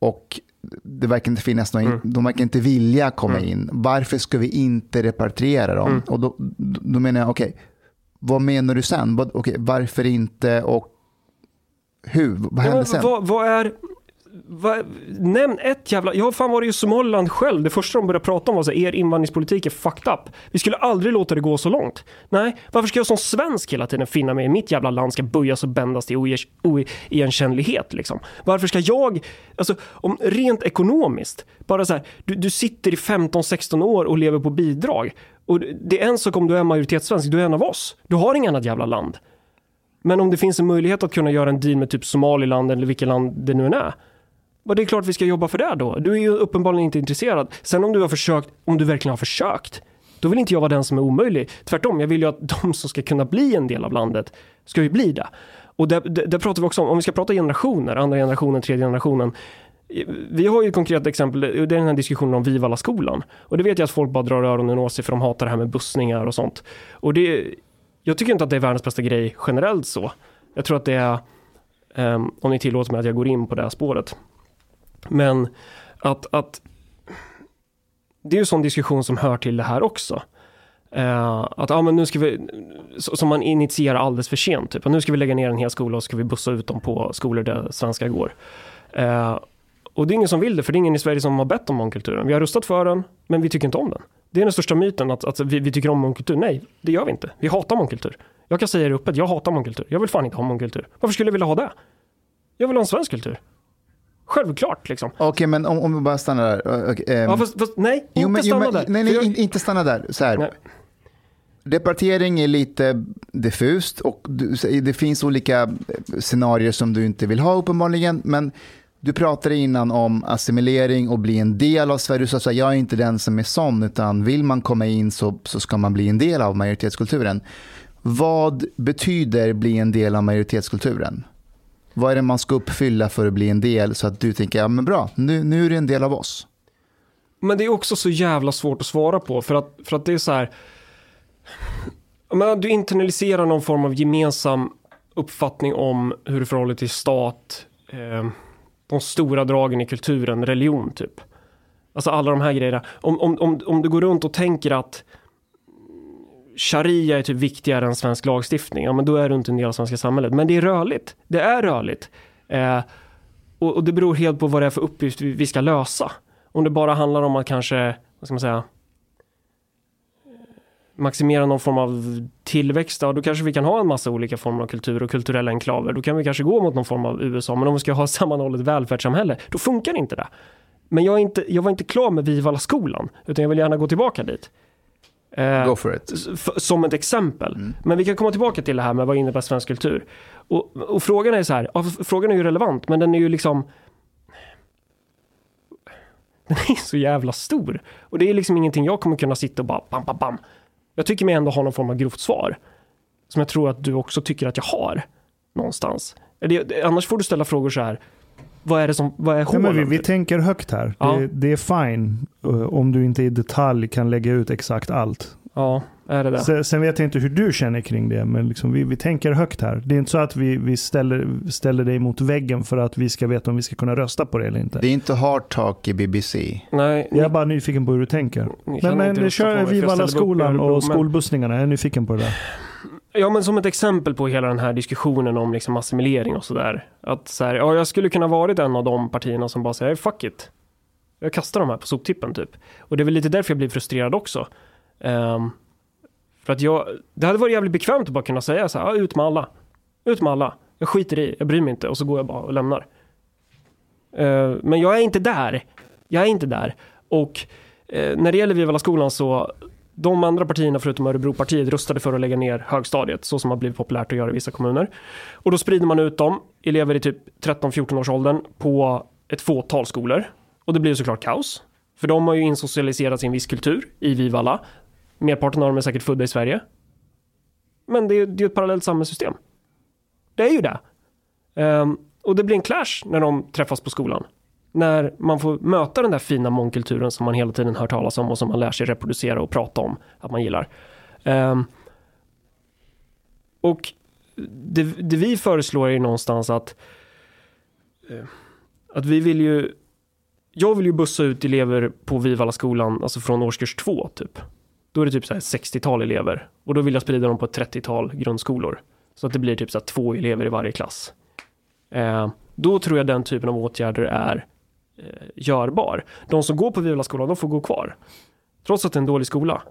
och det verkar inte finnas någon, Mm. de verkar inte vilja komma Mm. in. Varför ska vi inte repatriera dem? Mm. Och då, då menar jag, okej, vad menar du sen? Vad, okej, varför inte och hur? Vad Ja, händer men sen? vad, vad är... Va, nämn ett jävla... Jag har fan varit i Somaliland själv. Det första de började prata om var så här, er invandringspolitik är fucked up. Vi skulle aldrig låta det gå så långt. Nej, varför ska jag som svensk hela tiden finna mig i mitt jävla land ska böjas och bändas till oigenkännlighet liksom? Varför ska jag... Alltså, om rent ekonomiskt, bara så här, du, du sitter i 15-16 år och lever på bidrag. Och det är en sak om du är majoritetssvensk, du är en av oss. Du har inget annat jävla land. Men om det finns en möjlighet att kunna göra en deal med typ Somaliland eller vilket land det nu än är. Och det är klart vi ska jobba för det då. Du är ju uppenbarligen inte intresserad. Sen om du har försökt, om du verkligen har försökt, då vill inte jag vara den som är omöjlig. Tvärtom, jag vill ju att de som ska kunna bli en del av landet ska ju bli det. Och där, där, där pratar vi också om, om vi ska prata generationer, andra generationen, tredje generationen. Vi har ju ett konkret exempel, det är den här diskussionen om Vivala skolan. Och det vet jag att folk bara drar öronen åt sig för de hatar det här med bussningar och sånt. Och det, jag tycker inte att det är världens bästa grej generellt så. Jag tror att det är, um, om ni tillåter mig att jag går in på det här spåret. Men att, att det är ju en sån diskussion som hör till det här också. Uh, att ah, men nu ska vi, som man initierar alldeles för sent, typ. Nu ska vi lägga ner en hel skola och ska vi bussa ut dem på skolor där svenskar går. Uh, och det är ingen som vill det, för det är ingen i Sverige som har bett om mångkulturen. Vi har rustat för den, men vi tycker inte om den. Det är den största myten, att, att vi, vi tycker om mångkultur. Nej, det gör vi inte. Vi hatar mångkultur. Jag kan säga det öppet, jag hatar mångkultur. Jag vill fan inte ha mångkultur. Varför skulle jag vilja ha det? Jag vill ha en svensk kultur. Självklart liksom. Okej, men om, om vi bara stannar där. Okej, ehm, Ja, fast, fast, nej, inte jo, jo, stanna men, där. Nej, nej, jag- in- inte stanna där. Så här. Nej. Repartering är lite diffust och du, det finns olika eh, scenarier som du inte vill ha uppenbarligen. Men du pratade innan om assimilering och bli en del av Sverige. Du sa att jag är inte den som är sån, utan vill man komma in så, så ska man bli en del av majoritetskulturen. Vad betyder bli en del av majoritetskulturen? Vad är det man ska uppfylla för att bli en del så att du tänker, ja men bra, nu, nu är det en del av oss. Men det är också så jävla svårt att svara på för att, för att det är så här. Du internaliserar någon form av gemensam uppfattning om hur du förhåller dig till stat, eh, de stora dragen i kulturen, religion typ. Alltså alla de här grejerna. Om, om, om, om du går runt och tänker att sharia är typ viktigare än svensk lagstiftning, ja men då är du inte en del av svenska samhället. Men det är rörligt. Det är rörligt. Eh, och, och det beror helt på vad det är för uppgift vi, vi ska lösa. Om det bara handlar om att kanske, vad ska man säga, maximera någon form av tillväxt, ja, då kanske vi kan ha en massa olika former av kultur och kulturella enklaver. Då kan vi kanske gå mot någon form av USA, men om vi ska ha sammanhållet välfärdssamhälle, då funkar inte det. Men jag, är inte, jag var inte klar med Vivala skolan, utan jag vill gärna gå tillbaka dit. Eh, Go for it. som ett exempel. Mm. Men vi kan komma tillbaka till det här med vad innebär svensk kultur. Och, och frågan är så här, ja, frågan är ju relevant, men den är ju liksom den är så jävla stor. Och det är liksom ingenting jag kommer kunna sitta och bara bam, bam, bam. Jag tycker mig ändå ha någon form av grovt svar. Som jag tror att du också tycker att jag har. Någonstans. Annars får du ställa frågor så här. Vad är det som, vad är hålen? men vi, vi tänker högt här. Ja. Det, det är fine eh, om du inte i detalj kan lägga ut exakt allt. ja. är det det? Sen, sen vet jag inte hur du känner kring det, men liksom vi, vi tänker högt här. Det är inte så att vi, vi ställer, ställer dig mot väggen för att vi ska veta om vi ska kunna rösta på det eller inte. Det är inte hard talk i BBC. Nej, Jag är bara nyfiken på hur du tänker. ni Men, men kör i skolan och men- skolbussningarna. Jag är nyfiken på det där. Ja, men som ett exempel på hela den här diskussionen om liksom assimilering och sådär. Att så här, ja, jag skulle kunna varit en av de partierna som bara säger fuck it. Jag kastar de här på soptippen typ. Och det är väl lite därför jag blir frustrerad också. Um, för att jag, det hade varit jävligt bekvämt att bara kunna säga så här, ja, ut med alla. Ut med alla. Jag skiter i, jag bryr mig inte och så går jag bara och lämnar. Uh, men jag är inte där. Jag är inte där. Och uh, när det gäller Vivalla skolan så de andra partierna förutom Örebropartiet röstade för att lägga ner högstadiet så som har blivit populärt att göra i vissa kommuner. Och då sprider man ut dem, elever i typ 13-14 års åldern på ett fåtal skolor. Och det blir såklart kaos. För de har ju insocialiserats i en viss kultur i Vivalla. Merparten av dem är säkert födda i Sverige. Men det är ju ett parallellt samhällssystem. Det är ju det. Um, och det blir en clash när de träffas på skolan. När man får möta den där fina mångkulturen som man hela tiden hör talas om och som man lär sig reproducera och prata om att man gillar. Um, och det, det vi föreslår är ju någonstans att eh, att vi vill ju jag vill ju bussa ut elever på Vivala skolan, alltså från årskurs två typ. Då är det typ så här 60-tal elever och då vill jag sprida dem på ett 30-tal grundskolor. Så att det blir typ så här två elever i varje klass. Eh, då tror jag den typen av åtgärder är eh, görbar. De som går på Vivalla skolan, de får gå kvar. Trots att det är en dålig skola.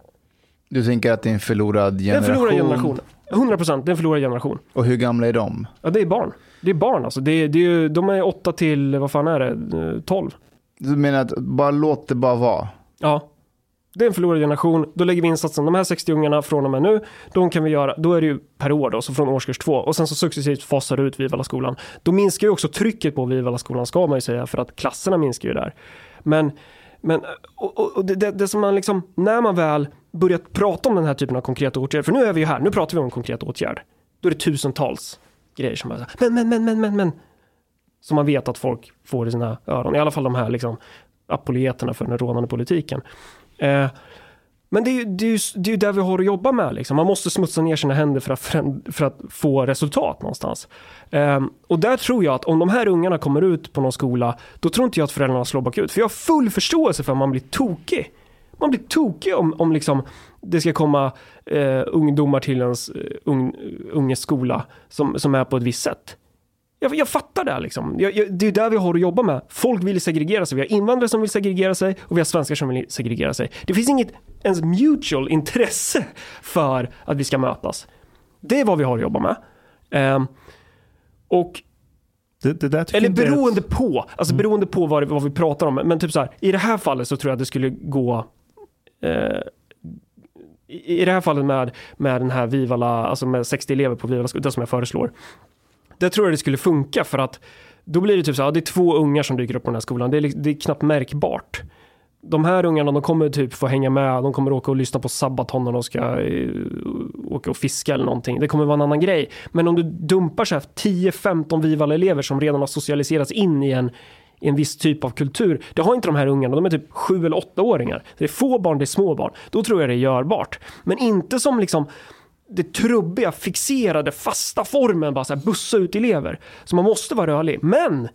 Du tänker att det är en förlorad Det är en generation? förlorad generation. 100 procent, det är en förlorad generation. Och hur gamla är de? Ja, det är barn. Det är barn alltså. Det är, det är, de är 8 till, vad fan är det, Eh, 12. Du menar att bara låt det bara vara? Ja. Det är en förlorad generation. Då lägger vi insatsen. De här 60 ungarna från och med nu, de kan vi göra, då är det ju per år då, så från årskurs två. Och sen så successivt fasar ut Vivalla skolan. Då minskar ju också trycket på Vivalla skolan ska man ju säga, för att klasserna minskar ju där. Men, men och, och, och det, det, det som man liksom, när man väl börjar prata om den här typen av konkreta åtgärder, för nu är vi ju här, nu pratar vi om en konkret åtgärd. Då är det tusentals grejer som bara men, men, men, men, men, men. Som man vet att folk får i sina öron. I alla fall de här liksom apologeterna för den rånande politiken. Eh, men det är, ju, det, är ju, det är ju där vi har att jobba med. Liksom. Man måste smutsa ner sina händer för att, för att få resultat någonstans. Um, och där tror jag att om de här ungarna kommer ut på någon skola, då tror inte jag att föräldrarna slår bakut. För jag har full förståelse för att man blir tokig. Man blir tokig om, om liksom det ska komma uh, ungdomar till ens eh, uh, unges skola som, som är på ett visst sätt. Jag, jag fattar det liksom. Jag, jag, det är där vi har att jobba med. Folk vill segregera sig. Vi har invandrare som vill segregera sig och vi har svenskar som vill segregera sig. Det finns inget ens mutual intresse för att vi ska mötas. Det är vad vi har att jobba med. Ehm, och Det, det eller beroende på, alltså beroende på vad, vad vi pratar om. Men typ så här, i det här fallet så tror jag att det skulle gå eh, i, I det här fallet med, med den här Vivala, alltså med 60 elever på Vivala, det som jag föreslår. Där tror jag det skulle funka för att då blir det typ så här, ja, det är två ungar som dyker upp på den här skolan. Det är, liksom, det är knappt märkbart. De här ungarna, de kommer typ få hänga med, de kommer åka och lyssna på Sabaton när de ska eh, åka och fiska eller någonting. Det kommer vara en annan grej. Men om du dumpar så här 10-15 Vival-elever som redan har socialiserats in i en, i en viss typ av kultur. Det har inte de här ungarna, de är typ 7 eller 8-åringar. Det är få barn, det är små barn. Då tror jag det är görbart. Men inte som liksom det trubbiga, fixerade, fasta formen, bara så här bussa ut elever. Så man måste vara rörlig. Men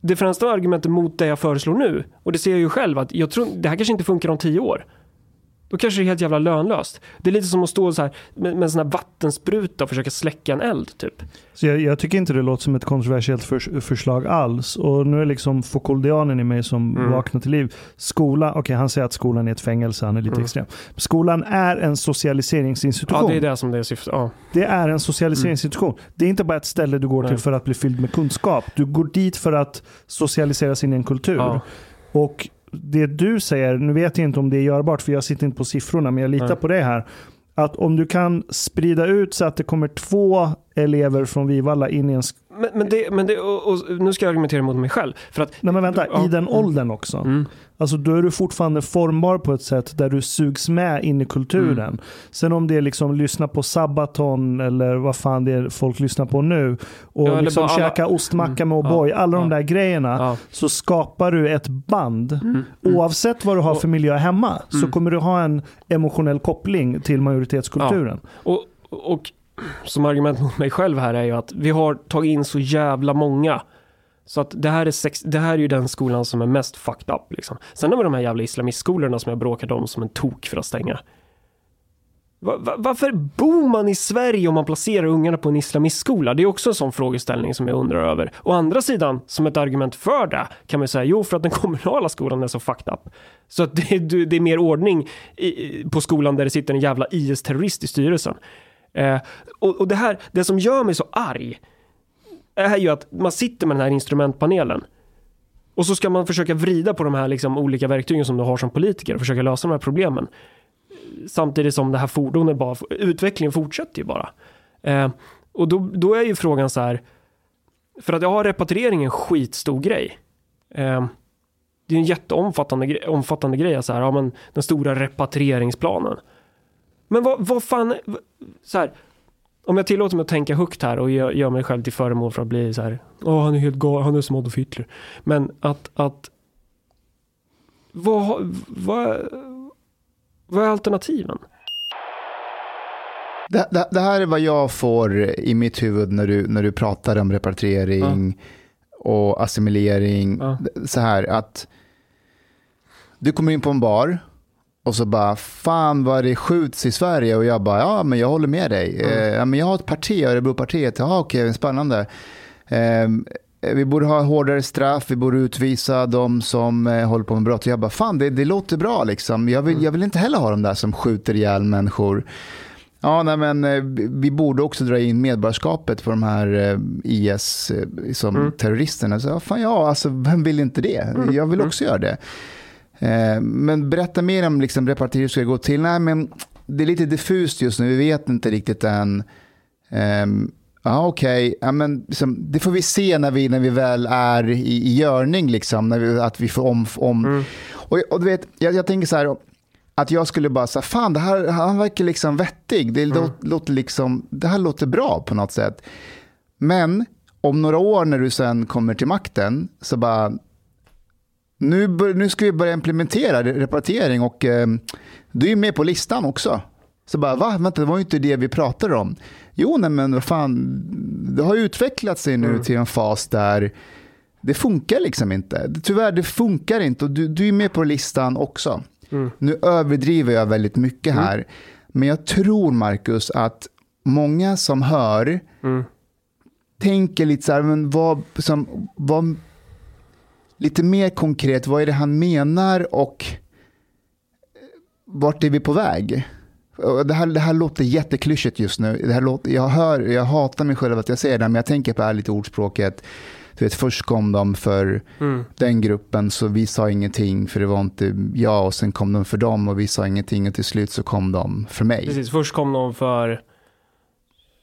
det främsta argumentet mot det jag föreslår nu, och det ser jag ju själv, att jag tror det här kanske inte funkar om tio år. Då kanske det är helt jävla lönlöst. Det är lite som att stå så här med, med en sån här vattenspruta och försöka släcka en eld, typ. Så jag, jag tycker inte det låter som ett kontroversiellt förs- förslag alls. Och nu är liksom Foucauldianen i mig som Mm. vaknar till liv. Skola, okej han säger att skolan är ett fängelse, han är lite Mm. extrem. Skolan är en socialiseringsinstitution. Ja, det är det som det är syftet. Ja. Det är en socialiseringsinstitution. Det är inte bara ett ställe du går till Nej. för att bli fylld med kunskap. Du går dit för att socialiseras in i en kultur. Ja. Och det du säger, nu vet jag inte om det är görbart för jag sitter inte på siffrorna, men jag litar Nej. på det här. Att om du kan sprida ut så att det kommer två elever från Vivalla in i en men, men, det, men det, och, och, nu ska jag argumentera mot mig själv. För att, Nej men vänta, Ja, i den mm. åldern också. Alltså då är du fortfarande formbar på ett sätt där du sugs med in i kulturen. Mm. Sen om det är liksom lyssna på Sabaton eller vad fan det är folk lyssnar på nu. Och Ja, liksom alla- käka ostmacka med Mm. O'boy. Ja, Alla de ja. där grejerna. Så skapar du ett band. mm, Oavsett vad du har för miljö hemma. Så Mm. kommer du ha en emotionell koppling till majoritetskulturen. och, och som argument mot mig själv här är ju att vi har tagit in så jävla många. Så att det här är, sex, det här är ju den skolan som är mest fucked up. Liksom. Sen har vi de här jävla islamistskolorna som jag bråkat om som en tok för att stänga. Va, va, varför bor man i Sverige om man placerar ungarna på en islamistskola? Det är också en sån frågeställning som jag undrar över. Å andra sidan, som ett argument för det, kan man säga jo, för att den kommunala skolan är så fucked up. Så att det, det det är mer ordning i, på skolan där det sitter en jävla IS-terrorist i styrelsen. Eh, och, och det här, det som gör mig så arg, är ju att man sitter med den här instrumentpanelen och så ska man försöka vrida på de här liksom olika verktygen som du har som politiker och försöka lösa de här problemen. Samtidigt som det här fordonet bara, utvecklingen fortsätter ju bara. Eh, och då, då är ju frågan så här, för att jag har repatriering en skitstor grej. Eh, det är en jätteomfattande grej, omfattande grej, så här, ja, men den stora repatrieringsplanen. Men vad, vad fan, så här, om jag tillåter mig att tänka högt här och gör, gör mig själv till föremål för att bli så här, åh han är helt galen, han är som Adolf Hitler. Men att, att vad, vad, vad är alternativen? Det, det, det här är vad jag får i mitt huvud när du, när du pratar om repatriering och assimilering. Ja. Så här att du kommer in på en bar och så bara, fan vad det skjuts i Sverige. Och jag bara, ja men jag håller med dig. Mm. Eh, men jag har ett parti, Örebropartiet. Ja okej, spännande. Eh, vi borde ha hårdare straff, vi borde utvisa de som eh, håller på med brott. Och jag bara, fan det, det låter bra liksom. Jag vill, jag vill inte heller ha de där som skjuter ihjäl människor. Ja, nej, men eh, vi- borde också dra in medborgarskapet på de här eh, IS eh, som Mm. terroristerna. Så, ja, fan, ja, alltså, vem vill inte det? Jag vill också göra det. Eh, men berätta mer om liksom, repatriering, hur ska det gå till? Nej, men det är lite diffust just nu, vi vet inte riktigt än. Ehm, Ja, okej. Ja, men liksom, det får vi se när vi, när vi väl är i, i görning, liksom, när vi, att vi får om... om. Mm. Och, och du vet, jag, jag tänker så här, att jag skulle bara säga, fan det här, han verkar liksom vettig. Det, låter, låter liksom, det här låter bra på något sätt. Men om några år när du sen kommer till makten, så bara, nu, bör, nu ska vi börja implementera repatriering och eh, du är med på listan också. Så bara, va? Vänta, det var ju inte det vi pratade om. Jo, nej men vad fan, det har utvecklat sig nu till en fas där det funkar liksom inte. Tyvärr, det funkar inte och du, du är med på listan också. Nu överdriver jag väldigt mycket här, men jag tror, Marcus, att många som hör Mm. tänker lite så här, men vad, som, vad, lite mer konkret, vad är det han menar och vart är vi på väg? Det här, det här låter jätteklyschigt just nu. Det här låter, jag, hör, jag hatar mig själv att jag säger det, men jag tänker på det här lite ordspråket. Du vet, först kom de för Mm. den gruppen så vi sa ingenting för det var inte jag och sen kom de för dem och vi sa ingenting och till slut så kom de för mig. Precis, först kom de för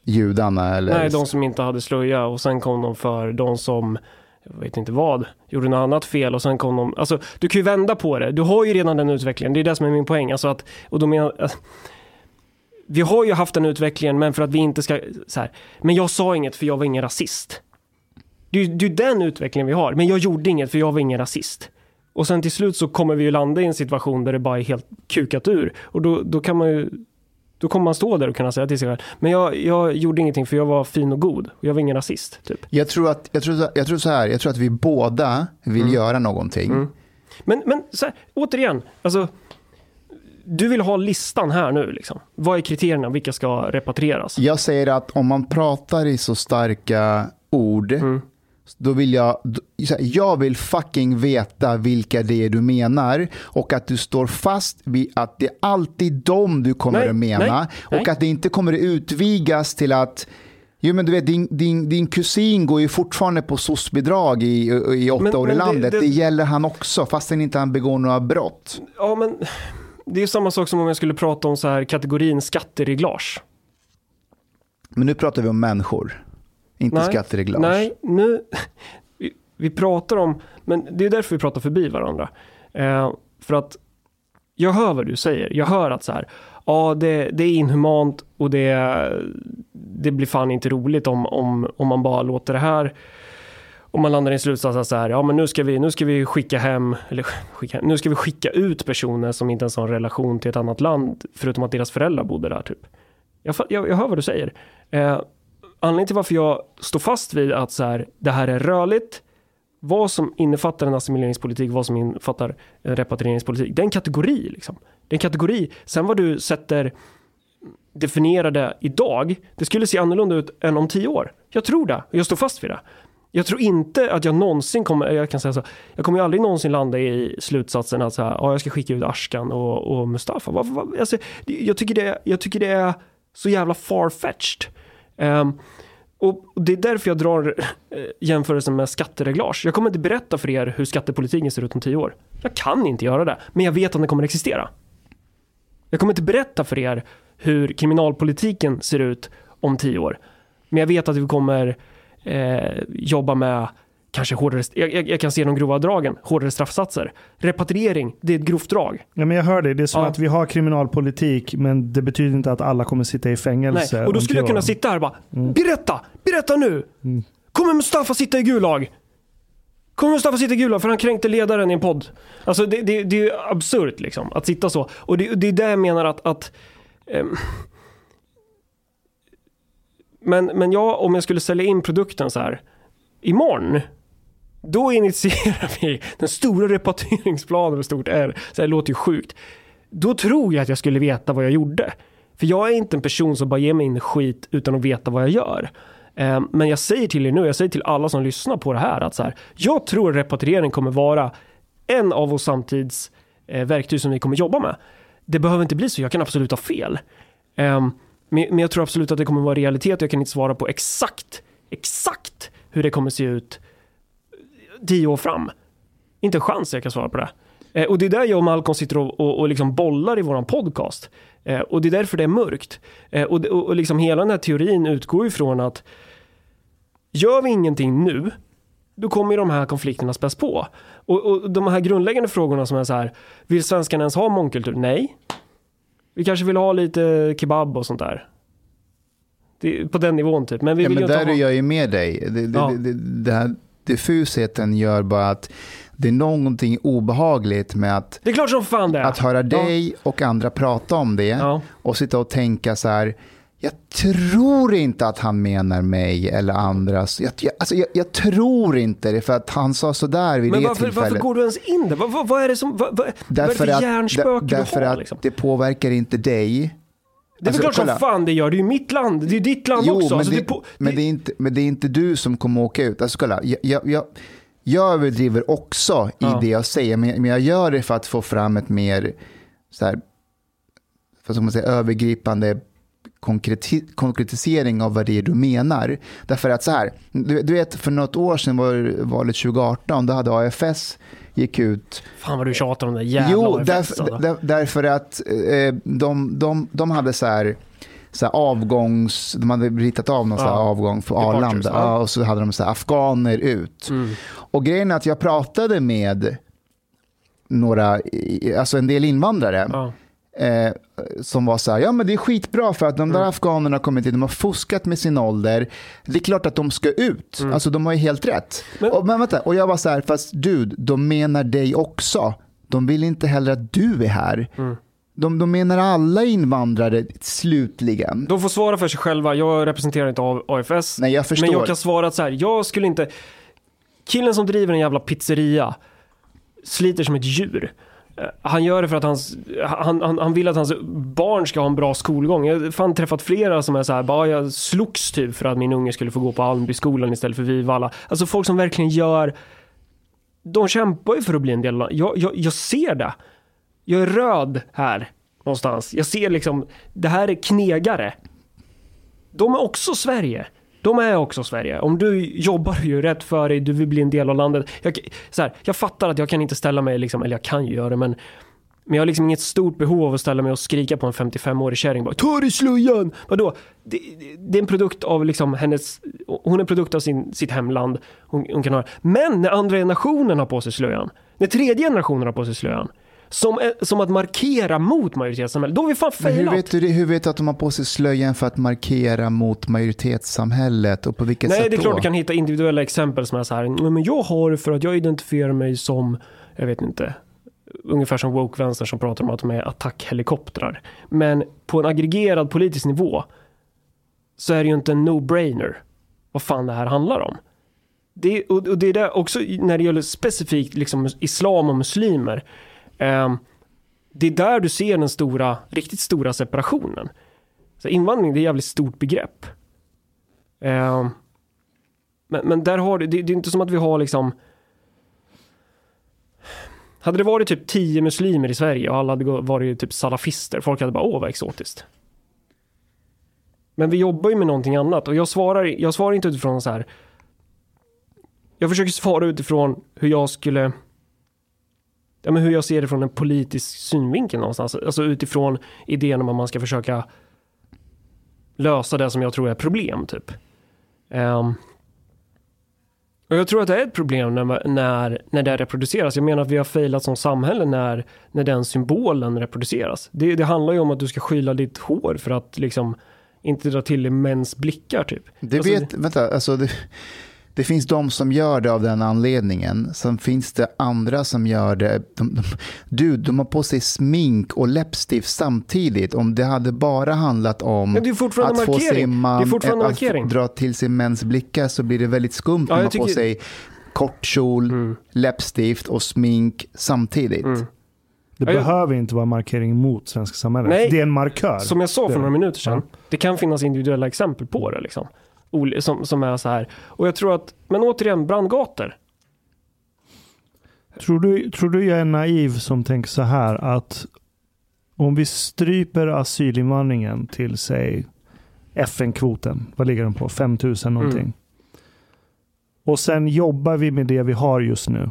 Judarna eller... nej, de som inte hade slöja och sen kom de för de som jag vet inte vad, gjorde något annat fel? Och sen kom de, alltså du kan ju vända på det, du har ju redan den utvecklingen, det är det som är min poäng, alltså att, och då menar alltså, vi har ju haft den utvecklingen men för att vi inte ska, så här, men jag sa inget för jag var ingen rasist. Det är ju den utvecklingen vi har, men jag gjorde inget för jag var ingen rasist. Och sen till slut så kommer vi ju landa i en situation där det bara är helt kukat ur. Och då, då kan man ju då kommer man stå där och kunna säga till sig själv, men jag, jag gjorde ingenting för jag var fin och god och jag var ingen rasist. Typ. Jag tror, att, jag, tror, jag tror så här, jag tror att vi båda vill göra någonting. Mm. Men, men så här, återigen, alltså, du vill ha listan här nu. Liksom. Vad är kriterierna? Vilka ska repatrieras? Jag säger att om man pratar i så starka ord, Mm. Då vill jag, jag vill fucking veta vilka det är du menar och att du står fast vid att det är alltid dem du kommer Nej, att mena nej, och nej. att det inte kommer att utvigas till att Jo men du vet, din, din, din kusin går ju fortfarande på SOS-bidrag i, i åtta Men- år i men det- landet. Det, det- gäller han också, fastän inte han begår några brott. Ja, men det är samma sak som om jag skulle prata om så här kategorin skattereglage. Men nu pratar vi om människor. Inte Nej. skattereglage. Nej, nu... Vi, vi pratar om... Men det är därför vi pratar förbi varandra. Eh, för att jag hör vad du säger. Jag hör att så här, ja det, det är inhumant och det, det blir fan inte roligt om, om, om man bara låter det här om man landar i en slutsats så här, ja men nu ska vi, nu ska vi skicka hem, eller skicka, nu ska vi skicka ut personer som inte ens har en relation till ett annat land, förutom att deras föräldrar bodde där typ. Jag, jag, jag hör vad du säger. Eh, anledningen till varför jag står fast vid att så här, det här är rörligt, vad som innefattar en assimileringspolitik, vad som innefattar en repatrieringspolitik, det är en kategori liksom. Det är en kategori. Sen vad du sätter definierade idag, det skulle se annorlunda ut än om tio år. Jag tror det, och jag står fast vid det. Jag tror inte att jag någonsin kommer, jag kan säga så, jag kommer ju aldrig någonsin landa i slutsatsen att så här, ja, jag ska skicka ut Ashkan och, och Mustafa. Varför, var, alltså, jag, tycker det, jag tycker det är så jävla farfetched. Ehm, och det är därför jag drar eh, jämförelsen med skattereglage. Jag kommer inte berätta för er hur skattepolitiken ser ut om tio år. Jag kan inte göra det, men jag vet att den kommer existera. Jag kommer inte berätta för er hur kriminalpolitiken ser ut om tio år. Men jag vet att vi kommer eh, jobba med kanske hårdare, jag, jag, jag kan se de grova dragen, hårdare straffsatser. Repatriering, det är ett grovt drag. Ja, men jag hör det. Det är som Ja. att vi har kriminalpolitik, men det betyder inte att alla kommer sitta i fängelse. Nej. Och då skulle jag kunna sitta här och bara, berätta, berätta nu! Kommer Mustafa sitta i Gulag? Kommer Mustafa sitta i Gulag för han kränkte ledaren i en podd? Alltså det, det, det är ju absurt liksom, att sitta så. Och det, det är där jag menar att, att ehm, men, men jag, om jag skulle sälja in produkten så här imorgon, då initierar vi den stora repatrieringsplanen med stort R. Så det låter ju sjukt. Då tror jag att jag skulle veta vad jag gjorde. För jag är inte en person som bara ger mig in i skit utan att veta vad jag gör. Ehm, men jag säger till er nu, jag säger till alla som lyssnar på det här att så här, jag tror repatriering kommer vara en av vår samtids eh, verktyg som vi kommer jobba med. Det behöver inte bli så, jag kan absolut ha fel. Ehm, men men jag tror absolut att det kommer vara realitet och jag kan inte svara på exakt, exakt hur det kommer se ut tio år fram. Inte en chans jag kan svara på det. Eh, och det är där jag och Malcolm sitter och, och, och liksom bollar i våran podcast. Eh, och det är därför det är mörkt. Eh, och, och, och liksom hela den här teorin utgår ifrån att gör vi ingenting nu, då kommer ju de här konflikterna späs på. Och, och de här grundläggande frågorna som är så här, vill svenskarna ens ha mångkultur? Nej. Vi kanske vill ha lite kebab och sånt där. Det på den nivån typ. Men vi Ja, vill men ju där ha... är jag ju med dig. Det, det, Ja. det här diffusheten gör bara att det är någonting obehagligt med att, Det är klart som fan det att höra dig och andra prata om det Ja. och sitta och tänka så här, jag tror inte att han menar mig eller andras. Jag, jag, alltså jag, jag tror inte det för att han sa så där vid Men det varför, tillfället. varför går du ens in där? Vad, vad, vad är det som... Vad, vad, vad är det Därför för att, hjärnspöke därför du har? att liksom? det påverkar inte dig. Det är alltså, klart som fan det gör. Det är ju mitt land. Det är ju ditt land Jo, också. men, Alltså, det, det, på, men, det är inte, men det är inte du som kommer åka ut. Alltså, kolla, jag, jag, jag, jag överdriver också i Ja. det jag säger, men, men jag gör det för att få fram ett mer så här, vad man säga, övergripande konkreti, konkretisering av vad det är du menar. Därför att så här, du, du vet för något år sedan var valet 2018, då hade AFS gick ut Fan vad du tjatar om det jävla Jo, därför, alltså. där, därför att eh, de, de, de hade så här, så här avgångs... De hade ritat av någon Ja. avgång för Arlanda. ja. Ja, och så hade de så här afghaner ut. Mm. Och grejen är att jag pratade med några, alltså en del invandrare. Ja. Eh, som var så här, ja men det är skitbra för att de där afghanerna har kommit hit, de har fuskat med sin ålder. Det är klart att de ska ut, alltså de har ju helt rätt. Men- och, men vänta, och jag var så här, fast dude, de menar dig också. De vill inte heller att du är här. De, de menar alla invandrare slutligen. De får svara för sig själva. Jag representerar inte AFS. Nej, jag förstår. Men jag kan svara att så här, jag skulle inte... Killen som driver en jävla pizzeria sliter som ett djur. Eh, han gör det för att hans, han, han, han vill att hans barn ska ha en bra skolgång. Jag har fan träffat flera som är så här, bara jag slogs typ för att min unge skulle få gå på Almbyskolan istället för Vivalla. Alltså folk som verkligen gör, de kämpar ju för att bli en del av, jag, jag, jag ser det. Jag är röd här någonstans. Jag ser liksom, det här är knegare. De är också Sverige. De är också Sverige. Om du jobbar ju rätt för dig, du vill bli en del av landet. Jag, så här, jag fattar att jag kan inte ställa mig, liksom, eller jag kan ju göra det, men Men jag har liksom inget stort behov av att ställa mig och skrika på en 55-årig kärring bara Ta dig slöjan! Vadå? Det, det, det är en produkt av liksom hennes, hon är en produkt av sin, sitt hemland. Hon, hon kan ha Men när andra generationen har på sig slöjan, när tredje generationen har på sig slöjan, som, som att markera mot majoritetssamhället, då har vi fan Men hur failat. vet, du, det? hur vet du att de har på sig slöjan för att markera mot majoritetssamhället och på vilket Nej, sätt det är klart du kan hitta individuella exempel som är så här, "Nej, men jag har det för att jag identifierar mig som, jag vet inte, ungefär som woke-vänstern som pratar om att de är attackhelikoptrar. Men på en aggregerad politisk nivå så är det ju inte en no-brainer vad fan det här handlar om. Det, och, och det är det också när det gäller specifikt liksom islam och muslimer. Ehm, det är där du ser den stora, riktigt stora separationen. Så invandring det är ett jävligt stort begrepp. Ehm, men, men där har du, det, det är inte som att vi har liksom hade det varit typ tio muslimer i Sverige och alla hade varit typ salafister, folk hade bara åh vad exotiskt. Men vi jobbar ju med någonting annat och jag svarar, jag svarar inte utifrån så här. Jag försöker svara utifrån hur jag skulle Ja, men hur jag ser det från en politisk synvinkel någonstans. Alltså utifrån idén om att man ska försöka lösa det som jag tror är problem typ. Ehm, och jag tror att det är ett problem när, när, när det reproduceras. Jag menar att vi har failat som samhälle när, när den symbolen reproduceras. Det, det handlar ju om att du ska skyla ditt hår för att liksom inte dra till dig mäns blickar typ. Det Alltså, vet, vänta, alltså det, det finns de som gör det av den anledningen. Sen finns det andra som gör det. De, de, du, de har på sig smink och läppstift samtidigt. Om det hade bara handlat om att få sin man, Det är fortfarande att dra till sin mäns blickar så blir det väldigt skumt Ja, när man har på tycker- sig kort kjol, Mm. läppstift och smink samtidigt. Mm. Det jag- behöver inte vara markering mot svenska samhället. Nej. Det är en markör. Som jag sa för några minuter sedan, det kan finnas individuella exempel på det liksom. Som, som är så här. Och jag tror att, men återigen, brandgator. Tror du, tror du jag är naiv som tänker så här att om vi stryper asylinvandringen till säg FN-kvoten, vad ligger den på? 5000 någonting. Mm. Och sen jobbar vi med det vi har just nu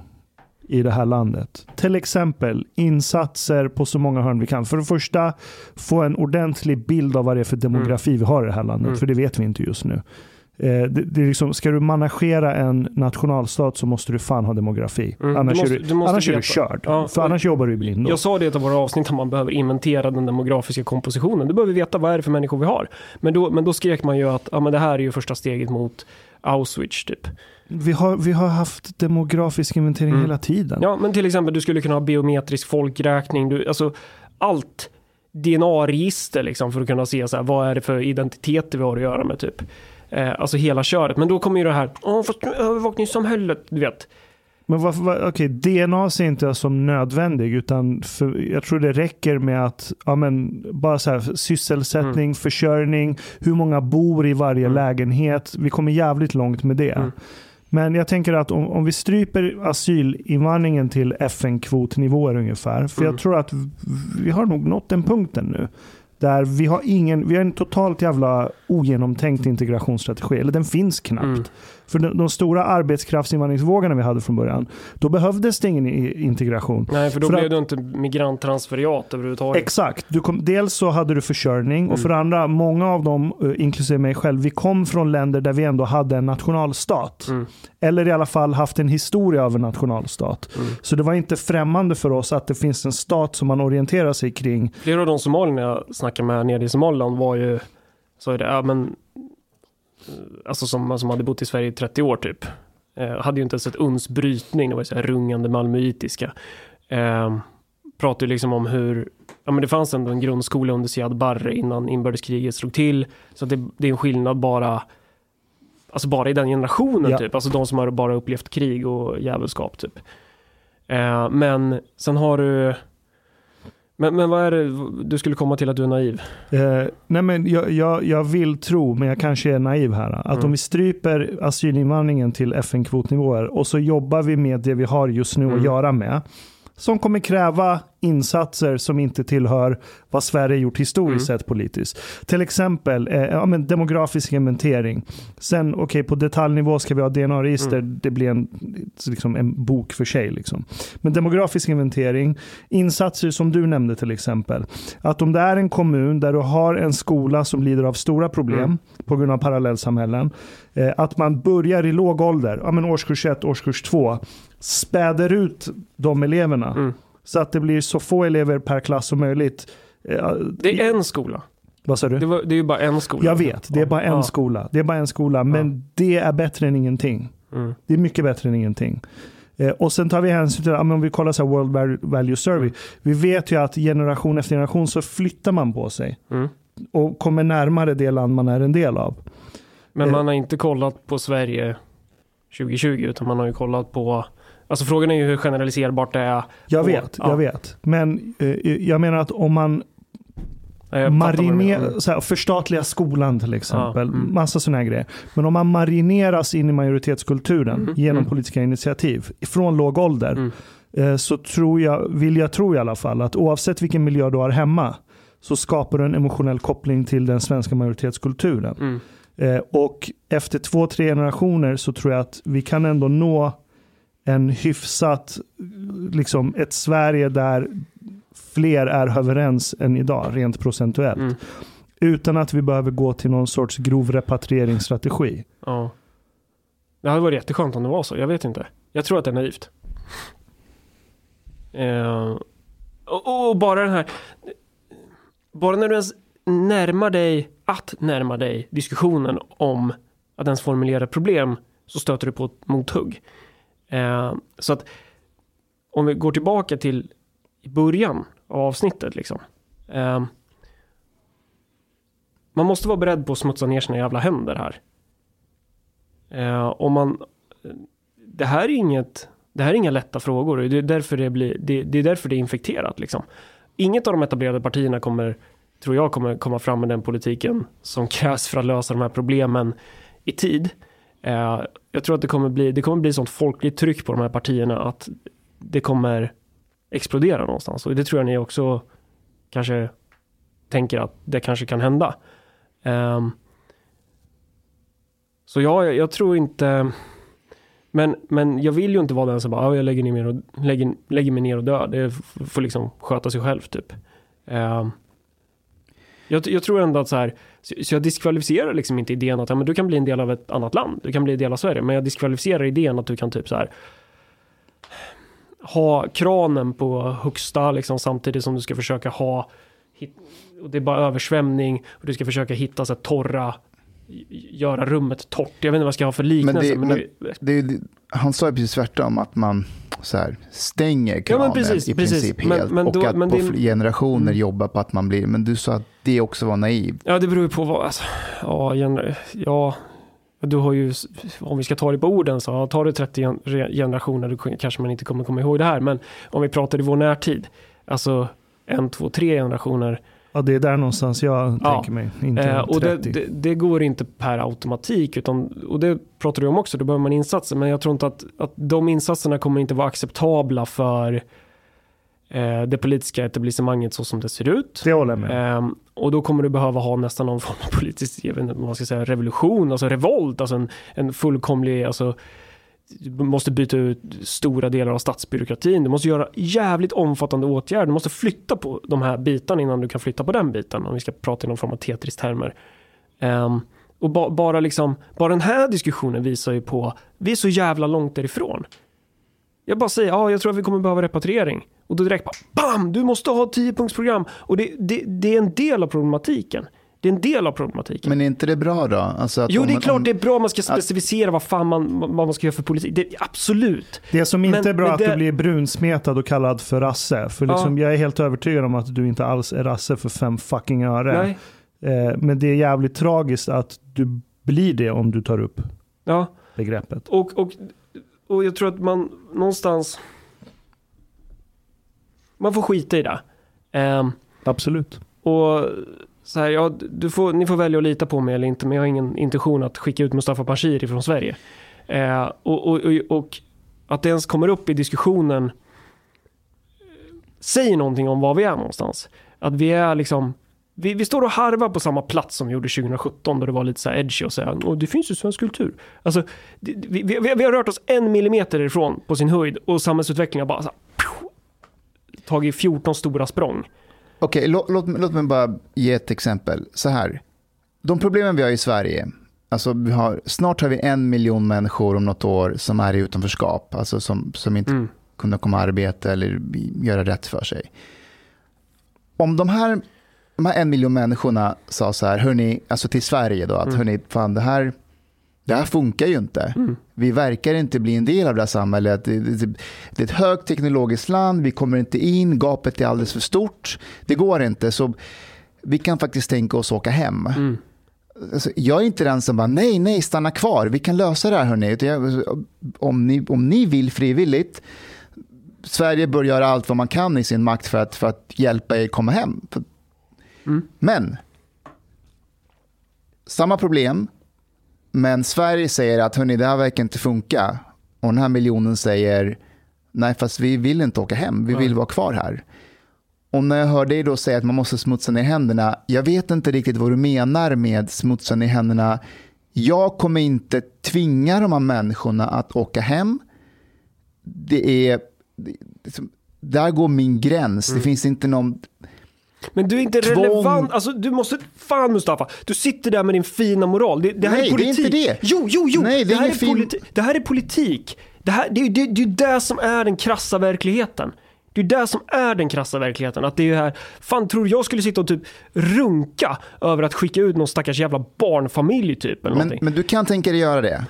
i det här landet. Till exempel insatser på så många hörn vi kan. För det första, få en ordentlig bild av vad det är för demografi vi har i det här landet. Mm. För det vet vi inte just nu. Eh, det, det är liksom, ska du managera en nationalstat så måste du fan ha demografi. Mm, Annars, du måste- är, du, du annars är du körd. Ja, för annars jobbar du i blindo. Jag sa det i ett av våra avsnitt att man behöver inventera den demografiska kompositionen. Du behöver veta vad är det för människor vi har. Men då, men då skrek man ju att ja, men det här är ju första steget mot Auschwitz typ. Vi, har, vi har haft demografisk inventering Mm. hela tiden. Ja, men till exempel du skulle kunna ha biometrisk folkräkning. Du, alltså allt DNA-register liksom för att kunna se så här, vad är det för identiteter vi har att göra med typ. Eh, alltså hela köret. Men då kommer ju det här, åh fast övervakningssamhället, du vet. Men varför, var, okej, DNA ser inte jag som nödvändig, utan för, jag tror det räcker med att, ja men, bara så här, sysselsättning, försörjning, hur många bor i varje Mm. lägenhet. Vi kommer jävligt långt med det. Mm. Men jag tänker att om, om vi stryper asylinvandringen till FN-kvotnivåer ungefär, för Mm. jag tror att vi har nog nått den punkten nu. Där vi har ingen, vi har en totalt jävla ogenomtänkt integrationsstrategi. Eller den finns knappt. Mm. För de, de stora arbetskraftsinvandringsvågorna vi hade från början, då behövdes det ingen integration. Nej, för då För blev att- du inte migranttransferiat överhuvudtaget. Exakt. Du kom, dels så hade du försörjning och för det andra, många av dem, eh, inklusive mig själv, vi kom från länder där vi ändå hade en nationalstat. Mm. Eller i alla fall haft en historia av en nationalstat. Mm. Så det var inte främmande för oss att det finns en stat som man orienterar sig kring. Flera av de somalierna jag snackade med nere i Somaliland var ju, så är det, ja men, alltså som, som hade bott i Sverige i 30 år typ. Eh, hade ju inte ens ett uns brytning, det var ju så här rungande malmöitiska. Eh, pratade ju liksom om hur, ja men det fanns ändå en grundskola under Siad Barre innan inbördeskriget slog till. Så det, det är en skillnad bara, alltså bara i den generationen Ja. typ. Alltså de som har bara upplevt krig och djävulskap typ. Eh, men sen har du, men, men vad är det du skulle komma till att du är naiv? Eh, nej men jag, jag, jag vill tro, men jag kanske är naiv här, att Mm. om vi stryper asylinvandringen till FN-kvotnivåer och så jobbar vi med det vi har just nu Mm. att göra med, som kommer kräva insatser som inte tillhör vad Sverige gjort historiskt Mm. sett politiskt. Till exempel eh, ja, men demografisk inventering. Sen, okej, på detaljnivå ska vi ha DNA-register. Mm. Det blir en, liksom en bok för sig. Liksom. Men demografisk inventering, insatser som du nämnde till exempel. Att om det är en kommun där du har en skola som lider av stora problem Mm. på grund av parallellsamhällen. Eh, att man börjar i låg ålder, ja, men årskurs 1, årskurs 2, späder ut de eleverna. Mm. Så att det blir så få elever per klass som möjligt. Eh, Det är en skola. Vad sa du? Det, var, det är ju bara en skola. Jag vet, det är bara en Ja. skola. Det är bara en skola, men det är bättre än ingenting. Mm. Det är mycket bättre än ingenting. Eh, och sen tar vi hänsyn till, ja, om vi kollar så här World Val- Value Survey. Vi vet ju att generation efter generation så flyttar man på sig. Mm. Och kommer närmare det land man är en del av. Men Eh. man har inte kollat på Sverige 2020 utan man har ju kollat på Alltså frågan är ju hur generaliserbart det är. Jag vet, ja. jag vet. Men eh, jag menar att om man Jag fattar vad du menar. mariner, så här, förstatliga skolan till exempel. Ja, mm. Massa sådana grejer. Men om man marineras in i majoritetskulturen Mm, genom mm. politiska initiativ från låg ålder. Mm. eh, Så tror jag, vill jag tro i alla fall att oavsett vilken miljö du har hemma så skapar du en emotionell koppling till den svenska majoritetskulturen. Mm. Eh, Och efter två, tre generationer så tror jag att vi kan ändå nå en hyfsat, liksom ett Sverige där fler är överens än idag, rent procentuellt. Mm. Utan att vi behöver gå till någon sorts grov repatrieringsstrategi. Ja. Det hade varit jätteskönt om det var så. Jag vet inte. Jag tror att det är naivt. Eh, och, och bara den här. Bara när du ens närmar dig att närma dig diskussionen om att ens formulera problem så stöter du på ett mothugg. Eh, så att om vi går tillbaka till i början av avsnittet liksom. Eh, man måste vara beredd på att smutsa ner sina jävla händer här. Eh, om man, det här är inget, det här är inga lätta frågor och det är därför det blir, det, det är därför det är infekterat liksom. Inget av de etablerade partierna kommer, tror jag, kommer komma fram med den politiken som krävs för att lösa de här problemen i tid. Eh, jag tror att det kommer bli, det kommer bli sånt folkligt tryck på de här partierna att det kommer explodera någonstans och det tror jag ni också kanske tänker att det kanske kan hända. Ehm, så jag, jag tror inte... Men, men jag vill ju inte vara den som bara, ah, jag lägger, ner och, lägger, lägger mig ner och dör. Det får liksom sköta sig själv typ. Ehm, jag, jag tror ändå att så här, så, så jag diskvalificerar liksom inte idén att ja, men du kan bli en del av ett annat land, du kan bli en del av Sverige, men jag diskvalificerar idén att du kan typ så här ha kranen på högsta liksom samtidigt som du ska försöka ha hit, och det är bara översvämning och du ska försöka hitta så här, torra göra rummet torrt. Jag vet inte vad jag ska ha för liknelse. Men det- det, Det är, ju- han sa ju precis tvärtom, att man så här, stänger kranen precis, i precis. princip Men- helt. men och då- att men på det- generationer Mm. jobbar på att man blir, men du sa att det också var naivt. Ja, det beror ju på vad, alltså, ja, gener, ja, du har ju, om vi ska ta det på orden så, ja, tar det 30 gen- re- generationer då kanske man inte kommer komma ihåg det här, men om vi pratar i vår närtid, alltså en, två, tre generationer, Ja, det är där någonstans jag Ja. tänker mig. Inte eh, och det, 30. det, det går inte per automatik, utan, och det pratar du om också, då behöver man insatser, men jag tror inte att, att de insatserna kommer inte vara acceptabla för eh, det politiska etablissemanget så som det ser ut. det håller jag med. Ehm, och då kommer du behöva ha nästan någon form av politisk, jag vet inte man ska säga, revolution, alltså revolt, alltså en, en fullkomlig, alltså du måste byta ut stora delar av statsbyråkratin, du måste göra jävligt omfattande åtgärder, du måste flytta på de här bitarna innan du kan flytta på den biten, om vi ska prata i någon form av Tetris-termer. Um, ehm, och ba, bara liksom, bara den här diskussionen visar ju på, vi är så jävla långt därifrån. Jag bara säger, ja, jag tror att vi kommer behöva repatriering. Och då direkt bara, BAM! Du måste ha 10-punktsprogram. Och det, det, det är en del av problematiken. Det är en del av problematiken. Men är inte det bra då? Alltså att jo, det är man- klart om- det är bra om man ska specificera vad fan man, vad man ska göra för politik. Det, absolut. Det som inte Men- är bra men är att det- du blir brunsmetad och kallad för rasse. För liksom, jag är helt övertygad om att du inte alls är rasse för fem fucking öre. Nej. Eh, men det är jävligt tragiskt att du blir det om du tar upp Ja, begreppet. och, och, och jag tror att man någonstans... Man får skita i det. Ehm, Absolut. Och så här, ja, du får, ni får välja att lita på mig eller inte, men jag har ingen intention att skicka ut Mustafa Panshiri från Sverige. Eh, och, och, och, och att det ens kommer upp i diskussionen eh, säger någonting om var vi är någonstans. Att vi är liksom, vi, vi står och harvar på samma plats som vi gjorde 2017 då det var lite så här edgy och säga, och det finns ju svensk kultur. Alltså, det, vi, vi, vi har rört oss en millimeter ifrån på sin höjd och samhällsutvecklingen har bara så här, tagit 14 stora språng. Okej, låt, låt, låt mig bara ge ett exempel. Så här. De problemen vi har i Sverige, alltså vi har, snart har vi en miljon människor om något år som är i utanförskap, alltså som, som inte Mm. kunde komma arbete eller göra rätt för sig. Om de här, de här en miljon människorna sa så här, hörni, alltså till Sverige då, att Mm. hörni, fan det här, det här funkar ju inte. Vi verkar inte bli en del av det här samhället. Det, det, det är ett högt teknologiskt land, vi kommer inte in, gapet är alldeles för stort. Det går inte, så vi kan faktiskt tänka oss åka hem. Mm. Alltså, jag är inte den som bara, nej, nej, stanna kvar, vi kan lösa det här hörni. Om ni, om ni vill frivilligt, Sverige bör göra allt vad man kan i sin makt för att, för att hjälpa er komma hem. Mm. Men, samma problem, men Sverige säger att hörni, det här verkar inte funka. Och den här miljonen säger, nej fast vi vill inte åka hem, vi vill vara kvar här. Och när jag hör dig då säga att man måste smutsa ner händerna, jag vet inte riktigt vad du menar med smutsa ner händerna. Jag kommer inte tvinga de här människorna att åka hem. Det är, det- där går min gräns. Mm. Det finns inte någon, Men du är inte Tvång. relevant, alltså du måste, fan Mustafa, du sitter där med din fina moral. Det, det här Nej, är det är politik. inte det. Jo, jo, jo, Nej, det det, är här är fin- politi- det här är politik. Det, här, det, är- det, det är det som är den krassa verkligheten. Det är det som är den krassa verkligheten. Att det är här, fan tror du jag skulle sitta och typ runka över att skicka ut någon stackars jävla barnfamilj typ eller men, någonting. men du kan tänka dig göra det.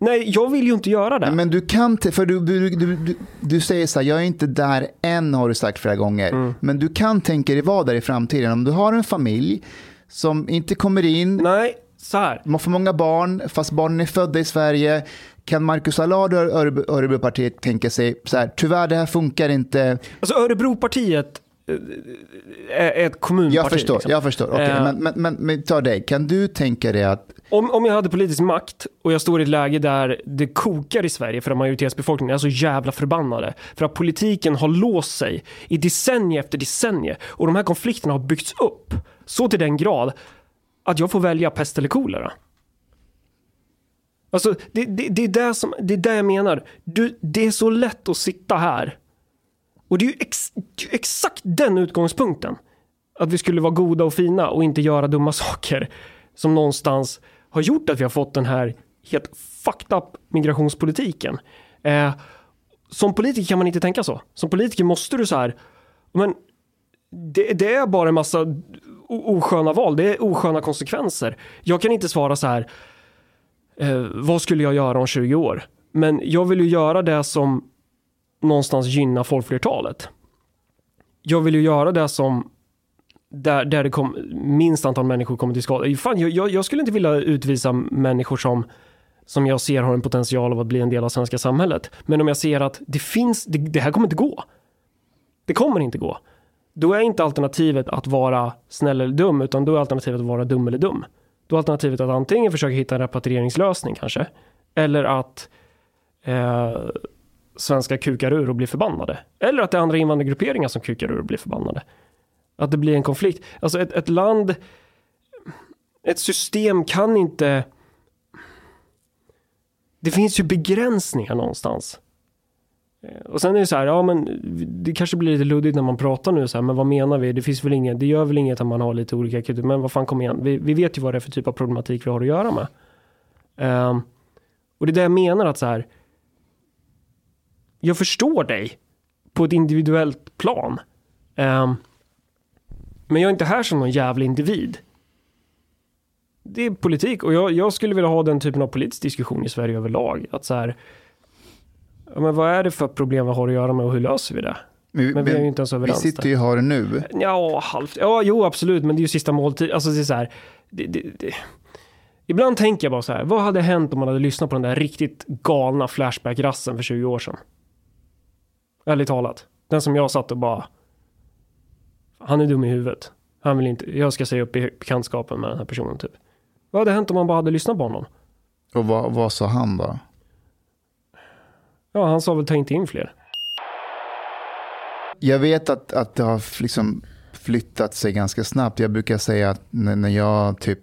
Nej, jag vill ju inte göra det. Men du kan, för du, du, du, du, du säger så här, jag är inte där än har du sagt flera gånger. Mm. Men du kan tänka dig vara där i framtiden. Om du har en familj som inte kommer in, Nej, så här. man får många barn, fast barnen är födda i Sverige. Kan Marcus Allard och Örebro- Örebropartiet tänka sig så här, tyvärr det här funkar inte. Alltså Örebropartiet eh, är ett kommunparti. Jag förstår, liksom. jag förstår. Okej, Eh. men, men, men, men ta dig, kan du tänka dig att, om, om jag hade politisk makt och jag står i ett läge där det kokar i Sverige för att majoritetsbefolkningen är så jävla förbannade. För att politiken har låst sig i decennium efter decennium och de här konflikterna har byggts upp så till den grad att jag får välja pest eller kolera. Alltså, det, det, det, är det, som, det är det jag menar. Du, det är så lätt att sitta här. Och det är ju ex, det är ju exakt den utgångspunkten. Att vi skulle vara goda och fina och inte göra dumma saker. Som någonstans har gjort att vi har fått den här helt fucked up migrationspolitiken. Eh, som politiker kan man inte tänka så. Som politiker måste du så här, men det, det är bara en massa osköna val, det är osköna konsekvenser. Jag kan inte svara så här, eh, vad skulle jag göra om 20 år? Men jag vill ju göra det som någonstans gynnar folkflertalet. Jag vill ju göra det som där, där det kom, minst antal människor kommer till skada. Fan, jag, jag, jag skulle inte vilja utvisa människor som, som jag ser har en potential av att bli en del av svenska samhället. Men om jag ser att det finns, det, det här kommer inte gå. Det kommer inte gå. Då är inte alternativet att vara snäll eller dum, utan då är alternativet att vara dum eller dum. Då är alternativet att antingen försöka hitta en repatrieringslösning kanske, eller att eh, svenskar kukar ur och blir förbannade. Eller att det är andra invandrargrupperingar som kukar ur och blir förbannade. Att det blir en konflikt. Alltså ett, ett land, ett system kan inte... Det finns ju begränsningar någonstans. Eh, och sen är det så här, ja men det kanske blir lite luddigt när man pratar nu så här, men vad menar vi? Det finns väl inget, det gör väl inget att man har lite olika kritik, men vad fan kom igen, vi, vi vet ju vad det är för typ av problematik vi har att göra med. Um, och det är det jag menar att så här, jag förstår dig på ett individuellt plan. Um, men jag är inte här som någon jävla individ. Det är politik och jag, jag skulle vilja ha den typen av politisk diskussion i Sverige överlag. Att så här, ja, men vad är det för problem vi har att göra med och hur löser vi det? vi, Men vi är ju inte ens vi överens sitter där. ju det nu. Ja, halvt. Ja, jo, absolut, men det är ju sista måltid. Alltså det är så här, det, det, det. Ibland tänker jag bara så här, vad hade hänt om man hade lyssnat på den där riktigt galna Flashback-rassen för 20 år sedan? Ärligt talat. Den som jag satt och bara, han är dum i huvudet. Han vill inte, jag ska säga upp i bekantskapen med den här personen typ. Vad hade hänt om man bara hade lyssnat på honom? Och vad, vad sa han då? Ja, han sa väl ta inte in fler. Jag vet att, att det har liksom flyttat sig ganska snabbt. Jag brukar säga att när, när jag typ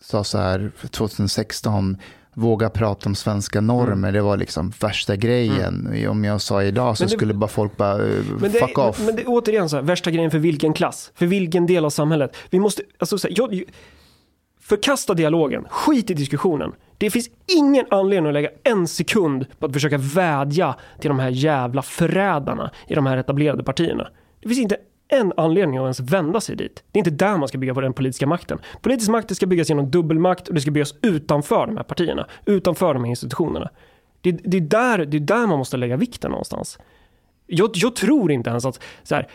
sa så här 2016, våga prata om svenska normer, Mm. det var liksom värsta grejen. Om jag sa idag så det- skulle bara folk bara uh, Men det, fuck off. men, men det är återigen så här, värsta grejen för vilken klass? För vilken del av samhället? Vi måste, alltså så här, jag, förkasta dialogen, skit i diskussionen. Det finns ingen anledning att lägga en sekund på att försöka vädja till de här jävla förrädarna i de här etablerade partierna. Det finns inte en anledning att ens vända sig dit. Det är inte där man ska bygga på den politiska makten. Politisk makt ska byggas genom dubbelmakt och det ska byggas utanför de här partierna, utanför de här institutionerna. Det, det, är, där, det är där man måste lägga vikten någonstans. Jag, jag tror inte ens att så här,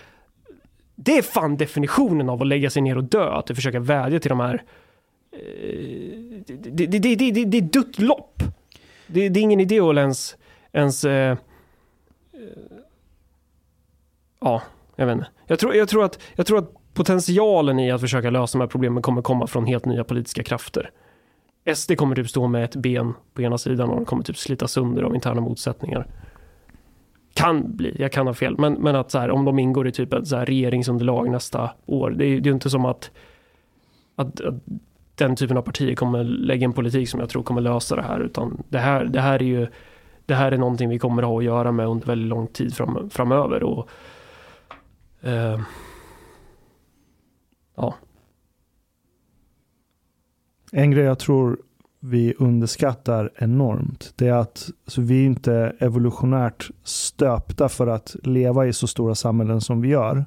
det är fan definitionen av att lägga sig ner och dö, att du försöker vädja till de här eh, det, det, det, det, det, det är dött lopp. Det, det är ingen idé att ens, ens eh, eh, ja, jag vet inte. Jag tror, jag, tror att, jag tror att potentialen i att försöka lösa de här problemen kommer komma från helt nya politiska krafter. SD kommer typ stå med ett ben på ena sidan och de kommer typ slita sönder av interna motsättningar. Kan bli, jag kan ha fel, men, men att så här, om de ingår i typ ett så här regeringsunderlag nästa år, det är ju inte som att, att, att den typen av partier kommer lägga en politik som jag tror kommer lösa det här, utan det här, det här är ju det här är någonting vi kommer att ha att göra med under väldigt lång tid fram, framöver. Och, eh, ja, En grej jag tror vi underskattar enormt, det är att alltså, vi är inte evolutionärt stöpta för att leva i så stora samhällen som vi gör.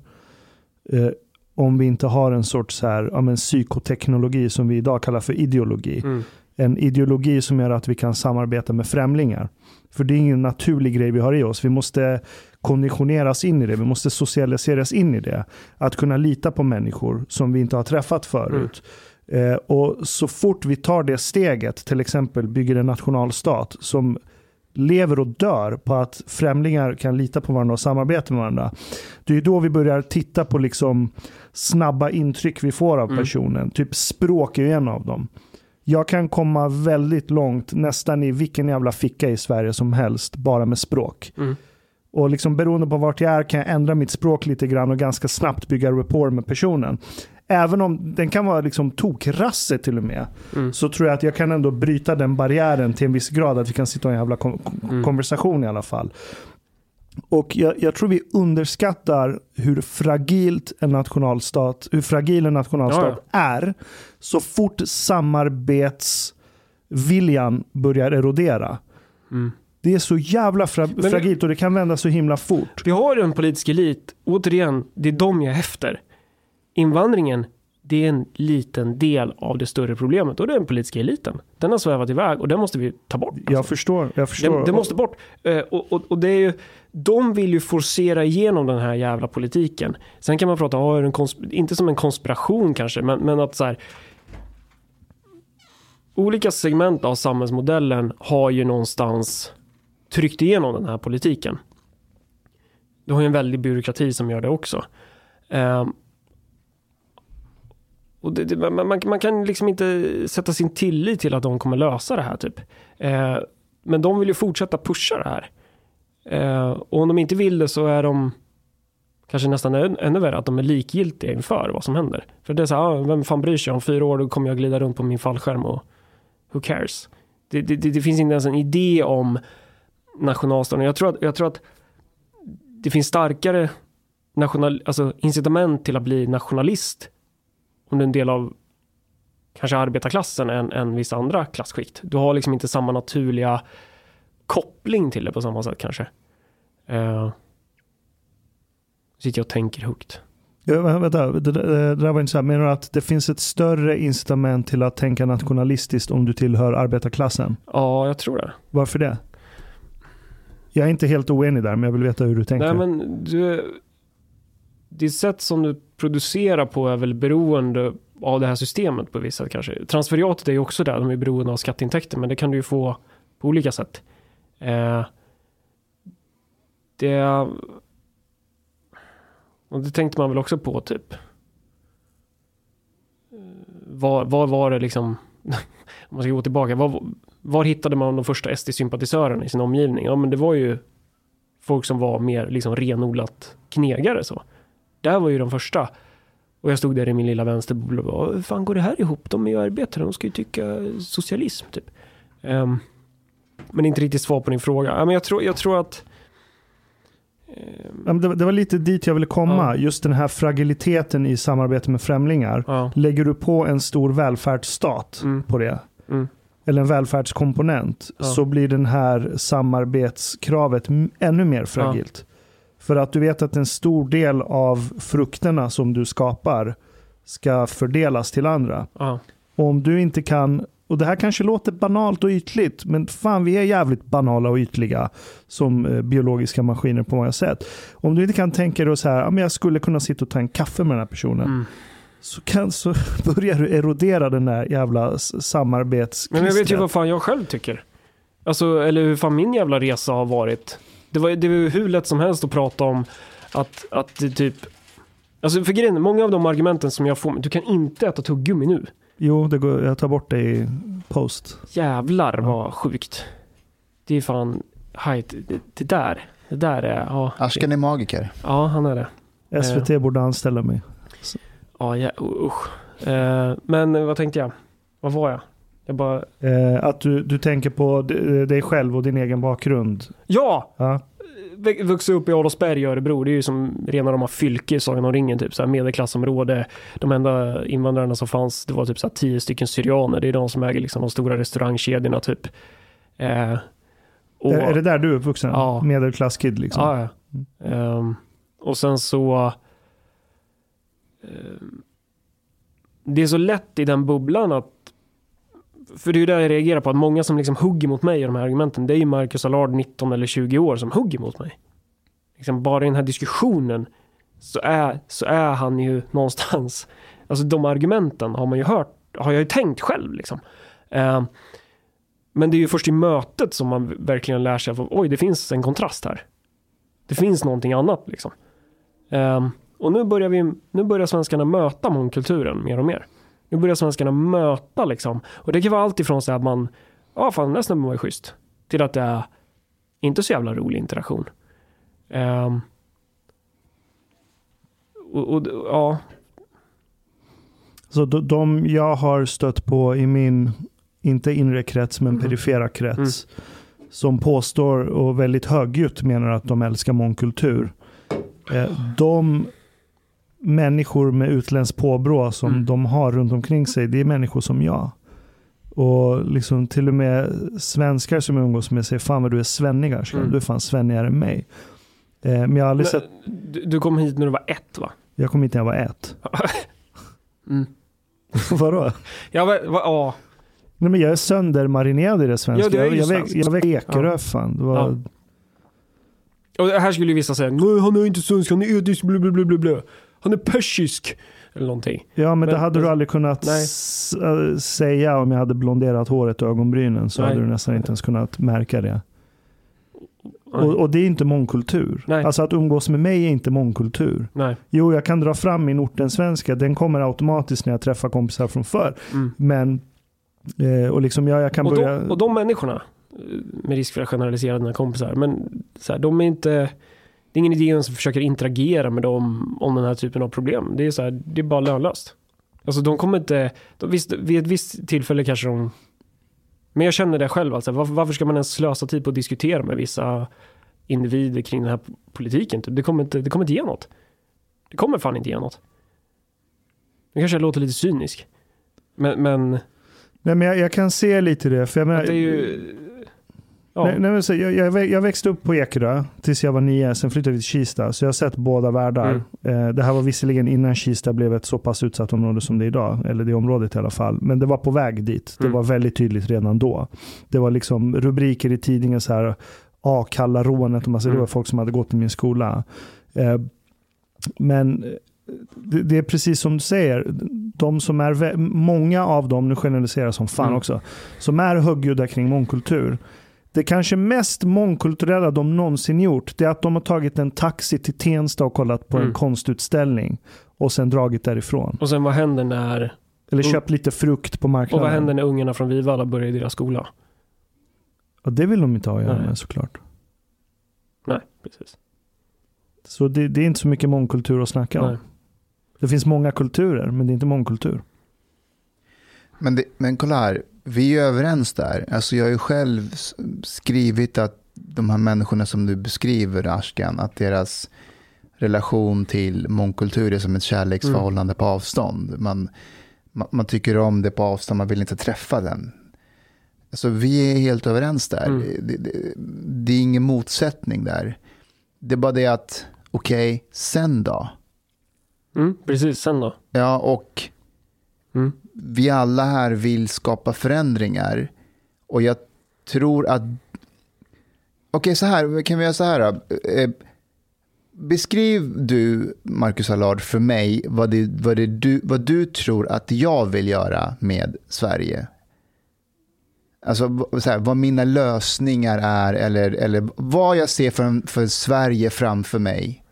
Eh, om vi inte har en sorts så här, ja, men psykoteknologi som vi idag kallar för ideologi. mm, En ideologi som gör att vi kan samarbeta med främlingar. För det är ingen naturlig grej vi har i oss. Vi måste konditioneras in i det. Vi måste socialiseras in i det. Att kunna lita på människor som vi inte har träffat förut. Eh, och så fort vi tar det steget, till exempel bygger en nationalstat som lever och dör på att främlingar kan lita på varandra och samarbeta med varandra. Det är då vi börjar titta på liksom snabba intryck vi får av Mm. personen. Typ språk är en av dem. Jag kan komma väldigt långt, nästan i vilken jävla ficka i Sverige som helst, bara med språk. mm, Och liksom beroende på vart jag är kan jag ändra mitt språk lite grann och ganska snabbt bygga rapport med personen. Även om den kan vara liksom tokrasse till och med, mm. så tror jag att jag kan ändå bryta den barriären till en viss grad, att vi kan sitta i en jävla kon- Mm. konversation i alla fall. Och jag, jag tror vi underskattar hur fragilt en nationalstat, hur fragil en nationalstat är, så fort samarbetsviljan börjar erodera. Mm. Det är så jävla fra- Men- fragilt och det kan vända så himla fort. Vi har en politisk elit, återigen, det är de jag är efter. Invandringen, det är en liten del av det större problemet och det är den politiska eliten. Den har svävat iväg och den måste vi ta bort. Jag förstår. Jag förstår. Det, måste bort. Eh, och, och, och det är ju, de vill ju forcera igenom den här jävla politiken. Sen kan man prata, oh, en inte som en konspiration kanske, men, men att så här. Olika segment av samhällsmodellen har ju någonstans tryckt igenom den här politiken. Du har ju en väldig byråkrati som gör det också. Ehm, och det, det, man, man, man kan liksom inte sätta sin tillit till att de kommer lösa det här typ. Eh, men de vill ju fortsätta pusha det här. Eh, och om de inte vill det så är de kanske nästan än, ännu värre att de är likgiltiga inför vad som händer. För det är så här, ah, vem fan bryr sig om fyra år då kommer jag glida runt på min fallskärm och who cares? Det, det, det, det finns inte ens en idé om nationalstaten. Jag tror att, jag tror att det finns starkare national, alltså incitament till att bli nationalist om du är en del av kanske arbetarklassen än, än vissa andra klassskikt. Du har liksom inte samma naturliga koppling till det på samma sätt kanske. Uh, sitter jag och tänker högt. Ja, vä- vänta, det, det, det där var intressant. Menar du att det finns ett större incitament till att tänka nationalistiskt om du tillhör arbetarklassen? Ja, jag tror det. Varför det? Jag är inte helt oenig där, men jag vill veta hur du tänker. Nej, men du, det sätt som du producerar på är väl beroende av det här systemet på vissa sätt kanske. Transferiatet är ju också där, de är beroende av skatteintäkter, men det kan du ju få på olika sätt. Eh, det... Och det tänkte man väl också på typ. Eh, var, var var det liksom, om man ska gå tillbaka, var, var hittade man de första SD-sympatisörerna i sin omgivning? Ja men det var ju folk som var mer liksom renodlat knegare så. Där var ju de första. Och jag stod där i min lilla vänsterbubbla och bara, hur fan går det här ihop? De är ju arbetare, de ska ju tycka socialism typ. Ehm, men inte riktigt svar på din fråga. Ja, men jag, tror, jag tror att... men Det, det var lite dit jag ville komma. Ja. Just den här fragiliteten i samarbete med främlingar. ja, Lägger du på en stor välfärdsstat Mm. på det, mm, eller en välfärdskomponent, Ja. så blir den här samarbetskravet ännu mer fragilt. För att du vet att en stor del av frukterna som du skapar ska fördelas till andra. ja, Och om du inte kan, och det här kanske låter banalt och ytligt, men fan vi är jävligt banala och ytliga som eh, biologiska maskiner på många sätt. Om du inte kan tänka dig så här, ja, men jag skulle kunna sitta och ta en kaffe med den här personen, mm. Så, kan, så börjar du erodera den där jävla samarbetsklistret. Men jag vet ju vad fan jag själv tycker. Alltså, eller hur fan min jävla resa har varit. Det var, det var ju hur lätt som helst att prata om att, att det typ... Alltså för grejen, många av de argumenten som jag får, du kan inte äta tuggummi nu. Jo, det går, jag tar bort det i post. Jävlar vad sjukt. Det är fan, hajt, det, det där, det där är, ja. Ashkan är magiker. Ja, han är det. SVT borde anställa mig. Ja, ja usch. Eh, men vad tänkte jag? Vad var jag? Jag bara, Eh, att du, du tänker på dig själv och din egen bakgrund. ja! Ja, Vux- Vuxit upp i Adolfsberg i Örebro, det är ju som rena rama fylke i Sagan om ringen, typ så här medelklassområde. De enda invandrarna som fanns, det var typ så här tio stycken syrianer, det är de som äger liksom de stora restaurangkedjorna typ. Eh, och, är, det där du är uppvuxen? Ja. Medelklasskid liksom? Ja, ja. Ehm, och sen så... Eh, det är så lätt i den bubblan att... För det är ju där jag reagerar på, att många som liksom hugger mot mig i de här argumenten, det är ju Marcus Allard 19 eller 20 år som hugger mot mig. Liksom bara i den här diskussionen så är, så är han ju någonstans... Alltså de argumenten har man ju hört, har jag ju tänkt själv liksom. Eh, men det är ju först i mötet som man verkligen lär sig att oj, det finns en kontrast här. Det finns någonting annat liksom. Eh, och nu börjar, vi, nu börjar svenskarna möta mångkulturen mer och mer. Nu börjar svenskarna möta liksom. Och det kan vara allt ifrån så att man, ja fan den där snubben var ju schysst. Till att det är inte så jävla rolig interaktion. Ehm, och, och ja, Så de, de jag har stött på i min, inte inre krets, men Mhm. perifera krets, som påstår och väldigt högljutt menar att de älskar mångkultur. Eh, de människor med utländskt påbrå som Mm. de har runt omkring sig, det är människor som jag. Och liksom till och med svenskar som jag umgås med säger fan vad du är svennigar. Mm. Du är fan svennigare än mig. Eh, men jag har aldrig sett, du, du kom hit när du var ett va? jag kom hit när jag var ett. Mm. Vadå? Ja, va, va, ja. Nej, men jag är söndermarinerad i det svenska. Ja, det jag, jag, jag växte Ekerö fan. Det var, Ja. Och här skulle ju vissa säga, nej han är inte svensk, han är edisk, bla bla bla bla bla. Han är persisk. Eller någonting. Ja, men, Men- det hade du aldrig kunnat äh, säga om jag hade blonderat håret och ögonbrynen. Så Nej. hade du nästan inte ens kunnat märka det. Och, och det är inte mångkultur. Nej. Alltså att umgås med mig är inte mångkultur. Nej. Jo, jag kan dra fram min ortensvenska. Den kommer automatiskt när jag träffar kompisar från förr. Mm. Men, eh, och liksom jag, jag kan Och, börja... de, och de människorna, eh, med risk för att generalisera dina kompisar, men så här, de är inte... Det är ingen idé ens att försöka interagera med dem om den här typen av problem. Det är, så här, det är bara lönlöst. Alltså de kommer inte... De, visst, vid ett visst tillfälle kanske de... Men jag känner det själv. Alltså, varför, varför ska man ens slösa tid på att diskutera med vissa individer kring den här politiken? Typ? Det, kommer inte, det kommer inte ge något. Det kommer fan inte ge något. Nu kanske jag låter lite cynisk. Men, men Nej, men jag, jag kan se lite det. För jag menar, det är ju... Ja. Nej, nej, men så, jag, jag, jag växte upp på Ekerö tills jag var nio, sen flyttade vi till Kista. Så jag har sett båda världar. Eh, det här var visserligen innan Kista blev ett så pass utsatt område som det är idag. Eller det området i alla fall. Men det var på väg dit. Det Mm. var väldigt tydligt redan då. Det var liksom rubriker i tidningen så här. Akalla-rånet. och massa- Det Mm. var folk som hade gått i min skola. Eh, men eh, det, det är precis som du säger. De som är, många av dem, nu generaliserar jag som fan Mm. också, som är högljudda kring mångkultur. Det kanske mest mångkulturella de någonsin gjort, det är att de har tagit en taxi till Tensta och kollat på en Mm. konstutställning. Och sen dragit därifrån. Och sen vad händer när... Eller köpt lite frukt på Och marknaden. vad händer när ungarna från Vivalla börjar i deras skola? Ja, det vill de inte ha att göra Nej. med såklart. Nej, precis. Så det, det är inte så mycket mångkultur att snacka om. Nej. Det finns många kulturer, men det är inte mångkultur. Men, det, men kolla här, vi är överens där. Alltså jag har ju själv skrivit att de här människorna som du beskriver, Ashkan, att deras relation till mångkultur är som ett kärleksförhållande på avstånd. Man, man, man tycker om det på avstånd, man vill inte träffa den. Alltså vi är helt överens där. Mm. Det, det, det är ingen motsättning där. Det är bara det att, okej, sen då? Mm, precis, sen då? Ja, och Mm vi alla här vill skapa förändringar. Och jag tror att... Okej, så här, kan vi göra så här då? Eh, Beskriv du, Marcus Allard, för mig vad, det, vad, det du, vad du tror att jag vill göra med Sverige. Alltså så här, vad mina lösningar är eller, eller vad jag ser för, för Sverige framför mig.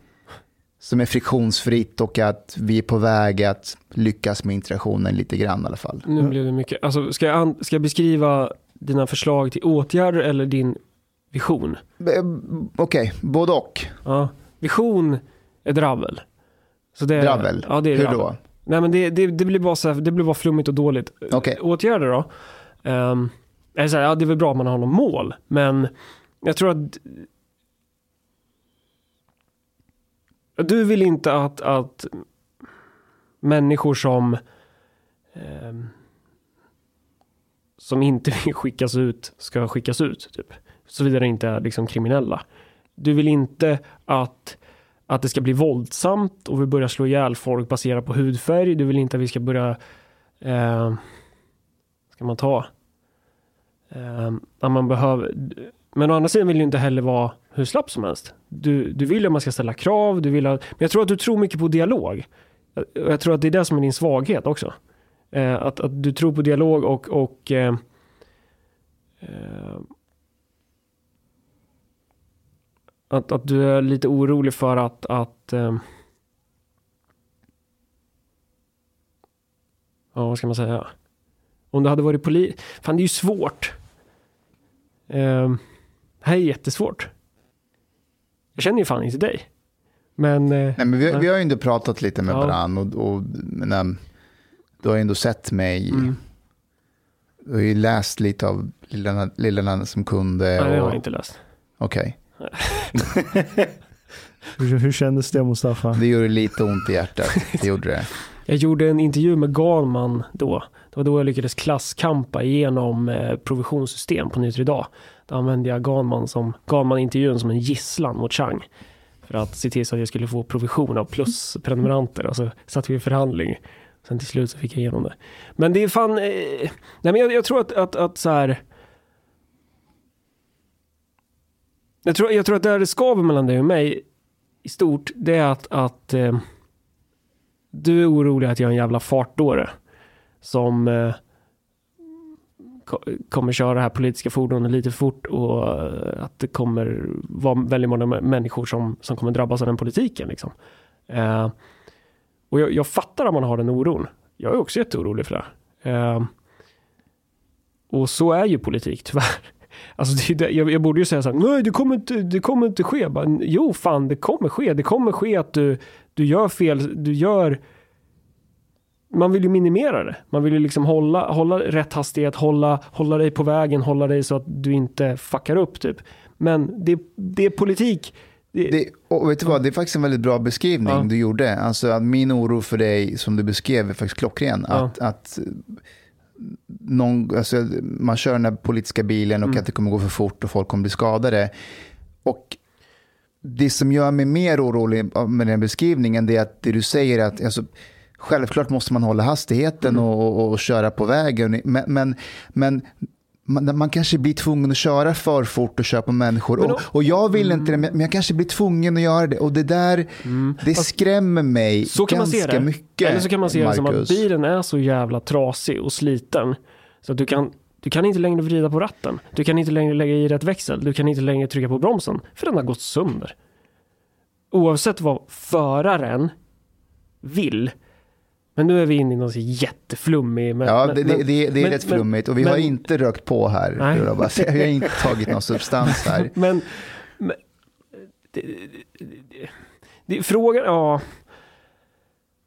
Som är friktionsfritt och att vi är på väg att lyckas med integrationen lite grann i alla fall. Nu blev det mycket. Alltså, ska, jag ska jag beskriva dina förslag till åtgärder eller din vision? Eh, Okej, både och. Ja. Vision är dravel. Så det är, Dravel. Ja, det är Hur dravel. då? Nej, men det, det, det, blir bara så här, det blir bara flummigt och dåligt. Okej. Åtgärder då? Um, är så här, ja, det är väl bra att man har något mål, men jag tror att du vill inte att, att människor som eh, som inte vill skickas ut ska skickas ut, typ. Såvida det inte är liksom kriminella. Du vill inte att, att det ska bli våldsamt och vi börjar slå ihjäl folk baserat på hudfärg. Du vill inte att vi ska börja eh, ska man ta eh, man behöver men å andra sidan vill du inte heller vara hur slapp som helst. Du, du vill att man ska ställa krav, du vill att, men jag tror att du tror mycket på dialog. Jag, jag tror att det är det som är din svaghet också. Eh, att, att du tror på dialog och, och eh, eh, att, att du är lite orolig för att, att eh, ja, vad ska man säga? Om du hade varit polis, fan det är ju svårt. Eh, det här är jättesvårt. Jag känner ju fan inte dig. Men, eh, Nej, men vi, Nej. vi har ju ändå pratat lite med Ja. varandra och, och men, du har ju ändå sett mig. mm, Du har ju läst lite av Lilla, Lilla landet som kunde. nej, det har och- jag inte läst. Okej, Hur, hur kändes det Mustafa? det gjorde lite ont i hjärtat. Det gjorde det. Jag gjorde en intervju med Garman då. Det var då jag lyckades klasskampa igenom eh, provisionssystem på Nytt idag. Då använde jag Ganman som, Ganman-intervjun som en gisslan mot Chang. För att se till så att jag skulle få provision av plusprenumeranter. Och så alltså satt vi i förhandling. Sen till slut så fick jag igenom det. Men det är fan... Eh, nej men jag, jag tror att, att, att så här... Jag tror, jag tror att där det skaver mellan dig och mig i stort, det är att, att eh, du är orolig att jag är en jävla fartdåre som eh, kommer köra det här politiska fordonet lite för fort och eh, att det kommer vara väldigt många människor som, som kommer drabbas av den politiken. Liksom. Eh, och jag, jag fattar att man har den oron. Jag är också jätteorolig för det. Eh, och så är ju politik tyvärr. Alltså det- jag, jag borde ju säga så här, nej det kommer inte, det kommer inte ske. Bara, jo fan det kommer ske. Det kommer ske att du, du gör fel, du gör man vill ju minimera det. Man vill ju liksom hålla, hålla rätt hastighet, hålla, hålla dig på vägen, hålla dig så att du inte fuckar upp typ. Men det, det är politik. Det, Det, och vet du vad, det är faktiskt en väldigt bra beskrivning Ja. du gjorde. Alltså att min oro för dig som du beskrev är faktiskt klockren. Ja. Att, att någon, alltså, man kör den här politiska bilen och Mm. att det kommer gå för fort och folk kommer bli skadade. Och det som gör mig mer orolig med den beskrivningen det är att det du säger är att alltså, självklart måste man hålla hastigheten Mm. och, och, köra på vägen. Men, men, men man, man kanske blir tvungen att köra för fort och köra på människor. Men Och, då- och jag vill inte det, men jag kanske blir tvungen att göra det. Och det där, det skrämmer mig Mm. så kan man ganska se det. mycket. Eller så kan man se det som att bilen är så jävla trasig och sliten. Så att du kan, du kan inte längre vrida på ratten. Du kan inte längre lägga i rätt växel. Du kan inte längre trycka på bromsen. För den har gått sönder. Oavsett vad föraren vill. Men nu är vi inne i något så jätteflummig. Men, Ja, men, det, det, men- det, det är men- rätt flummigt och vi har inte rökt på här. Nej. jag bara. Vi har inte tagit någon substans här. Men, men det, frågan, ja.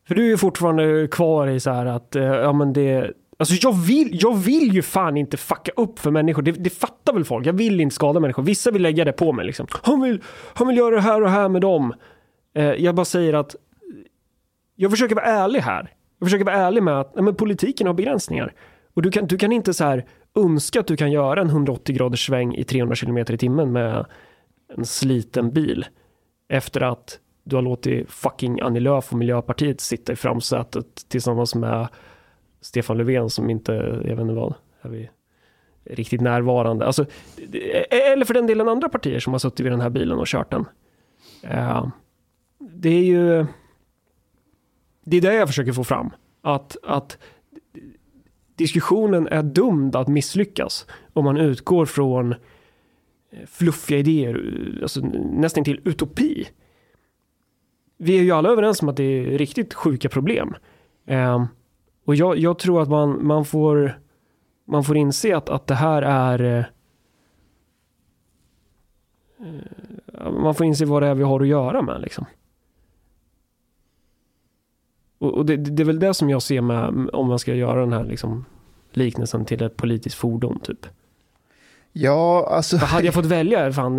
För du är fortfarande kvar i så här att, eh, ja men det, alltså jag vill, jag vill ju fan inte fucka upp för människor, det, det fattar väl folk, jag vill inte skada människor, vissa vill lägga det på mig liksom. Han vill, han vill göra det här och här med dem. Eh, jag bara säger att, jag försöker vara ärlig här. Jag försöker vara ärlig med att, men politiken har begränsningar. Och du kan, du kan inte så här önska att du kan göra en 180 graders sväng i 300 km i timmen med en sliten bil. Efter att du har låtit fucking Annie Lööf och Miljöpartiet sitta i framsätet tillsammans med Stefan Löfven som inte, jag vet inte vad, är vi riktigt närvarande. Alltså, e-, e-, eller för den delen andra partier som har suttit vid den här bilen och kört den. Uh, det är ju, det är det jag försöker få fram. Att, att diskussionen är dömd att misslyckas om man utgår från eh, fluffiga idéer, eh, alltså nästan till utopi. Vi är ju alla överens om att det är riktigt sjuka problem. Um, och jag, jag, tror att man, man, får, man får inse att, att det här är uh, man får inse vad det är vi har att göra med liksom. Och, och det, det, är väl det som jag ser med om man ska göra den här liksom, liknelsen till ett politiskt fordon typ. Ja, alltså. För hade jag fått välja, fan,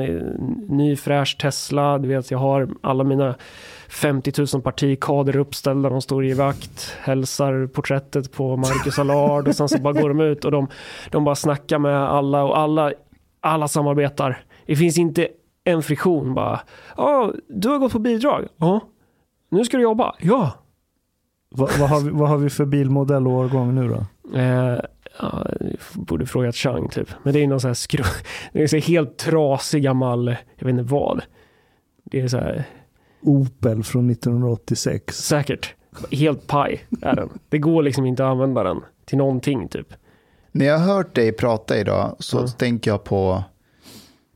ny fräsch Tesla, du vet jag har alla mina 50 000 partikader uppställda, de står i vakt, hälsar porträttet på Marcus Allard och sen så bara går de ut och de, de bara snackar med alla och alla, alla samarbetar. Det finns inte en friktion bara. Ja, du har gått på bidrag. Ja. Nu ska du jobba. Ja. Va, vad, har vi, vad har vi för bilmodell och årgång nu då? Eh, ja, borde frågat Chang typ. Men det är någon sån här skru... Det är så helt trasig gammal, jag vet inte vad. Det är så här... Opel från 1986. Säkert. Helt paj är den. Det går liksom inte att använda den till någonting typ. När jag har hört dig prata idag så mm. tänker jag på...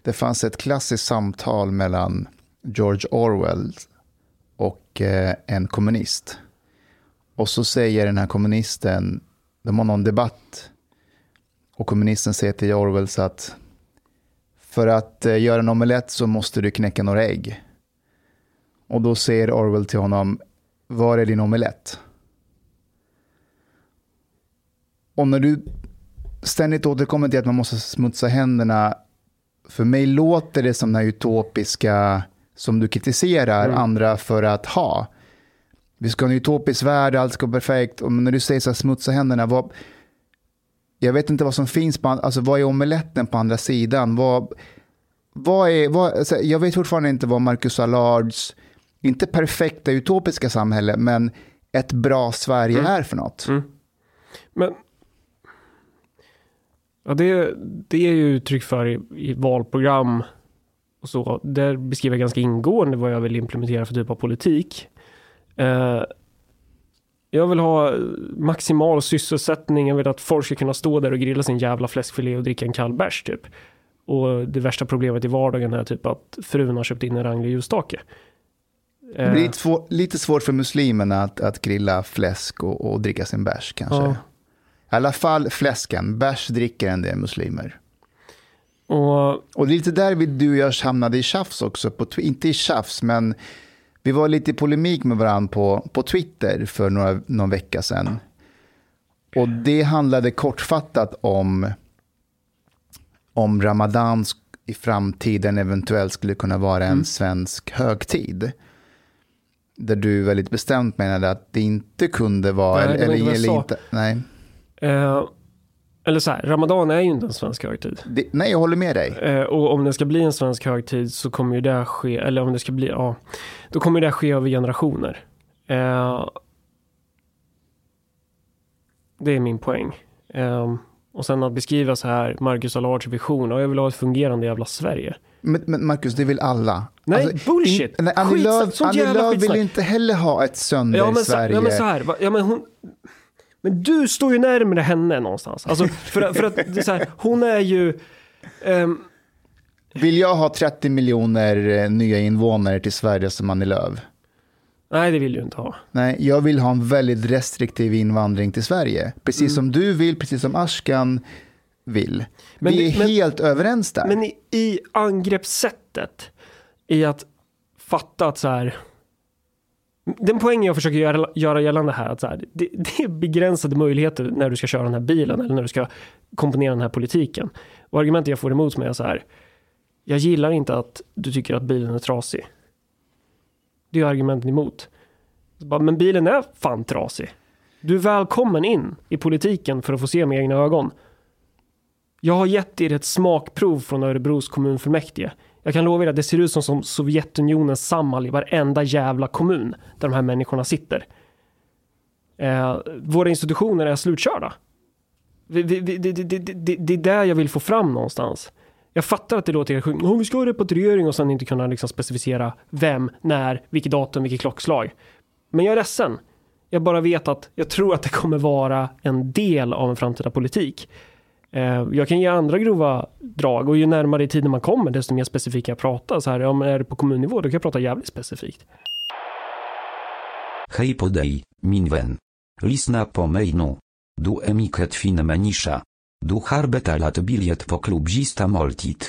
Det fanns ett klassiskt samtal mellan George Orwell och eh, en kommunist. Och så säger den här kommunisten, de har någon debatt, och kommunisten säger till Orwell så att för att eh, göra en omelett så måste du knäcka några ägg. Och då säger Orwell till honom, var är din omelett? Och när du ständigt återkommer till att man måste smutsa händerna, för mig låter det som den här utopiska som du kritiserar mm. andra för att ha. Vi ska ha en utopisk värld, allt ska vara perfekt. Och när du säger så här, smutsa händerna, vad, jag vet inte vad som finns, på, alltså vad är omeletten på andra sidan? Vad, vad är, vad, alltså, jag vet fortfarande inte vad Marcus Allards, inte perfekta utopiska samhälle, men ett bra Sverige mm. är för något. Mm. Men ja, det, det är ju uttryck för i, i valprogram och så. Där beskriver jag ganska ingående vad jag vill implementera för typ av politik. Eh, jag vill ha maximal sysselsättning. Jag vill att folk ska kunna stå där och grilla sin jävla fläskfilé och dricka en kall bärs typ. Och det värsta problemet i vardagen är typ att frun har köpt in en ranglig ljusstake. Det blir lite, svår, lite svårt för muslimerna att, att grilla fläsk och, och dricka sin bärs kanske. Ja. I alla fall fläsken. Bärs dricker en del muslimer. Och, och det är lite där vi, du och jag hamnade i tjafs också. På, inte i tjafs, men vi var lite i polemik med varandra på, på Twitter för några, någon vecka sedan. Och det handlade kortfattat om, om Ramadan i framtiden eventuellt skulle kunna vara en mm. svensk högtid. Där du väldigt bestämt menade att det inte kunde vara... Nej, eller, eller, eller inte, nej. Uh, eller så här, Ramadan är ju inte en svensk högtid. Det, nej, jag håller med dig. Eh, och om det ska bli en svensk högtid så kommer ju det ske, eller om det ska bli, ja, då kommer det ske över generationer. Eh, det är min poäng. Eh, och sen att beskriva så här, Marcus Allards vision, och jag vill ha ett fungerande jävla Sverige. Men, men Marcus, det vill alla. Nej, alltså, bullshit! Nej, Annie Lööf, vill inte heller ha ett sönder ja, Sverige. Ja, men så här, ja, men hon, men du står ju närmare henne någonstans. Alltså, för, för att det är så här, hon är ju... Um... Vill jag ha 30 miljoner eh, nya invånare till Sverige som Annie Lööf? Nej, det vill du inte ha. Nej, jag vill ha en väldigt restriktiv invandring till Sverige. Precis mm. som du vill, precis som Ashkan vill. Men, Vi är men, helt överens där. Men i, i angreppssättet, i att fatta att så här. Den poängen jag försöker göra, göra gällande här, att så här, det, det är begränsade möjligheter när du ska köra den här bilen eller när du ska komponera den här politiken. Och argumentet jag får emot mig är så här. Jag gillar inte att du tycker att bilen är trasig. Det är argumenten emot. Men bilen är fan trasig. Du är välkommen in i politiken för att få se med egna ögon. Jag har gett er ett smakprov från Örebros kommunfullmäktige. Jag kan lova er att det ser ut som, som Sovjetunionens Samhall i varenda jävla kommun där de här människorna sitter. Eh, våra institutioner är slutkörda. Det, det, det, det, är där jag vill få fram någonstans. Jag fattar att det låter helt sjukt. Oh, vi ska ha repatriering och sen inte kunna liksom specificera vem, när, vilket datum, vilket klockslag. Men jag är ledsen. Jag bara vet att jag tror att det kommer vara en del av en framtida politik. Eh, jag kan ge andra grova drag och ju närmare i tiden man kommer desto mer specifikt kan jag prata. Så här, ja, men är det på kommunnivå då kan jag prata jävligt specifikt. Hej på dig, min vän. Lyssna på mig nu. Du är mycket fin människa. Du har betalat bilet på klubbista måltid.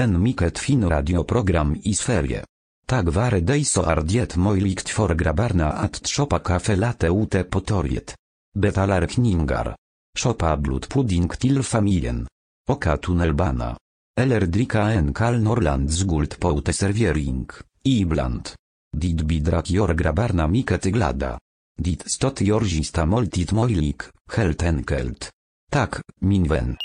En mycket fin radioprogram i Sverige. Tak vare dig så är det möjligt för grabbarna att köpa kaffe latte ute på torget. Betalar kningar. Köpa blodpudding till familjen. Oka tunnelbana. Eller dricka en kall Norrlands guld på uteservering, ibland. Dit bidrak jor grabbarna mycket glada. Dit stot jorzista måltid möjlig, helt enkelt. Tak, min vän.